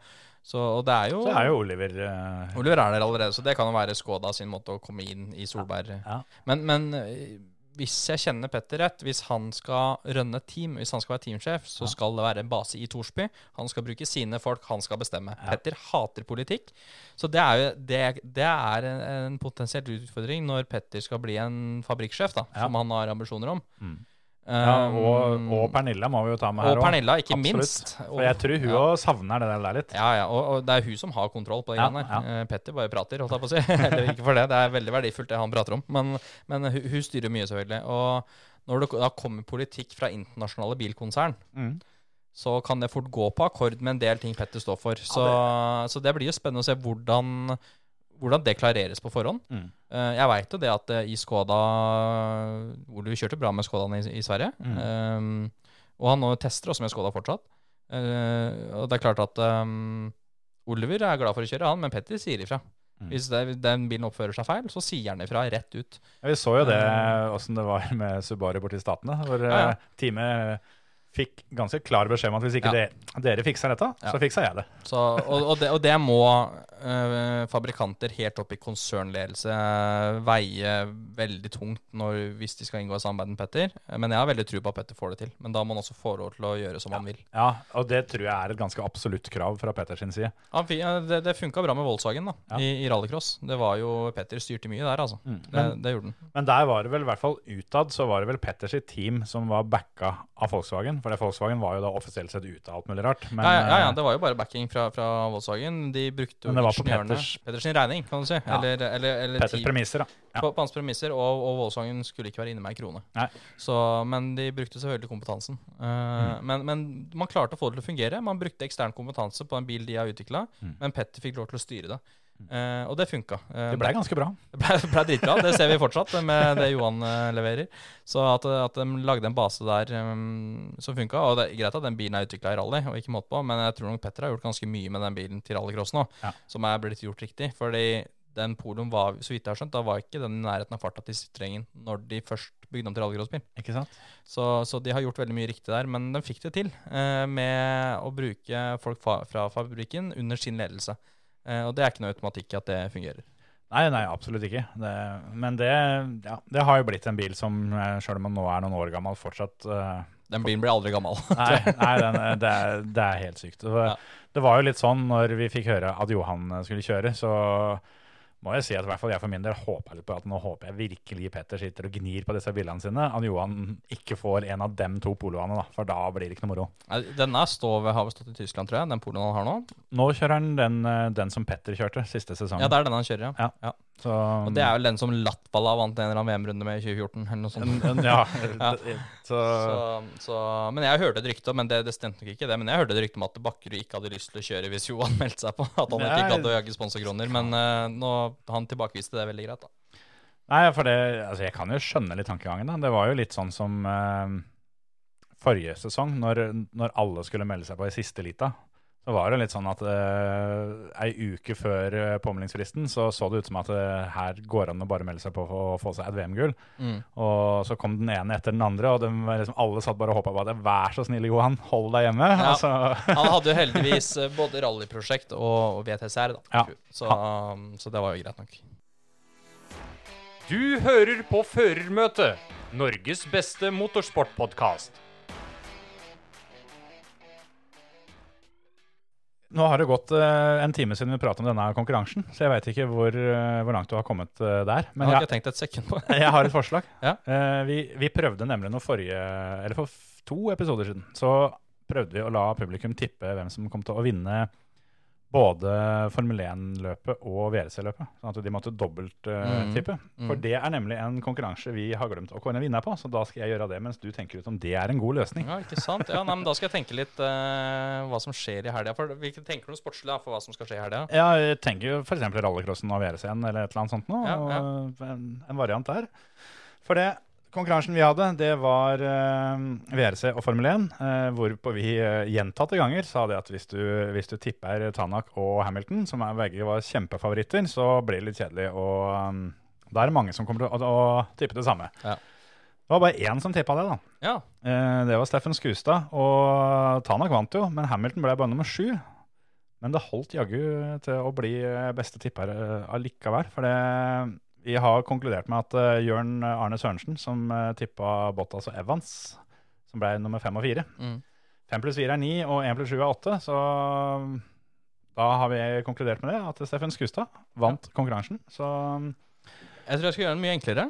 så og det er jo, Så er jo Oliver uh... Oliver er der allerede, så det kan jo være Skoda sin måte å komme inn i Solberg. Ja. Men, men eh, hvis jeg kjenner Petter rett, hvis han skal rønne team, hvis han skal være teamsjef, så skal det være en base i Torsby. Han skal bruke sine folk, han skal bestemme. Petter hater politikk. Så det er jo det, det er en, en potensielt utfordring når Petter skal bli en fabrikksjef, da, Ja. som han har ambisjoner om. Mm. Ja, og, og Pernilla må vi jo ta med her og. Pernilla, ikke Absolutt. minst. For jeg tror hun ja. savner det der litt. Ja, ja, og, og det er hun som har kontroll på det Ja, ja. Eh, Petter bare prater, holdt jeg på å si. Eller ikke for det, det er veldig verdifullt det han prater om. Men, men hun, hun styrer mye, selvfølgelig. Og når det da kommer politikk fra internasjonale bilkonsern, Mm. så kan det fort gå på akkord med en del ting Petter står for. Så, så det blir jo spennende å se hvordan, hvordan det klareres på forhånd. Mm. Eh, jeg veit jo det at eh, i Skoda Oliver kjørte bra med Skodaen i, i Sverige. Mm. Um, og han nå tester også med Skoda fortsatt. Uh, og det er klart at um, Oliver er glad for å kjøre, han, men Petter sier ifra. Mm. Hvis det, den bilen oppfører seg feil, så sier han ifra rett ut. Ja, Vi så jo det, åssen det var med Subaru borti Statene, hvor Ja, ja. teamet fikk ganske klar beskjed om at hvis ikke Ja. dere, dere fikser dette, Ja. så fikser jeg det. Så, og, og, det, og det må øh, fabrikanter helt opp i konsernledelse eh, veie veldig tungt når, hvis de skal inngå i samarbeid med Petter. Men jeg har veldig tro på at Petter får det til. Men da må han også få lov til å gjøre som han vil. Ja, og det tror jeg er et ganske absolutt krav fra Petters side. Ja, det det funka bra med Volkswagen da, Ja. i, i rallycross. Det var jo Petter styrte mye der, altså. Mm. Det, Men, det gjorde han. men der var det vel, i hvert fall utad, så var det vel Petters team som var backa av Volkswagen. For det Volkswagen var jo da offisielt sett ute av alt mulig rart. Men, ja, ja, ja, eh, det var jo bare backing fra, fra Volkswagen. De brukte jo Men det var på Petters- Petters regning, kan du si. Ja. Eller, eller, eller Petters premisser, da. Ja. på, på hans premisser, og, og Volkswagen skulle ikke være inne med ei krone. Så, men de brukte selvfølgelig kompetansen. Uh, Mm. men, men man klarte å få det til å fungere. Man brukte ekstern kompetanse på en bil de har utvikla, Mm. men Petter fikk lov til å styre det. Eh, og det funka. Uh, Det ble ganske bra. det ble, ble dritbra. Det ser vi fortsatt med det Johan uh, leverer. Så at, at de lagde en base der um, som funka. Og det er greit at den bilen er utvikla i rally, og ikke måte på, men jeg tror nok Petter har gjort ganske mye med den bilen til rallycross nå, Ja. som er blitt gjort riktig. Fordi den poloen var, så vidt jeg har skjønt, da var ikke den i nærheten av farta til Citroën når de først bygde om til rallycrossbil. Ikke sant? Så, så de har gjort veldig mye riktig der, men de fikk det til eh, med å bruke folk fra fabrikken under sin ledelse. Eh, og det er ikke noe automatikk i at det fungerer. Nei, nei, absolutt ikke. Det, men det, ja, det har jo blitt en bil som, sjøl selv om man nå er noen år gammel, fortsatt uh, Den bilen blir aldri gammel. Nei, nei den, eh, det, er, det er helt sykt. Det var, Ja. det var jo litt sånn når vi fikk høre at Johan eh, skulle kjøre, så må jeg si at i hvert fall jeg for min del håper litt på at nå håper jeg virkelig Petter sitter og gnir på disse bildene sine. At Johan ikke får en av dem to poloene, da, for da blir det ikke noe moro. Denne står har vel stått i Tyskland, tror jeg. Den poloen han har nå. Nå kjører han den, eh, den som Petter kjørte siste sesong. Ja, det er den han kjører, ja. Ja. Så, Og det er vel den som Latvala vant en eller annen VM-runde med i 2014, eller noe sånt. ja, Ja. så, Så, så, men jeg hørte et rykte, men det, det stemte nok ikke det. Men jeg hørte et rykte om at Bakkerud ikke hadde lyst til å kjøre hvis Johan meldte seg på. At han ikke gadd å jage sponsorkroner. Men uh, nå, han tilbakeviste det veldig greit, da. Nei, for det, altså jeg kan jo skjønne litt tankegangen. da. Det var jo litt sånn som eh, forrige sesong, når, når alle skulle melde seg på i siste lita. Så var det litt sånn at uh, ei uke før eh, påmeldingsfristen så så det ut som at uh, her går an å bare melde seg på for å få seg et VM-gull. Mm. Og så kom den ene etter den andre, og de, liksom, alle satt bare og håpa på at vær så snill, Johan, hold deg hjemme. Ja. Altså, Han hadde jo heldigvis både rallyprosjekt og, og VTCR, da. Ja. Så, um, så det var jo greit nok. Du hører på Førermøtet, Norges beste motorsportpodkast. Nå har det gått uh, en time siden vi pratet om denne konkurransen, så jeg veit ikke hvor, uh, hvor langt du har kommet uh, der. Jeg Men har jeg, ikke tenkt et sekund på jeg har et forslag. Ja. Vi, vi prøvde nemlig noe forrige Eller for to episoder siden så prøvde vi å la publikum tippe hvem som kom til å vinne både Formel 1-løpet og VRC-løpet. Sånn at de måtte dobbelttippe. Mm. For det er nemlig en konkurranse vi har glemt å kåre en vinner på, så da skal jeg gjøre det mens du tenker ut om det er en god løsning. Ja, ikke sant? Ja, nei, men Da skal jeg tenke litt uh, hva som skjer i helga. Vi tenker noe sportslig for hva som skal skje i helga. Ja, jeg tenker jo f.eks. rallycrossen og VRC-en eller et eller annet sånt noe. Ja, ja. En, en variant der. For det konkurransen vi hadde, det var uh, VRC og Formel 1. Uh, hvorpå vi uh, gjentatte ganger sa det at hvis du, hvis du tipper Tanak og Hamilton, som er, begge var kjempefavoritter, så blir det litt kjedelig. Og um, da er det mange som kommer til å, å tippe det samme. Ja. Det var bare én som tippa det, da. Ja, Eh, Det var Steffen Skustad, og Tanak vant jo, men Hamilton ble bare nummer sju. Men det holdt jaggu til å bli eh, beste tipper eh, allikevel. For det, vi har konkludert med at uh, Jørn Arne Sørensen, som uh, tippa Bottas og Evans, som ble nummer fem og fire Mm. Fem pluss fire er ni, og én pluss sju er åtte. Så da har vi konkludert med det, at Steffen Skustad vant konkurransen. Så jeg tror jeg skal gjøre den mye enklere.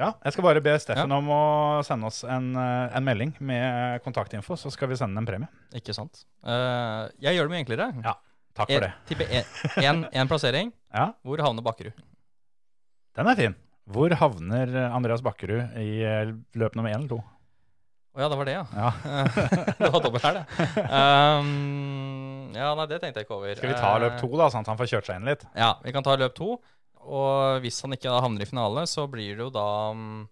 ja, jeg skal bare be Steffen om å sende oss en, eh, en melding med kontaktinfo, så skal vi sende en premie. Ikke sant? Uh, jeg gjør det mye enklere. Ja, takk for det. Tipper én plassering. Ja, Hvor havner Bakkerud? Den er fin. Hvor havner eh, Andreas Bakkerud i eh, løp nummer én eller to? Å ja, det var det, ja. Ja. det var dobbelt her, det. Um, ja, nei, det tenkte jeg ikke over. Skal vi ta løp Eh, to, da, sånn at han får kjørt seg inn litt? Ja, vi kan ta løp to. Og hvis han ikke da havner i finale, så blir det jo da mm,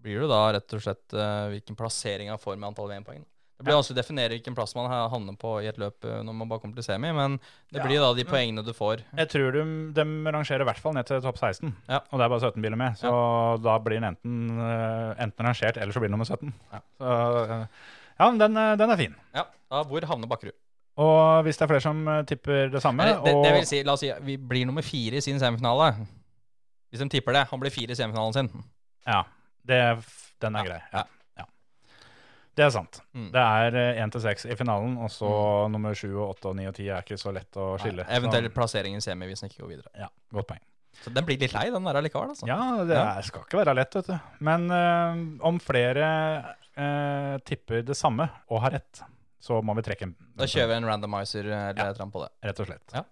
Blir det da rett og slett hvilken plassering han får med antall VM-poeng. Det blir vanskelig å definere hvilken plass man ha- havner på i et løp eh, når man bare kommer til semi, men det Ja. blir da de poengene du får. Jeg tror de, de rangerer i hvert fall ned til topp 16, Ja. og det er bare 17 biler med. Så da blir den enten, eh, enten rangert, eller så blir den nummer 17. Så, eh, ja, men den, den er fin. Ja, da Hvor havner Bakkerud? Og hvis det er flere som tipper det samme det, og, det vil si, la oss si, vi blir nummer fire i sin semifinale. Hvis de tipper det. Han blir fire i semifinalen sin. Ja, det, den er Ja, grei. ja. Det er sant. Mm. Det er én til seks i finalen, og så nummer sju og åtte og ni og ti er ikke så lett å skille. Nei, Eventuelt plassering i semi hvis den ikke går videre. Ja, godt poeng. Så den blir litt lei, den der allikevel. Altså. Ja, det er, skal ikke være lett, vet du. Men øh, om flere øh, tipper det samme og har rett, så må vi trekke en. Da kjører vi en randomizer eh, eller Ja. et eller annet på det. Rett og slett. Ja.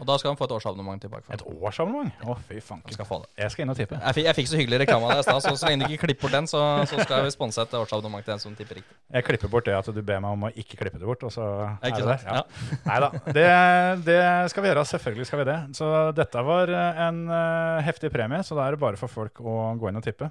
Og da skal han få et årsabonnement tilbake. Et årsabonnement? Å, fy fanken. skal få det. Jeg skal inn og tippe. Jeg fikk, jeg fikk så hyggelig reklame av deg i stad, så så lenge du ikke klipper bort den, så, så skal vi sponse et årsabonnement til den som tipper riktig. Jeg klipper bort det at du ber meg om å ikke klippe det bort, og så Ja, er det der. Ja. Nei da. Det, det skal vi gjøre. Selvfølgelig skal vi det. Så dette var en eh, heftig premie, så da er det bare for folk å gå inn og tippe.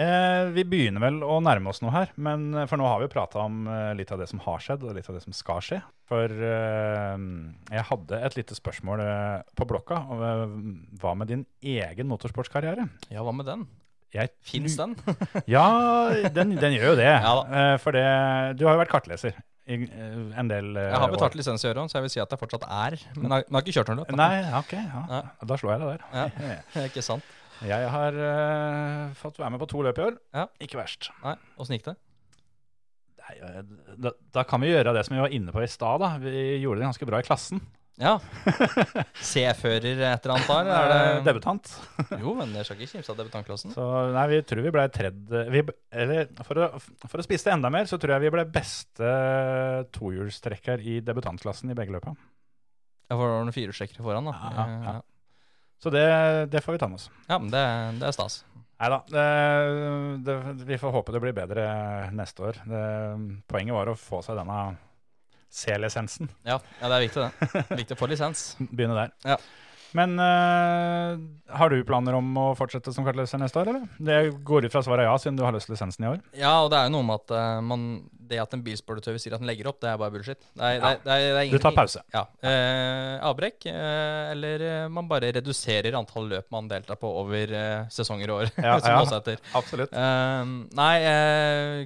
Eh, vi begynner vel å nærme oss noe her, men, for nå har vi prata om eh, litt av det som har skjedd, og litt av det som skal skje. For eh, jeg hadde et lite spørsmål eh, på blokka. Og, eh, hva med din egen motorsportskarriere? Ja, hva med den? Jeg Fins den? ja, den, den gjør jo det. Ja. Eh, for det, du har jo vært kartleser i eh, en del år. Jeg har betalt lisens i øret, så jeg vil si at jeg fortsatt er. Men jeg, jeg har ikke kjørt noe løp. Nei, ok. Ja. Ja. Da slår jeg deg der. Ja. Ikke sant? Jeg har uh, fått være med på to løp i år. Ja. Ikke verst. Nei, Åssen gikk det? Nei, eh, da, da kan vi gjøre det som vi var inne på i stad. Vi gjorde det ganske bra i klassen. Ja. C-fører et eller annet der? Er Eh, det Debutant. Jo, men jeg skal ikke kimse av debutantklassen. Så nei, vi tror vi ble tredd vi, Eller for å, for å spise det enda mer, så tror jeg vi ble beste tohjulstrekker i debutantklassen i begge løpa. det var noen firehjulstrekkere foran, da. Ja, ja, ja. Ja, Så det, det får vi ta med oss. ja men det, det er stas. Nei da. Vi får håpe det blir bedre neste år. Det, poenget var å få seg denne C-lisensen. Ja, ja, det er viktig, det. Viktig å få lisens. Begynne der. Ja. Men eh, har du planer om å fortsette som kartleser neste år, eller? Det går ut fra svaret ja, siden du har løst lisensen i år. Ja, og det er jo noe med at uh, man, det at en bilsportutøver sier at den legger opp, det er bare bullshit. Det er, det er, det er, det er Du tar pause. Ja. Uh, avbrekk, uh, eller man bare reduserer antall løp man deltar på over sesonger og år. Ja, ja. Absolutt. Nei,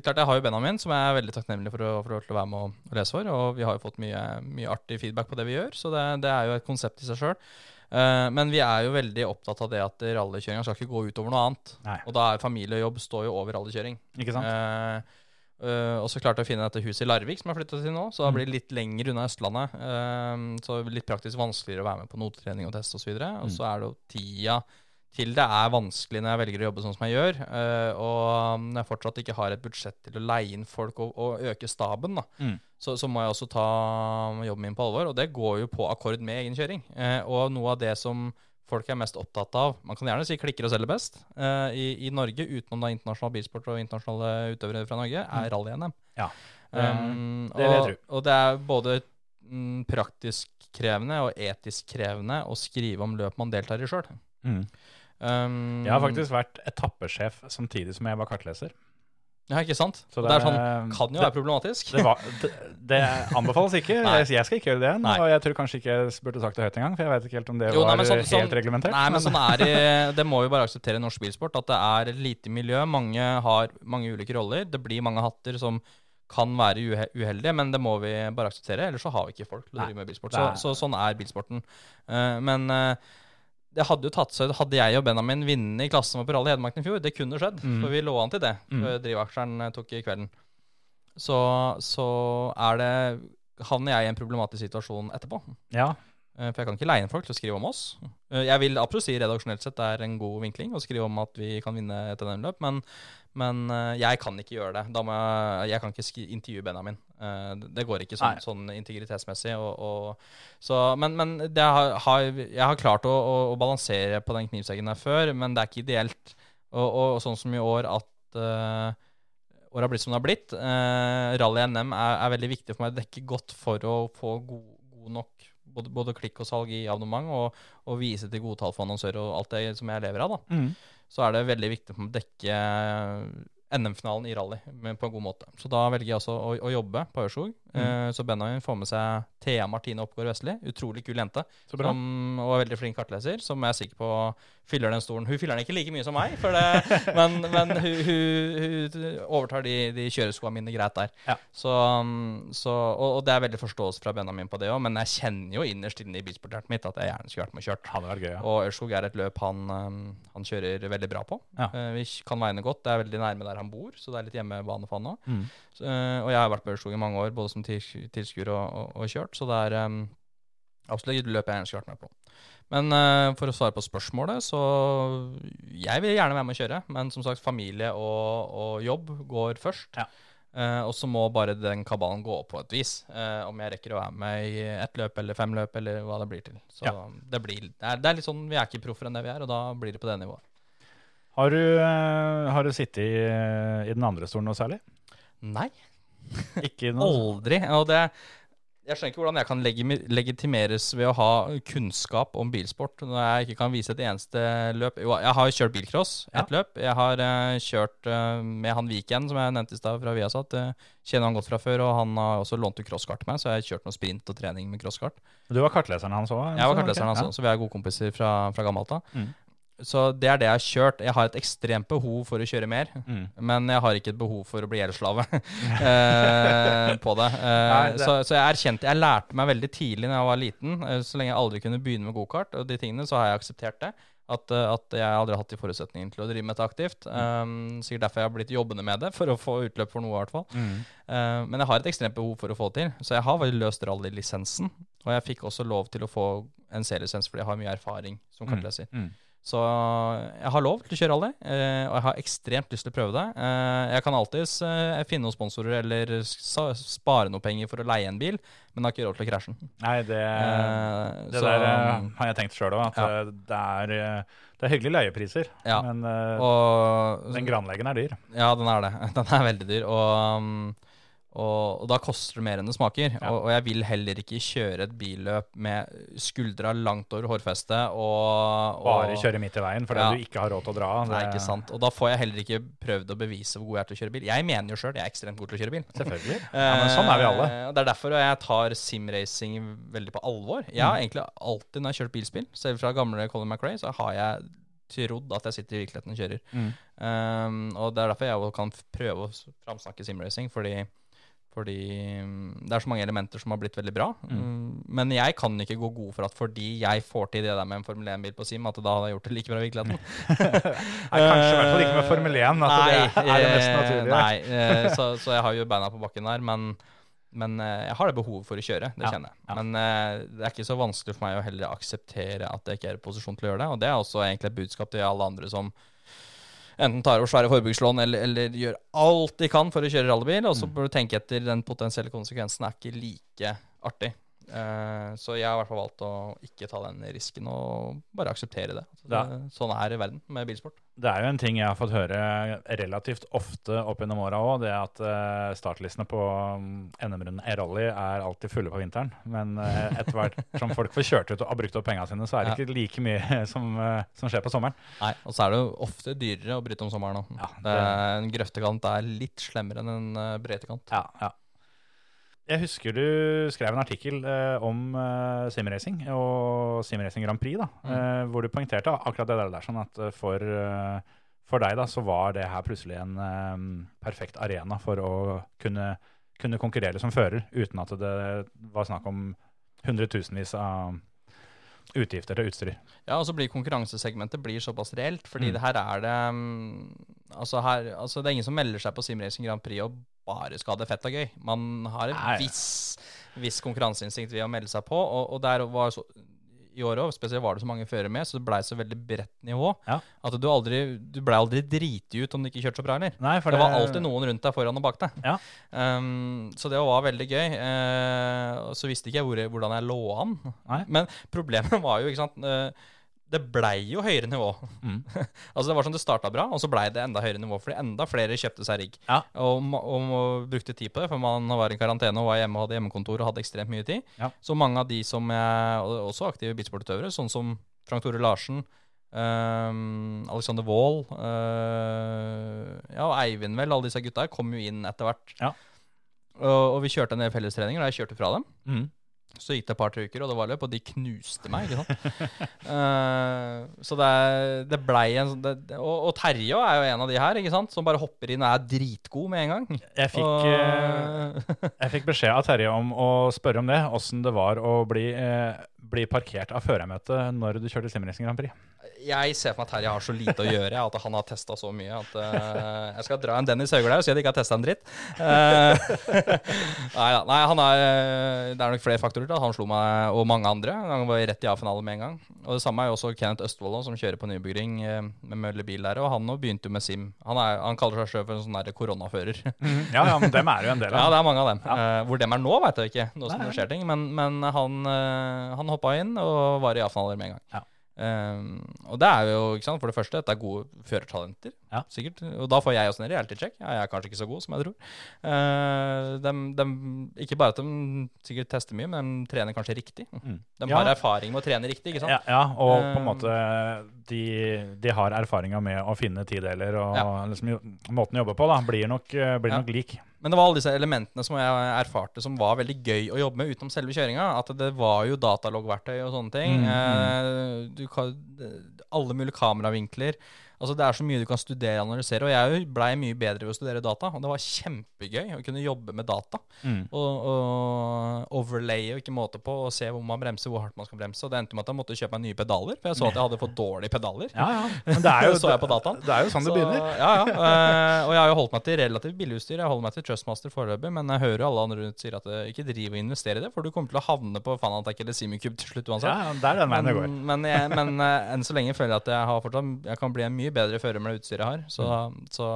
klart jeg har jo Benjamin, som jeg er veldig takknemlig for å få lov til å være med og lese for. Og vi har jo fått mye, mye artig feedback på det vi gjør, så det, det er jo et konsept i seg sjøl. Men vi er jo veldig opptatt av det at rallykjøringa skal ikke gå utover noe annet. Nei. Og da er familie og jobb står jo over rallykjøring. Ikke sant? Uh, Uh, og så klarte jeg å finne dette huset i Larvik, som jeg flytta til nå. Så Mm. blir det litt lenger unna Østlandet. Uh, så blir litt praktisk vanskeligere å være med på notetrening og test osv. Og, så Mm. og så er det jo tida til det er vanskelig når jeg velger å jobbe sånn som jeg gjør. Uh, og når jeg fortsatt ikke har et budsjett til å leie inn folk og, og øke staben, da, Mm. Så, så må jeg også ta jobben min på alvor. Og det går jo på akkord med egen kjøring. Eh, og noe av det som folk er mest opptatt av Man kan gjerne si klikker og selger best eh, i, i Norge, utenom da internasjonal bilsport og internasjonale utøvere fra Norge, er rally-NM. Ja. Um, det vil jeg tro. og det er både mm, praktisk krevende og etisk krevende å skrive om løp man deltar i sjøl. Mm. Um, Jeg har faktisk vært etappesjef samtidig som jeg var kartleser. Ja, ikke sant? Så det, er sånn, kan jo det- være problematisk. Det, var, det, det anbefales ikke. Jeg, jeg skal ikke gjøre det. Nei. Og jeg tror kanskje ikke jeg burde sagt det høyt engang, for jeg vet ikke helt om det Jo, var nei, sånn- helt sånn- reglementert. Nei, men sånn er det. Det må vi bare akseptere i norsk bilsport. At det er lite miljø. Mange har mange ulike roller. Det blir mange hatter som kan være uheldige, men det må vi bare akseptere. Ellers så har vi ikke folk til å drive med bilsport. Så, så sånn er bilsporten. Uh, men eh, det hadde jo tatt seg Hadde jeg og Benjamin vunnet i klassen vår på Rally Hedmarken i fjor, det kunne skjedd. Mm. For vi lå an til det Mm. før drivaksjeren eh, tok i kvelden. Så, så er det Havner jeg i en problematisk situasjon etterpå. Ja, Eh, For jeg kan ikke leie inn folk til å skrive om oss. Eh, Jeg vil absolutt si redaksjonelt sett det er en god vinkling å skrive om at vi kan vinne et NM-løp, men, men eh, jeg kan ikke gjøre det. Jeg, jeg kan ikke intervjue Benjamin. Eh, Det går ikke sånn, sånn integritetsmessig. Og, og, så, men men det har, har, jeg har klart å, å, å balansere på den knivseggen der før, men det er ikke ideelt. Og, og sånn som i år at uh, året har blitt som det har blitt. Uh, Rally NM er, er veldig viktig for meg å dekke godt for å få god, god nok både, både klikk og salg i abonnement, og, og vise til gode tall for annonsører og alt det som jeg lever av. da mm. Så er det veldig viktig å dekke NM-finalen i rally på en god måte. Så da velger jeg altså å, å jobbe på Ørskog. Mm. Eh, så Benjamin får med seg Thea Martine Oppgaard Vestli. Utrolig kul jente. Som, og er veldig flink kartleser, som jeg er sikker på fyller den stolen. Hun fyller den ikke like mye som meg, det, men, men hun, hun, hun overtar de, de kjøreskoene mine greit der. Ja. Så, så, og, og det er veldig forståelse fra Benjamin på det òg, men jeg kjenner jo innerst inne i bilsporthjertet mitt at jeg gjerne skulle vært med og kjørt. Vært gøy, ja. Og Ørskog er et løp han, um, han kjører veldig bra på. Ja. Eh, vi kan veiene godt. Det er veldig nærme der han bor, så det er litt hjemmebane for han òg. Mm. og jeg har vært på Ørskog i mange år, både som tilskuer og, og, og kjørt, så det er um, Absolutt et løp jeg gjerne skulle vært med på. Men uh, for å svare på spørsmålet, så Jeg vil gjerne være med å kjøre, men som sagt, familie og, og jobb går først. Ja. Uh, og så må bare den kabalen gå opp på et vis. Uh, om jeg rekker å være med i ett løp eller fem løp, eller hva det blir til. Så Ja. det, blir, det, er, det er litt sånn, Vi er ikke proffer enn det vi er, og da blir det på det nivået. Har du, uh, har du sittet i, i den andre stolen noe særlig? Nei. Ikke noe? Aldri. Og det, jeg skjønner ikke hvordan jeg kan legitimeres ved å ha kunnskap om bilsport når jeg ikke kan vise et eneste løp. Jo, jeg har jo kjørt bilcross, ett løp. Jeg har uh, kjørt uh, med han Viken, som jeg nevnte i stad, fra Viasat. Uh, kjenner han godt fra før, og han har også lånt ut crosskart til meg, så jeg har kjørt noe sprint og trening med crosskart. Du var kartleseren hans òg? Jeg var kartleseren hans, også, så vi er gode kompiser fra, fra gammelt av. Mm. Så det er det jeg har kjørt. Jeg har et ekstremt behov for å kjøre mer. Mm. Men jeg har ikke et behov for å bli gjeldsslave eh, på det. Eh, Nei, det- Så, så jeg erkjente Jeg lærte meg veldig tidlig da jeg var liten, eh, så lenge jeg aldri kunne begynne med gokart, og de tingene, så har jeg akseptert det. At, at jeg aldri har hatt de forutsetningene til å drive med det aktivt. Um, sikkert derfor jeg har blitt jobbende med det, for å få utløp for noe, i hvert fall. Mm. Uh, men jeg har et ekstremt behov for å få det til. Så jeg har vel løst rallylisensen. Og jeg fikk også lov til å få en C-lisens fordi jeg har mye erfaring som kartleser. Mm. Så jeg har lov til å kjøre rally, eh, og jeg har ekstremt lyst til å prøve det. Eh, jeg kan alltids eh, finne noen sponsorer eller spare noe penger for å leie en bil, men har ikke råd til å krasje den. Nei, det, det så- der har jeg tenkt sjøl òg, at Ja. det, er, det er hyggelige leiepriser. Ja. Men Og den granleggen er dyr. Ja, den er det. Den er veldig dyr. Og, um, og, og da koster det mer enn det smaker. Ja. Og, og jeg vil heller ikke kjøre et billøp med skuldra langt over hårfestet og, og Bare kjøre midt i veien fordi Ja. du ikke har råd til å dra. Det, Nei, ikke sant. Og da får jeg heller ikke prøvd å bevise hvor god jeg er til å kjøre bil. Jeg mener jo sjøl jeg er ekstremt god til å kjøre bil. Selvfølgelig. Ja, men sånn er vi alle. Eh, Det er derfor jeg tar simracing veldig på alvor. Jeg Mm. har egentlig alltid når jeg har kjørt bilspill, selv fra gamle Colin McRae, så har jeg trodd at jeg sitter i virkeligheten og kjører. Mm. Um, og det er derfor jeg kan prøve å framsnakke simracing, fordi fordi mm, det er så mange elementer som har blitt veldig bra. Mm, Men jeg kan ikke gå god for at fordi jeg får til det der med en Formel 1-bil på Sim, at da hadde jeg gjort det like bra i virkeligheten. Nei, kanskje i hvert fall ikke med Formel 1. At det er det mest eh, naturlige. Nei, eh, så, så jeg har jo beina på bakken der, men, men eh, jeg har det behovet for å kjøre. Det Ja, kjenner jeg. ja. Men eh, det er ikke så vanskelig for meg å heller akseptere at jeg ikke er i posisjon til å gjøre det. Og det er også egentlig et budskap til alle andre som enten tar over svære forbrukslån eller, eller gjør alt de kan for å kjøre rallybil. Og så Mm. bør du tenke etter den potensielle konsekvensen er ikke like artig. Eh, så jeg har i hvert fall valgt å ikke ta den risken og bare akseptere det. Så Ja. det sånn er verden med bilsport. Det er jo en ting jeg har fått høre relativt ofte opp gjennom åra òg, det at eh, startlistene på um, NM-runden i rally er alltid fulle på vinteren. Men eh, etter hvert som folk får kjørt ut og har brukt opp pengene sine, så er det ikke like mye som, som skjer på sommeren. Nei, og så er det jo ofte dyrere å bryte om sommeren òg. Ja, Det En grøftekant er litt slemmere enn en bretekant. Ja, ja. Jeg husker du skrev en artikkel eh, om eh, simracing og simracing Grand Prix, da, eh, hvor du poengterte akkurat det der, sånn at eh, for, eh, for deg da, så var det her plutselig en eh, perfekt arena for å kunne, kunne konkurrere som fører, uten at det var snakk om hundretusenvis av utgifter til utstyr. Ja, og så blir konkurransesegmentet blir såpass reelt, fordi Mm. det her er det mm, altså, her, altså Det er ingen som melder seg på Simracing Grand Prix og bare skal ha det fett og gøy. Man har en visst viss, viss konkurranseinstinkt ved å melde seg på, og, og der var så i år òg, spesielt var det så mange førere med, så det blei så veldig bredt nivå Ja. at du aldri Du blei aldri driti ut om du ikke kjørte så bra, heller. Nei, for det var alltid noen rundt deg foran og bak deg. Ja. Um, så det var veldig gøy. Uh, så visste ikke jeg hvor, hvordan jeg lå an. Nei. Men problemet var jo, ikke sant eh, Det blei jo høyere nivå. Mm. altså Det var sånn det starta bra, og så blei det enda høyere nivå fordi enda flere kjøpte seg rigg. Ja. Og, og, og brukte tid på det, for man var i karantene og var hjemme og hadde hjemmekontor og hadde ekstremt mye tid. Ja. Så mange av de som er også aktive bilsportutøvere, sånn som Frank Tore Larsen, um, Alexander Wold uh, ja, og Eivind, vel, alle disse gutta kom jo inn etter hvert. Ja. Og, og vi kjørte en del fellestreninger, og jeg kjørte fra dem. Mm. Så gikk det et par-tre uker, og det var løp, og de knuste meg. ikke sant? uh, så det, det blei en sånn og, og Terje er jo en av de her, ikke sant? som bare hopper inn og er dritgod med en gang. Jeg fikk, Og- eh, jeg fikk beskjed av Terje om å spørre om det, åssen det var å bli, eh, bli parkert av førermøtet når du kjørte Simracing Grand Prix. Jeg ser for meg at Terje har så lite å gjøre, at han har testa så mye at uh, jeg skal dra en Dennis Hauglaug og si at jeg ikke har testa en dritt. Uh, nei, nei, han er eh, Det er nok flere faktorer til at han slo meg og mange andre. Han var rett i A-finale med en gang. Og det samme er jo også Kenneth Østfold, som kjører på nybygging med Mølle Bil der. Og han begynte jo med Sim. Han, er, han kaller seg sjøl for en sånn koronafører. Ja, ja, men dem er jo en del av. Ja, det er mange av dem. Eh, hvor dem er nå, veit jeg ikke. Nå som det skjer ting. Men, men han, uh, han hoppa inn og var i A-finaler med en gang. Ja. Eh, og det er jo, ikke sant, for det første, at det er gode førertalenter. Ja. Sikkert. Og da får jeg også en reality check. Ja, jeg er kanskje ikke så god som jeg tror. Uh, de, de, ikke bare at de sikkert tester mye, men de trener kanskje riktig. De Ja. har erfaring med å trene riktig, ikke sant? Ja, ja, og på en Eh, måte de, de har erfaringa med å finne tideler, og liksom, måten å jobbe på da, blir nok, eh, blir nok lik. Men det var alle disse elementene som jeg erfarte som var veldig gøy å jobbe med utenom selve kjøringa. At det var jo dataloggverktøy og sånne ting. Mm, Eh, du kan, alle mulige kameravinkler. Altså Det er så mye du kan studere og analysere. Og jeg blei mye bedre ved å studere data. Og det var kjempegøy å kunne jobbe med data. Mm. Og, og overlaye og ikke måte på, og se hvor man bremser, hvor hardt man skal bremse. Og det endte med at jeg måtte kjøpe meg nye pedaler, for jeg så at jeg hadde fått dårlige pedaler. Ja, ja. Men det er jo, Så jeg på dataen. Det er jo sånn det begynner. Ja, ja. Uh, og jeg har jo holdt meg til relativt billig utstyr. Jeg holder meg til Trustmaster foreløpig, men jeg hører jo alle andre rundt sier at eh, ikke driv og invester i det, for du kommer til å havne på Fanatec eller Simicube til slutt uansett. Ja, det er den veien det går. Men, men, jeg, men uh, enn så lenge føler jeg at jeg, har fortsatt, jeg kan bli en mye bedre fører med det utstyret jeg har. Så, Mm. så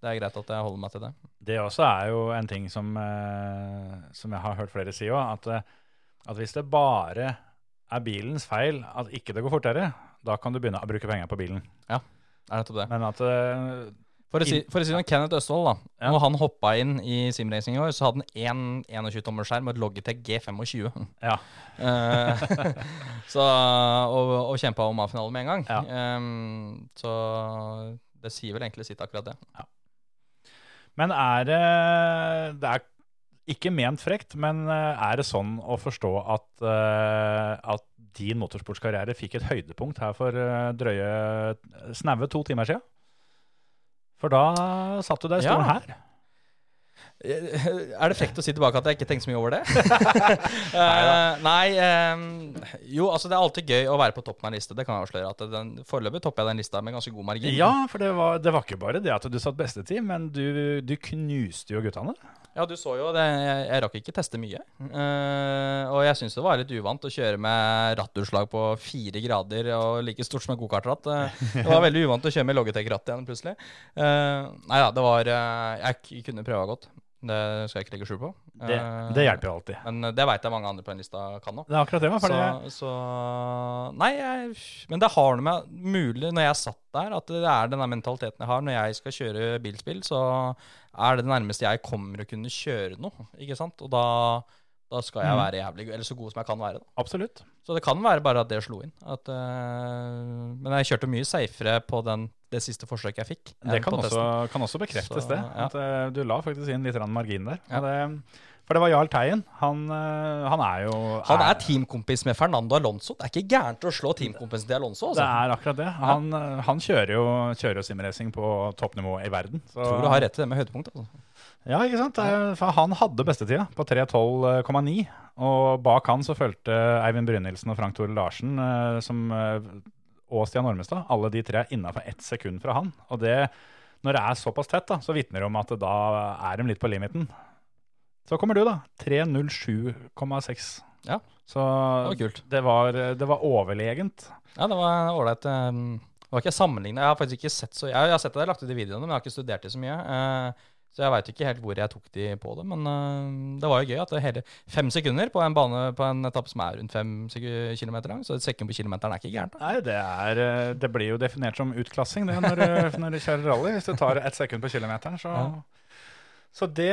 det er greit at jeg holder meg til det. Det også er jo en ting som, eh, som jeg har hørt flere si òg, at, eh, at hvis det bare er bilens feil at ikke det går fortere, da kan du begynne å bruke penger på bilen. Ja, Det er nettopp det. Men at eh, For å si, for å si noe, Kenneth Østfold, da. Ja. Når han hoppa inn i simracing i år, så hadde han én 21-tommerskjerm og et Logitech G25. Ja. Eh, så, og, og kjempa om A-finalen med en gang. Ja. Um, så det sier vel egentlig sitt, akkurat det. Men er det Det er ikke ment frekt, men eh, er det sånn å forstå at, eh, at din motorsportskarriere fikk et høydepunkt her for eh, drøye snaue to timer siden? For da satt du deg i stolen Ja. her. Er det frekt å si tilbake at jeg ikke tenkte så mye over det? uh, nei um, Jo, altså det er alltid gøy å være på toppen av en liste. Det kan jeg avsløre. at den, Foreløpig topper jeg den lista med ganske god margin. Ja, for det var, det var ikke bare det at du satt beste tid, men du, du knuste jo guttene. Ja, du så jo det. Jeg, jeg rakk ikke teste mye. Uh, og jeg syns det var litt uvant å kjøre med rattutslag på fire grader og like stort som et gokartratt. Uh, det var veldig uvant å kjøre med Logitech-ratt igjen plutselig. Uh, nei da, det var Jeg kunne prøva godt. Det skal jeg ikke legge skjul på. Det, det hjelper jo alltid. Men det veit jeg mange andre på den lista kan nå. Det er akkurat det, man, Så, så Nei, jeg, men det har noe med mulig når jeg satt der, at det er den mentaliteten jeg har. Når jeg skal kjøre bilspill, så er det det nærmeste jeg kommer å kunne kjøre noe. Ikke sant? Og da, da skal jeg Mm. være jævlig Eller så god som jeg kan være. Da. absolutt. Så det kan være bare at det slo inn. At, uh, men jeg kjørte mye safere på den, det siste forsøket jeg fikk. Det kan også, kan også bekreftes, Så, det. ja. At eh, du la faktisk inn litt margin der. Ja. Det, for det var Jarl Teien. Han, eh, han er jo Han er teamkompis med Fernando Alonso. Det er ikke gærent å slå teamkompisen til Alonso. Det Altså. er akkurat det. Han, eh, han kjører jo, kjører jo simracing på toppnivå i verden. Så, Jeg tror du har rett i det med høydepunkt. Altså. Ja, ikke sant? Det For han hadde bestetida på 3.12,9. Og bak han så fulgte Eivind Brynildsen og Frank Tore Larsen eh, som, eh, og Stian Ormestad. Alle de tre er innafor ett sekund fra han. Og det, når det er såpass tett, da, så vitner det om at da er de litt på limiten. Så kommer du, da. 3.07,6. Ja, Så Det var kult. det var, det var overlegent. Ja, det var ålreit. um, Det var ikke sammenlignet. Jeg har faktisk ikke sett så Jeg, jeg har sett at jeg har lagt ut de videoene, men jeg har ikke studert de så mye. eh, så jeg veit ikke helt hvor jeg tok de på det. Men eh, det var jo gøy at det hele fem sekunder på en bane på en etappe som er rundt fem km lang. Så et sekund på kilometeren er ikke gærent. Nei, det, er, eh, det blir jo definert som utklassing det når, når du kjører rally. Hvis du tar ett sekund på kilometeren, så Ja. Så det,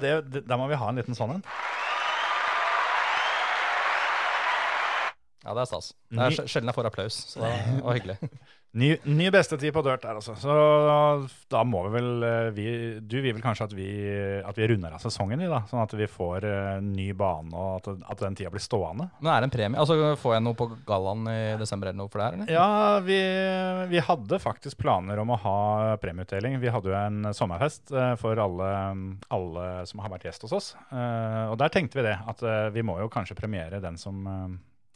det, det der må vi ha en liten sånn en. Ja, det er stas. Det er sjelden jeg får applaus, så det var hyggelig. Ny, ny bestetid på dirt der, altså. Så da må vi vel eh, vi, Du vil vel kanskje at vi, at vi runder av sesongen, vi, da? Sånn at vi får eh, ny bane, og at, at den tida blir stående? Men er det en premie? Altså, Får jeg noe på gallaen i desember eller noe for det her, eller? Ja, vi, vi hadde faktisk planer om å ha premieutdeling. Vi hadde jo en sommerfest eh, for alle, alle som har vært gjest hos oss. Og der tenkte vi det, at vi må jo kanskje premiere den som,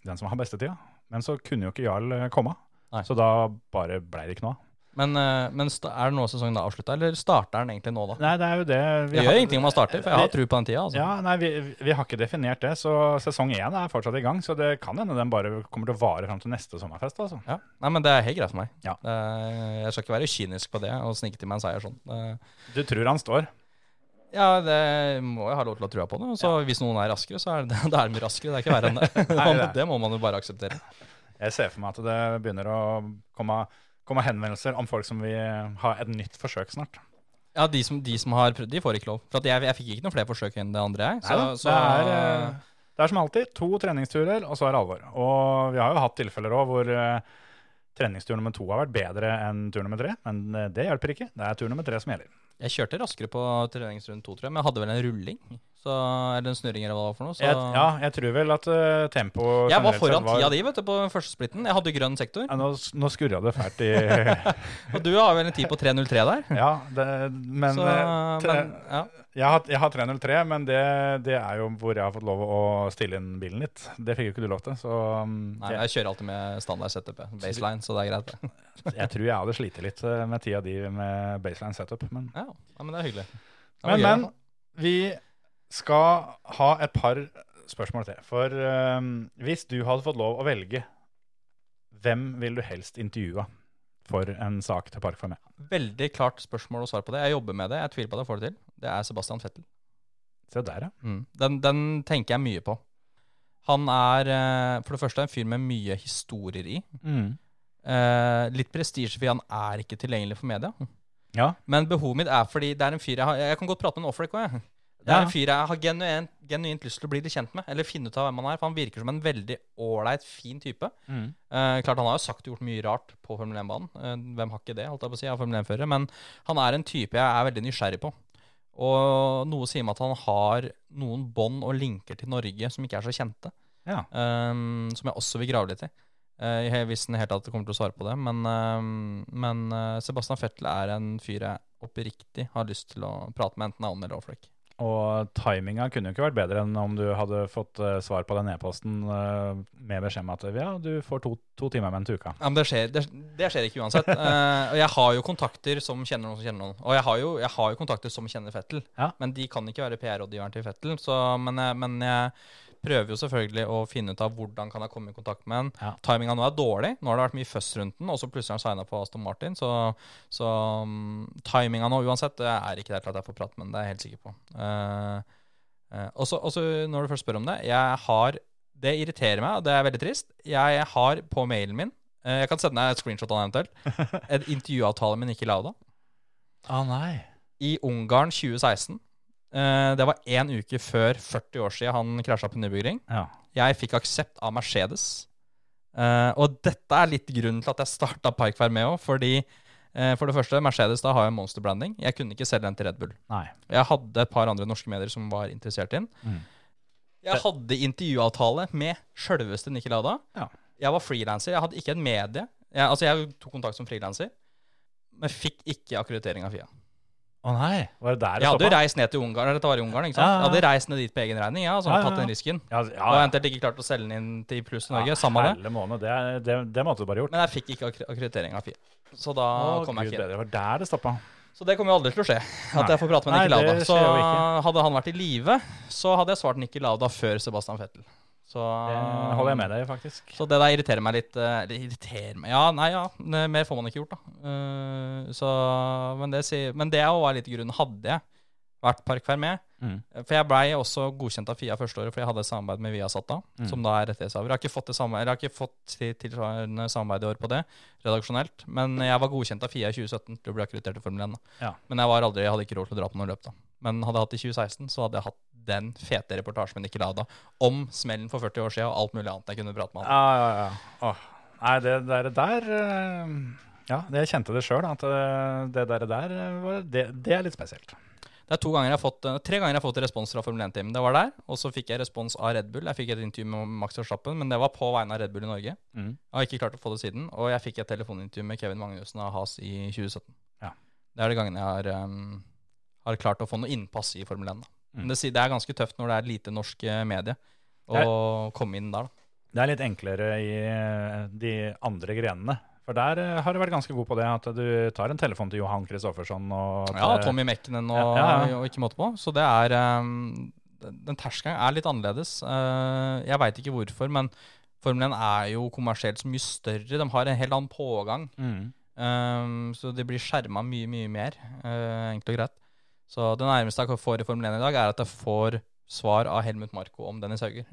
den som har bestetida. Men så kunne jo ikke Jarl komme. Nei. Så da bare blei det ikke noe av. Men, eh, men sta- er det nå sesongen er avslutta, eller starter den egentlig nå, da? Nei, det er jo det vi Det har- gjør ingenting om man starter, for jeg har tro på den tida. Altså. Ja, nei, vi, vi har ikke definert det, så sesong én er fortsatt i gang. Så det kan hende den bare kommer til å vare fram til neste sommerfest. altså. Ja. Nei, men det er helt greit for meg. Ja. Er- jeg skal ikke være kynisk på det og snike til meg en seier sånn. Det- Du tror han står? Ja, det må jeg ha lov til å trua på det. Og så hvis noen er raskere, så er det, da er de raskere. Det er ikke verre enn det. Nei, det er- det må man jo bare akseptere. Jeg ser for meg at det begynner å komme, komme henvendelser om folk som vil ha et nytt forsøk snart. Ja, de som, de som har prøvd, de får ikke lov. For jeg, jeg fikk ikke noen flere forsøk enn det andre, jeg. Så, Neida, så, det, er, eh, det er som alltid to treningsturer, og så er det alvor. Og vi har jo hatt tilfeller òg hvor eh, treningstur nummer to har vært bedre enn tur nummer tre. Men eh, det hjelper ikke. Det er tur nummer tre som gjelder. jeg kjørte raskere på treningsrunde to, tror jeg, men jeg hadde vel en rulling. Så, er det en snurring, eller hva for noe. Så Jeg, ja, jeg tror vel at uh, tempoet jeg var foran var- tida di, vet du, på første splitten. Jeg hadde grønn sektor. Ja, nå, nå skurra det fælt i Og du har vel en tid på 3.03 der? Ja, det, men, så, eh, tre, men ja. jeg, har, jeg har 303, men det, det er jo hvor jeg har fått lov å stille inn bilen litt. Det fikk jo ikke du lov til, så um, Nei, jeg kjører alltid med standard setup, baseline, så det er greit. jeg, tror jeg hadde slitt litt eh, med tida di med baseline setup. Men, Ja, ja, men det er hyggelig. Det men, men vi skal ha et par spørsmål til. For um, hvis du hadde fått lov å velge, hvem vil du helst intervjue for en sak til Park for meg? Veldig klart spørsmål og svar på det. Jeg jobber med det. Jeg tviler på at jeg får det til. Det er Sebastian Fettel. Se der, ja. Mm. Den, den tenker jeg mye på. Han er eh, for det første en fyr med mye historier i. Eh, litt prestisje, for han er ikke tilgjengelig for media. Ja. Men behovet mitt er fordi det er en fyr jeg har Jeg kan godt prate med en offreak òg, jeg. Det er en fyr jeg har genuint, genuint lyst til å bli litt kjent med, eller finne ut av hvem han er. For han virker som en veldig ålreit, fin type. Mm. Eh, klart Han har jo sagt og gjort mye rart på Formel 1-banen. Eh, hvem har ikke det, holdt jeg på å si, av Formel 1-førere. Men han er en type jeg er veldig nysgjerrig på. Og noe sier meg at han har noen bånd og linker til Norge som ikke er så kjente. Ja. Um, som jeg også vil grave litt i. Uh, jeg visste helt at jeg kommer til å svare på det. Men, uh, men uh, Sebastian Fettel er en fyr jeg oppriktig har lyst til å prate med, enten on eller off-rack. Og timinga kunne jo ikke vært bedre enn om du hadde fått uh, svar på den e-posten uh, med beskjed om at ja, du får to, to timer med en til uka. Ja, men det skjer, det, det skjer ikke uansett. uh, og jeg har jo kontakter som kjenner noen som kjenner noen. Og jeg har jo, jeg har jo kontakter som kjenner Fettel, Ja. men de kan ikke være PR-rådgiveren til Fettel. Så, men, men jeg prøver jo selvfølgelig å finne ut av hvordan kan jeg komme i kontakt med han. Ja. Timinga nå er dårlig. Nå har det vært mye føss rundt den, og så plutselig har han signa på Aston Martin. Så, så um, timinga nå uansett det er ikke der til at jeg får prate med han, det er jeg helt sikker på. Uh, uh, og så når du først spør om det, jeg har Det irriterer meg, og det er veldig trist. Jeg har på mailen min uh, Jeg kan sende deg et screenshot av det eventuelt. En intervjuavtale med Nikki Lauda Ah, nei. i Ungarn 2016. Eh, det var én uke før 40 år siden han krasja på Nürburgring. Ja. Jeg fikk aksept av Mercedes. Eh, og dette er litt grunnen til at jeg starta Park Vermeo. Fordi eh, for det første, Mercedes da har jo monster branding. Jeg kunne ikke selge den til Red Bull. Nei. Jeg hadde et par andre norske medier som var interessert i den. Mm. Jeg hadde intervjuavtale med sjølveste Nikki Lauda. Ja. Jeg var frilanser. Jeg hadde ikke en medie. Jeg, altså, jeg tok kontakt som frilanser, men fikk ikke akkreditering av FIA. Å nei. Var det der det Jeg hadde jo reist ned til Ungarn, eller dette var i Ungarn, ikke sant? Ja, ja, ja. Jeg hadde reist ned dit på egen regning, ja, og Ja, ja, tatt den risken. Ja, ja, Og eventuelt ikke klart å selge den inn til Pluss Norge. Samme det. Måned, det, det, det måtte du bare gjort. Men jeg fikk ikke akkreditering av FIA. Så da Å, kom jeg Gud ikke inn. Det var der det stoppa. Så det kommer jo aldri til å skje. At Nei. jeg får prate med Nei, Nikki Lauda. Så hadde han vært i live, så hadde jeg svart Nikki Lauda før Sebastian Fettel. Så Det holder jeg med deg faktisk. Så det der irriterer meg litt. eh, Det irriterer meg Ja, nei, ja. Mer får man ikke gjort, da. Eh, Så, men det, men det var litt grunnen. Hadde jeg vært Park med Mm. For jeg blei også godkjent av FIA første året, for jeg hadde et samarbeid med Viasat da, Mm. som da er rettighetshaver. Jeg har ikke fått det samme, eller jeg har ikke fått til- tilsvarende samarbeid i år på det, redaksjonelt. Men jeg var godkjent av FIA i 2017 til å bli akkreditert i Formel 1. Da. Ja. Men jeg var aldri, jeg hadde ikke råd til å dra på noe løp da. Men hadde jeg hatt det i 2016, så hadde jeg hatt den fete reportasjen med Nicolada om smellen for 40 år siden og alt mulig annet jeg kunne prate med han. Ja, ja, ja. Åh. Nei, det der, der eh, Ja, det jeg kjente det sjøl, at eh, det der, der eh, var, det, det er litt spesielt. Det er to ganger jeg har fått, tre ganger jeg har fått respons fra Formel 1-teamet. Det var der, og så fikk jeg respons av Red Bull. Jeg fikk et intervju med Max Verstappen, men det var på vegne av Red Bull i Norge. Mm. Jeg har ikke klart å få det siden. Og jeg fikk et telefonintervju med Kevin Magnussen av Has i 2017. Ja. Det er de gangene jeg har, um, har klart å få noe innpass i Formel 1. Da. Mm. Men det, det er ganske tøft når det er lite norsk eh, medie å er, komme inn der. Da. Det er litt enklere i eh, de andre grenene. For der eh, har du vært ganske god på det, at du tar en telefon til Johan Kristoffersson og til, Ja, Tommy Mekkenen og, Ja, ja, ja. og ikke måte på. Så det er um, Den den terskelen er litt annerledes. Uh, jeg veit ikke hvorfor, men Formel 1 er jo kommersielt så mye større. De har en helt annen pågang. mm. Um, så de blir skjerma mye, mye mer, uh, enkelt og greit. Så det nærmeste jeg får i Formel 1 i dag, er at jeg får svar av Helmut Marko om Dennis Hauger.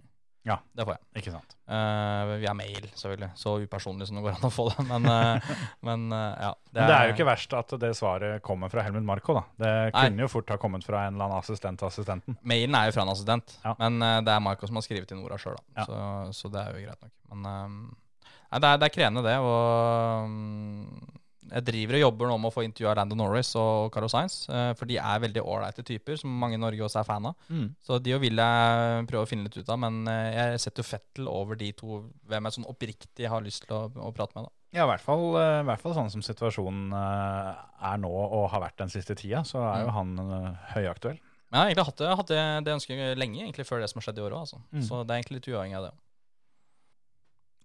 Ja. Det får jeg. Ikke sant. Uh, via mail, selvfølgelig. Så upersonlig som det går an å få det. Men, uh, men uh, ja. Men det er jo ikke verst at det svaret kommer fra Helmut Marko, da. Det Nei. kunne jo fort ha kommet fra en eller annen assistent til assistenten. Mailen er jo fra en assistent, Ja. men det er Marko som har skrevet inn orda sjøl, Ja. så, så det er jo greit nok. Men nei, det, er, det er krevende, det. Og um, jeg driver og jobber nå med å få intervjua Landon Norris og Carlos Sainz, uh, for de er veldig ålreite typer, som mange i Norge også er fan av. Så de vil jeg prøve å finne litt ut av, men uh, jeg setter jo Fettel over de to hvem jeg sånn oppriktig har lyst til å, å prate med. da. Ja, i hvert fall, eh, i hvert fall sånn som situasjonen eh, er nå og har vært den siste tida, så er jo Mm. han eh, høyaktuell. Ja, jeg har egentlig hatt det, hatt det, det ønsket lenge, egentlig før det som har skjedd i år òg. Altså. Mm. Så det er egentlig litt uavhengig av det.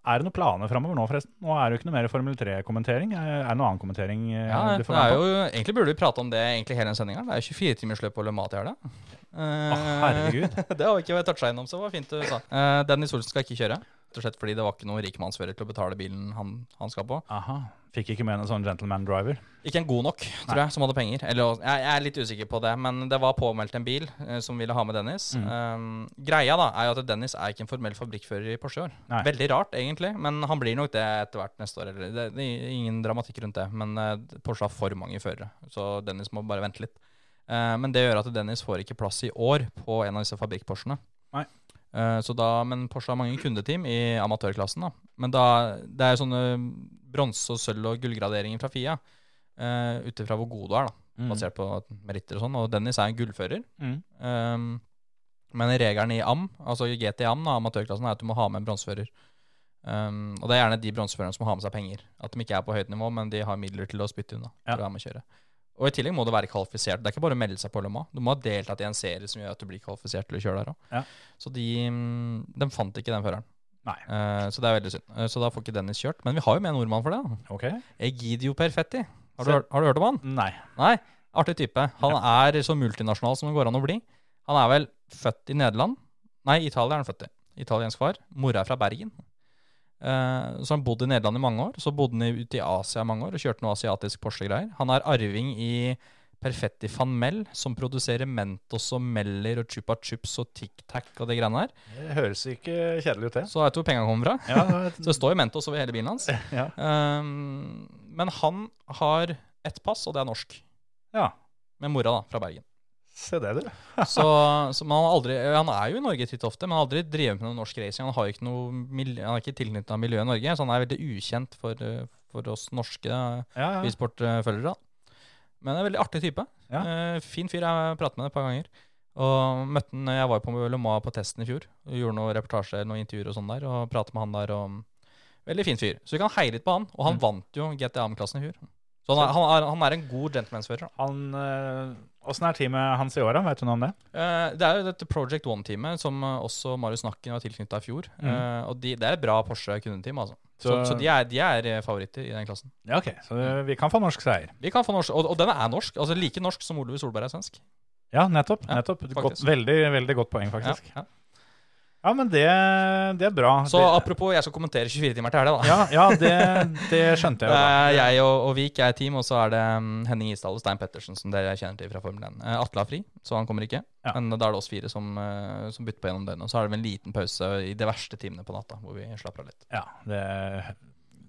Er det noen planer framover nå, forresten? Nå er det jo ikke noe mer Formel 3-kommentering. Er det noe annen kommentering eh, Ja, det er jo, egentlig burde vi prate om det egentlig hele den sendinga. Det er jo 24-timersløp på Le Mat i helga. Å, herregud. det har vi ikke toucha innom, så det var fint du sa. Uh, Dennis Olsen skal ikke kjøre. Rett og slett fordi det var ikke noen rikmannsfører til å betale bilen han, han skal på. Aha. Fikk ikke med en sånn gentleman driver. Ikke en god nok, tror jeg, som hadde penger. Eller, jeg, jeg er litt usikker på det, men det var påmeldt en bil eh, som ville ha med Dennis. Mm. Um, greia da er jo at Dennis er ikke en formell fabrikkfører i Porsche i år. Nei. Veldig rart, egentlig, men han blir nok det etter hvert neste år. Eller, det, det er ingen dramatikk rundt det, men eh, Porsche har for mange førere, så Dennis må bare vente litt. Uh, men det gjør at Dennis får ikke plass i år på en av disse fabrikk-Porschene. Nei. Eh, så da, men Porsche har mange kundeteam i amatørklassen. da. Men da, det er sånne bronse-, og sølv- og gullgraderinger fra FIA. Uh, Ut ifra hvor god du er, da, Mm. basert på meritter og sånn. Og Dennis er en gullfører. Mm. Um, men regelen i AM, altså i GT AM, da, amatørklassen, er at du må ha med en bronsefører. Um, og det er gjerne de bronseførerne som må ha med seg penger. At de ikke er på høyt nivå, men de har midler til å spytte unna. Ja. for å være med å kjøre. Og i tillegg må du være kvalifisert. Det er ikke bare å melde seg på Le Mans. Du må ha deltatt i en serie som gjør at du blir kvalifisert til å kjøre der òg. Ja. Så de, mm, de fant ikke den føreren. Eh, så det er veldig synd. Uh, så da får ikke Dennis kjørt. Men vi har jo med en nordmann for det. da. Ok. Egidio Perfetti. Har du, hørt, har du hørt om han? Nei. Nei, artig type. Han er så multinasjonal som det går an å bli. Han er vel født i Nederland. Nei, Italia er han født i. Italiensk far. Mora er fra Bergen. Eh, så han bodde i Nederland i mange år. Så bodde han ute i Asia i mange år og kjørte noe asiatisk Porsche-greier. Han er arving i Perfetti van Mel, som produserer Mentos og Meller og Chupa Chups og Tic Tac og de greiene der. Det høres ikke kjedelig ut, det. Så vet du hvor pengene kommer fra. Ja, Så det står jo Mentos over hele bilen hans. ja. Um, men han har ett pass, og det er norsk. ja. Med mora, da, fra Bergen. Se det, du. Så, så man har aldri Han er jo i Norge titt og ofte, men har aldri drevet med noe norsk racing. Han har ikke noe han er ikke tilknytta miljøet i Norge, så han er veldig ukjent for, for oss norske Ja, ja. bilsportfølgere. Men en veldig artig type. Ja. Uh, fin fyr. Jeg pratet med ham et par ganger. Og møtte han Jeg var på Le Mans på testen i fjor. Og gjorde noen reportasjer noen intervjuer og sånn der. Og pratet med han der. Og veldig fin fyr. Så vi kan heie litt på han. Og han Mm. vant jo GTA-klassen i fjor. Så han er, han er, han er en god gentlemansfører. Han eh, Åssen er teamet hans i år, da? Vet du noe om det? Uh, det er jo dette Project One-teamet som eh, også Marius Nakken var tilknyttet i fjor. Mm. Uh, og de, det er et bra Porsche-kundeteam, altså. Så, Så- så, de, er, de er favoritter i den klassen. Ja, ok. Så vi kan få norsk seier. Vi kan få norsk, og, og den er norsk. altså Like norsk som Oliver Solberg er svensk. Ja, nettopp. Ja, nettopp. Godt, veldig, veldig godt poeng, faktisk. Ja, ja. Ja, men det, det er bra. Så det, apropos, jeg skal kommentere 24 timer til helga, da. ja, ja det, det skjønte jeg. Jo da. jeg og, og Vik er team, og så er det um, Henning Isdal og Stein Pettersen, som dere kjenner til fra Formel 1. Eh, Atle har fri, så han kommer ikke. Ja. Men da er det oss fire som, eh, som bytter på gjennom døgnet. Og så er det en liten pause i de verste timene på natta, hvor vi slapper av litt. Ja, det,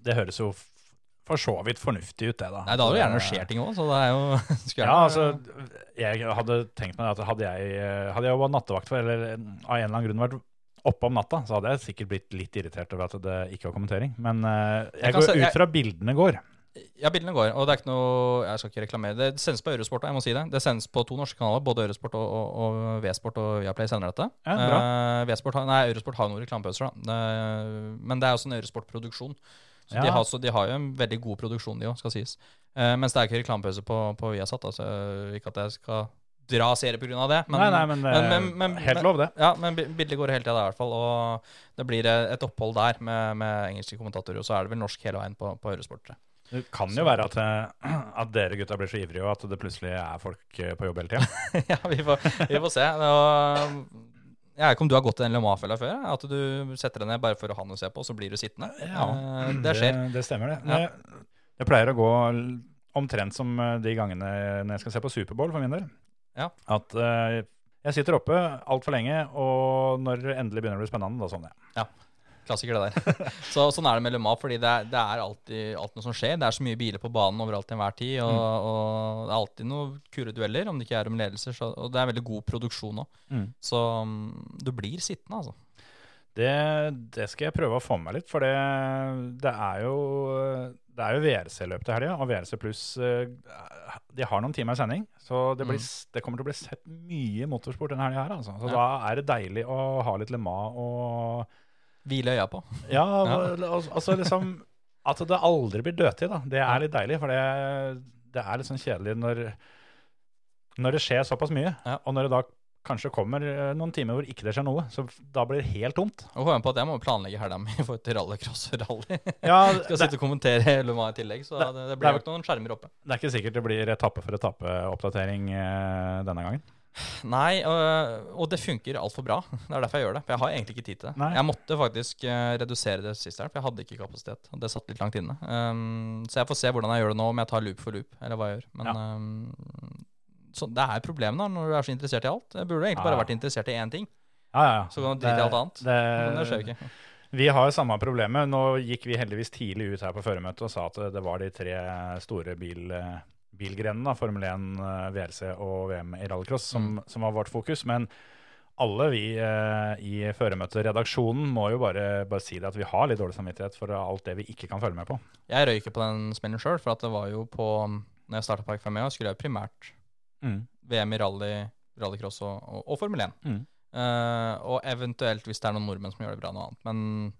det høres jo for så vidt fornuftig ut, det, da. Nei, da hadde det gjerne skjer ting òg, så det er jo skjønt. Ja, altså, jeg hadde tenkt meg at hadde jeg, eh, hadde jeg vært nattevakt for, eller av en eller annen grunn vært oppe om natta, så hadde jeg sikkert blitt litt irritert over at det ikke var kommentering. Men eh, jeg, Jeg går se- ut fra bildene går. Ja, bildene går, og det er ikke noe Jeg skal ikke reklamere. Det sendes på Eurosport, jeg må si det. Det sendes på to norske kanaler, både Eurosport og, og, og V-sport og Viaplay sender dette. Ja, bra. Uh, har, nei, Eurosport har noen reklamepauser, da. Uh, men det er også en Eurosport-produksjon. Så Ja. de, har, så de har jo en veldig god produksjon, de òg, skal sies. Uh, mens det er ikke reklamepause på, på Viasat. Altså, ikke at jeg skal dra serie pga. det. Men, nei, nei, men, eh, helt lov, det. Ja, men bi- bildet går hele tida, i hvert fall. Og det blir eh, et opphold der med, med engelske kommentatorer. Og så er det vel norsk hele veien på, på Høresportere. Det kan jo være at, eh, at dere gutta blir så ivrige, og at det plutselig er folk på jobb hele tida. ja, vi får, vi får se. Og, jeg vet ikke om du har gått i den Le Mans-fella før? At du setter deg ned bare for å ha noe å se på, så blir du sittende? Ja, det skjer. Det, det stemmer, det. Ja. Jeg, jeg pleier å gå omtrent som de gangene når jeg skal se på Superbowl, for min del. Ja. At eh, jeg sitter oppe altfor lenge, og når det endelig begynner å bli spennende, da sovner jeg. Klassiker, det der. Så, sånn er det med Le Mans, fordi det er, det er alltid, alltid noe som skjer. Det er så mye biler på banen overalt til enhver tid, og, og det er alltid noen kule dueller, om det ikke er om ledelser. Så, og det er veldig god produksjon òg. Mm. Så mm, du blir sittende, altså. Det, det skal jeg prøve å få med meg litt, for det, det er jo det er jo VRC-løp til helga, og VRC pluss eh, De har noen timer sending, så det, blir, Mm. det kommer til å bli sett mye motorsport denne helga her. Altså. Så Ja. da er det deilig å ha litt Le Mans og Hvile øya på. Ja, ja. altså liksom At det aldri blir dødtid, da. Det er litt deilig, for det, det er litt sånn kjedelig når, når det skjer såpass mye, Ja. og når det da kanskje kommer eh, noen timer hvor ikke det skjer noe, så da blir det helt tomt. Og få på at jeg må planlegge helga mi forhold til rallycross og rally. Ja, Skal sitte og kommentere hele Mans i tillegg, så det, det blir nok noen skjermer oppe. det er ikke sikkert det blir etappe for etappe-oppdatering eh, denne gangen. Nei, og, og det funker altfor bra. Det er derfor jeg gjør det. For jeg har egentlig ikke tid til det. Nei. Jeg måtte faktisk eh, redusere det sist her, for jeg hadde ikke kapasitet. Og det satt litt langt inne. Um, så jeg får se hvordan jeg gjør det nå, om jeg tar loop for loop, eller hva jeg gjør. Men um, så det er problemet da, når du er så interessert i alt. Jeg burde egentlig bare Ja. vært interessert i én ting. Ja, ja, ja. Så kan du drite i alt annet. Det, Men det skjer jo ikke. Vi har samme problemet. Nå gikk vi heldigvis tidlig ut her på føremøtet og sa at det var de tre store bil, eh, bilgrenene, Formel 1, VLC og VM i rallycross, som, Mm. som var vårt fokus. Men alle vi eh, i føremøteredaksjonen må jo bare, bare si det at vi har litt dårlig samvittighet for alt det vi ikke kan følge med på. Jeg røyker på den smellen sjøl, for at det var jo på Når jeg starta Park 5 skulle jeg primært VM i rally, rallycross og, og, og Formel 1. Mm. Uh, og eventuelt, hvis det er noen nordmenn som gjør det bra, noe annet. Men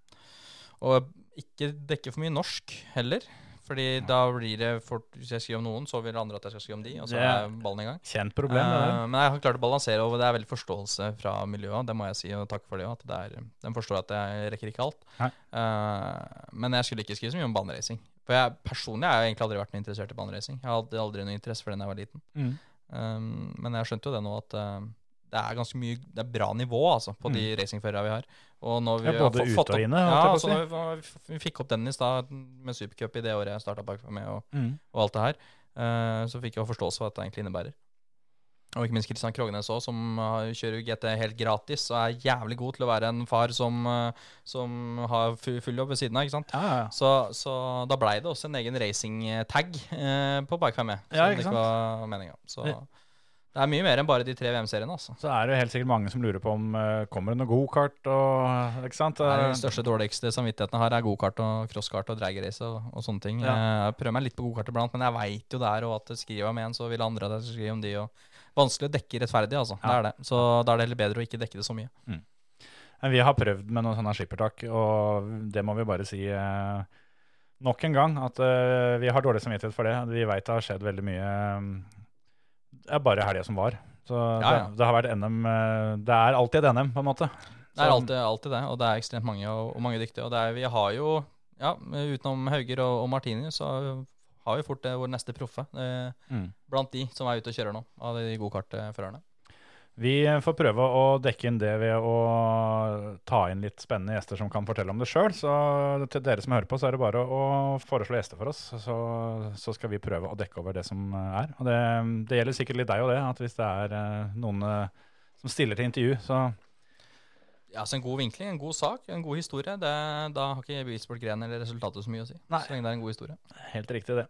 Og ikke dekke for mye norsk heller. Fordi da blir det fort Hvis jeg skriver om noen, så vil andre at jeg skal skrive om de, og så er ballen i gang. Kjent problem. Eh, men jeg har klart å balansere, og det er veldig forståelse fra miljøet. Det må jeg si, og takk for det. At det er, de forstår at jeg rekker ikke alt. Eh, men jeg skulle ikke skrive så mye om baneracing. For jeg personlig har jeg egentlig aldri vært noe interessert i baneracing. Jeg hadde aldri noe interesse for det da jeg var liten. Mm. Um, men jeg skjønte jo det nå at uh, det er ganske mye Det er bra nivå altså på de racingførerne vi har. Og når vi Mm. Ja, både har fått, ute og inne, Ja, altså når vi, vi, fikk opp Dennis da, med Supercup i det året jeg starta bak med, og, Mm. og alt det her, uh, så fikk jeg forståelse for hva det egentlig innebærer. Og ikke minst Kristian Krognes òg, som uh, kjører GT helt gratis og er jævlig god til å være en far som, uh, som har full jobb ved siden av. ikke sant? Ja, ja, ja. Så, så da blei det også en egen racing-tag eh, på Bike 5E. Ja, ikke det sant? ikke var meninga. Så det er mye mer enn bare de tre VM-seriene. altså. Så er det jo helt sikkert mange som lurer på om uh, kommer det noe gokart og Ikke sant? Det er Eh, Den største dårligste samvittigheten jeg har, er gokart og crosskart og dragrace og, og sånne ting. Ja. Jeg prøver meg litt på gokart iblant, men jeg veit jo der og at skriver skriver om en, så vil andre at jeg skal skrive om de. og Vanskelig å dekke rettferdig, altså. Det er det. Så da er det heller bedre å ikke dekke det så mye. Men Vi har prøvd med noen sånne skippertak, og det må vi bare si eh, nok en gang. At eh, vi har dårlig samvittighet for det. Vi veit det har skjedd veldig mye Det er bare helga som var. Så Ja, ja. Det, det har vært NM eh, Det er alltid et NM, på en måte. Det er alltid, alltid det, og det er ekstremt mange og, og mange dyktige. Og det er, vi har jo, ja, utenom Hauger og, og Martini, så har jo fort vår neste proffe. Eh, Mm. blant de som er ute og kjører nå, av de gokartførerne. Vi får prøve å dekke inn det ved å ta inn litt spennende gjester som kan fortelle om det sjøl. Så til dere som hører på, så er det bare å foreslå gjester for oss. Så, så skal vi prøve å dekke over det som er. Og det, det gjelder sikkert litt deg og det, at hvis det er eh, noen eh, som stiller til intervju, så Ja, så En god vinkling, en god sak, en god historie. Det, da har ikke bilsportgrenen eller resultatet så mye å si. Nei. Så lenge det er en god historie. Helt riktig, det.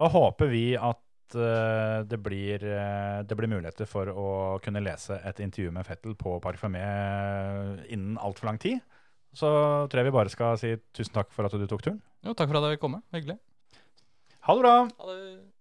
Da håper vi at eh, det, blir, eh, det blir muligheter for å kunne lese et intervju med Fettel på Parfymé innen altfor lang tid. Så tror jeg vi bare skal si tusen takk for at du tok turen. Jo, takk for at dere kom. Hyggelig. Ha det bra! Ha det.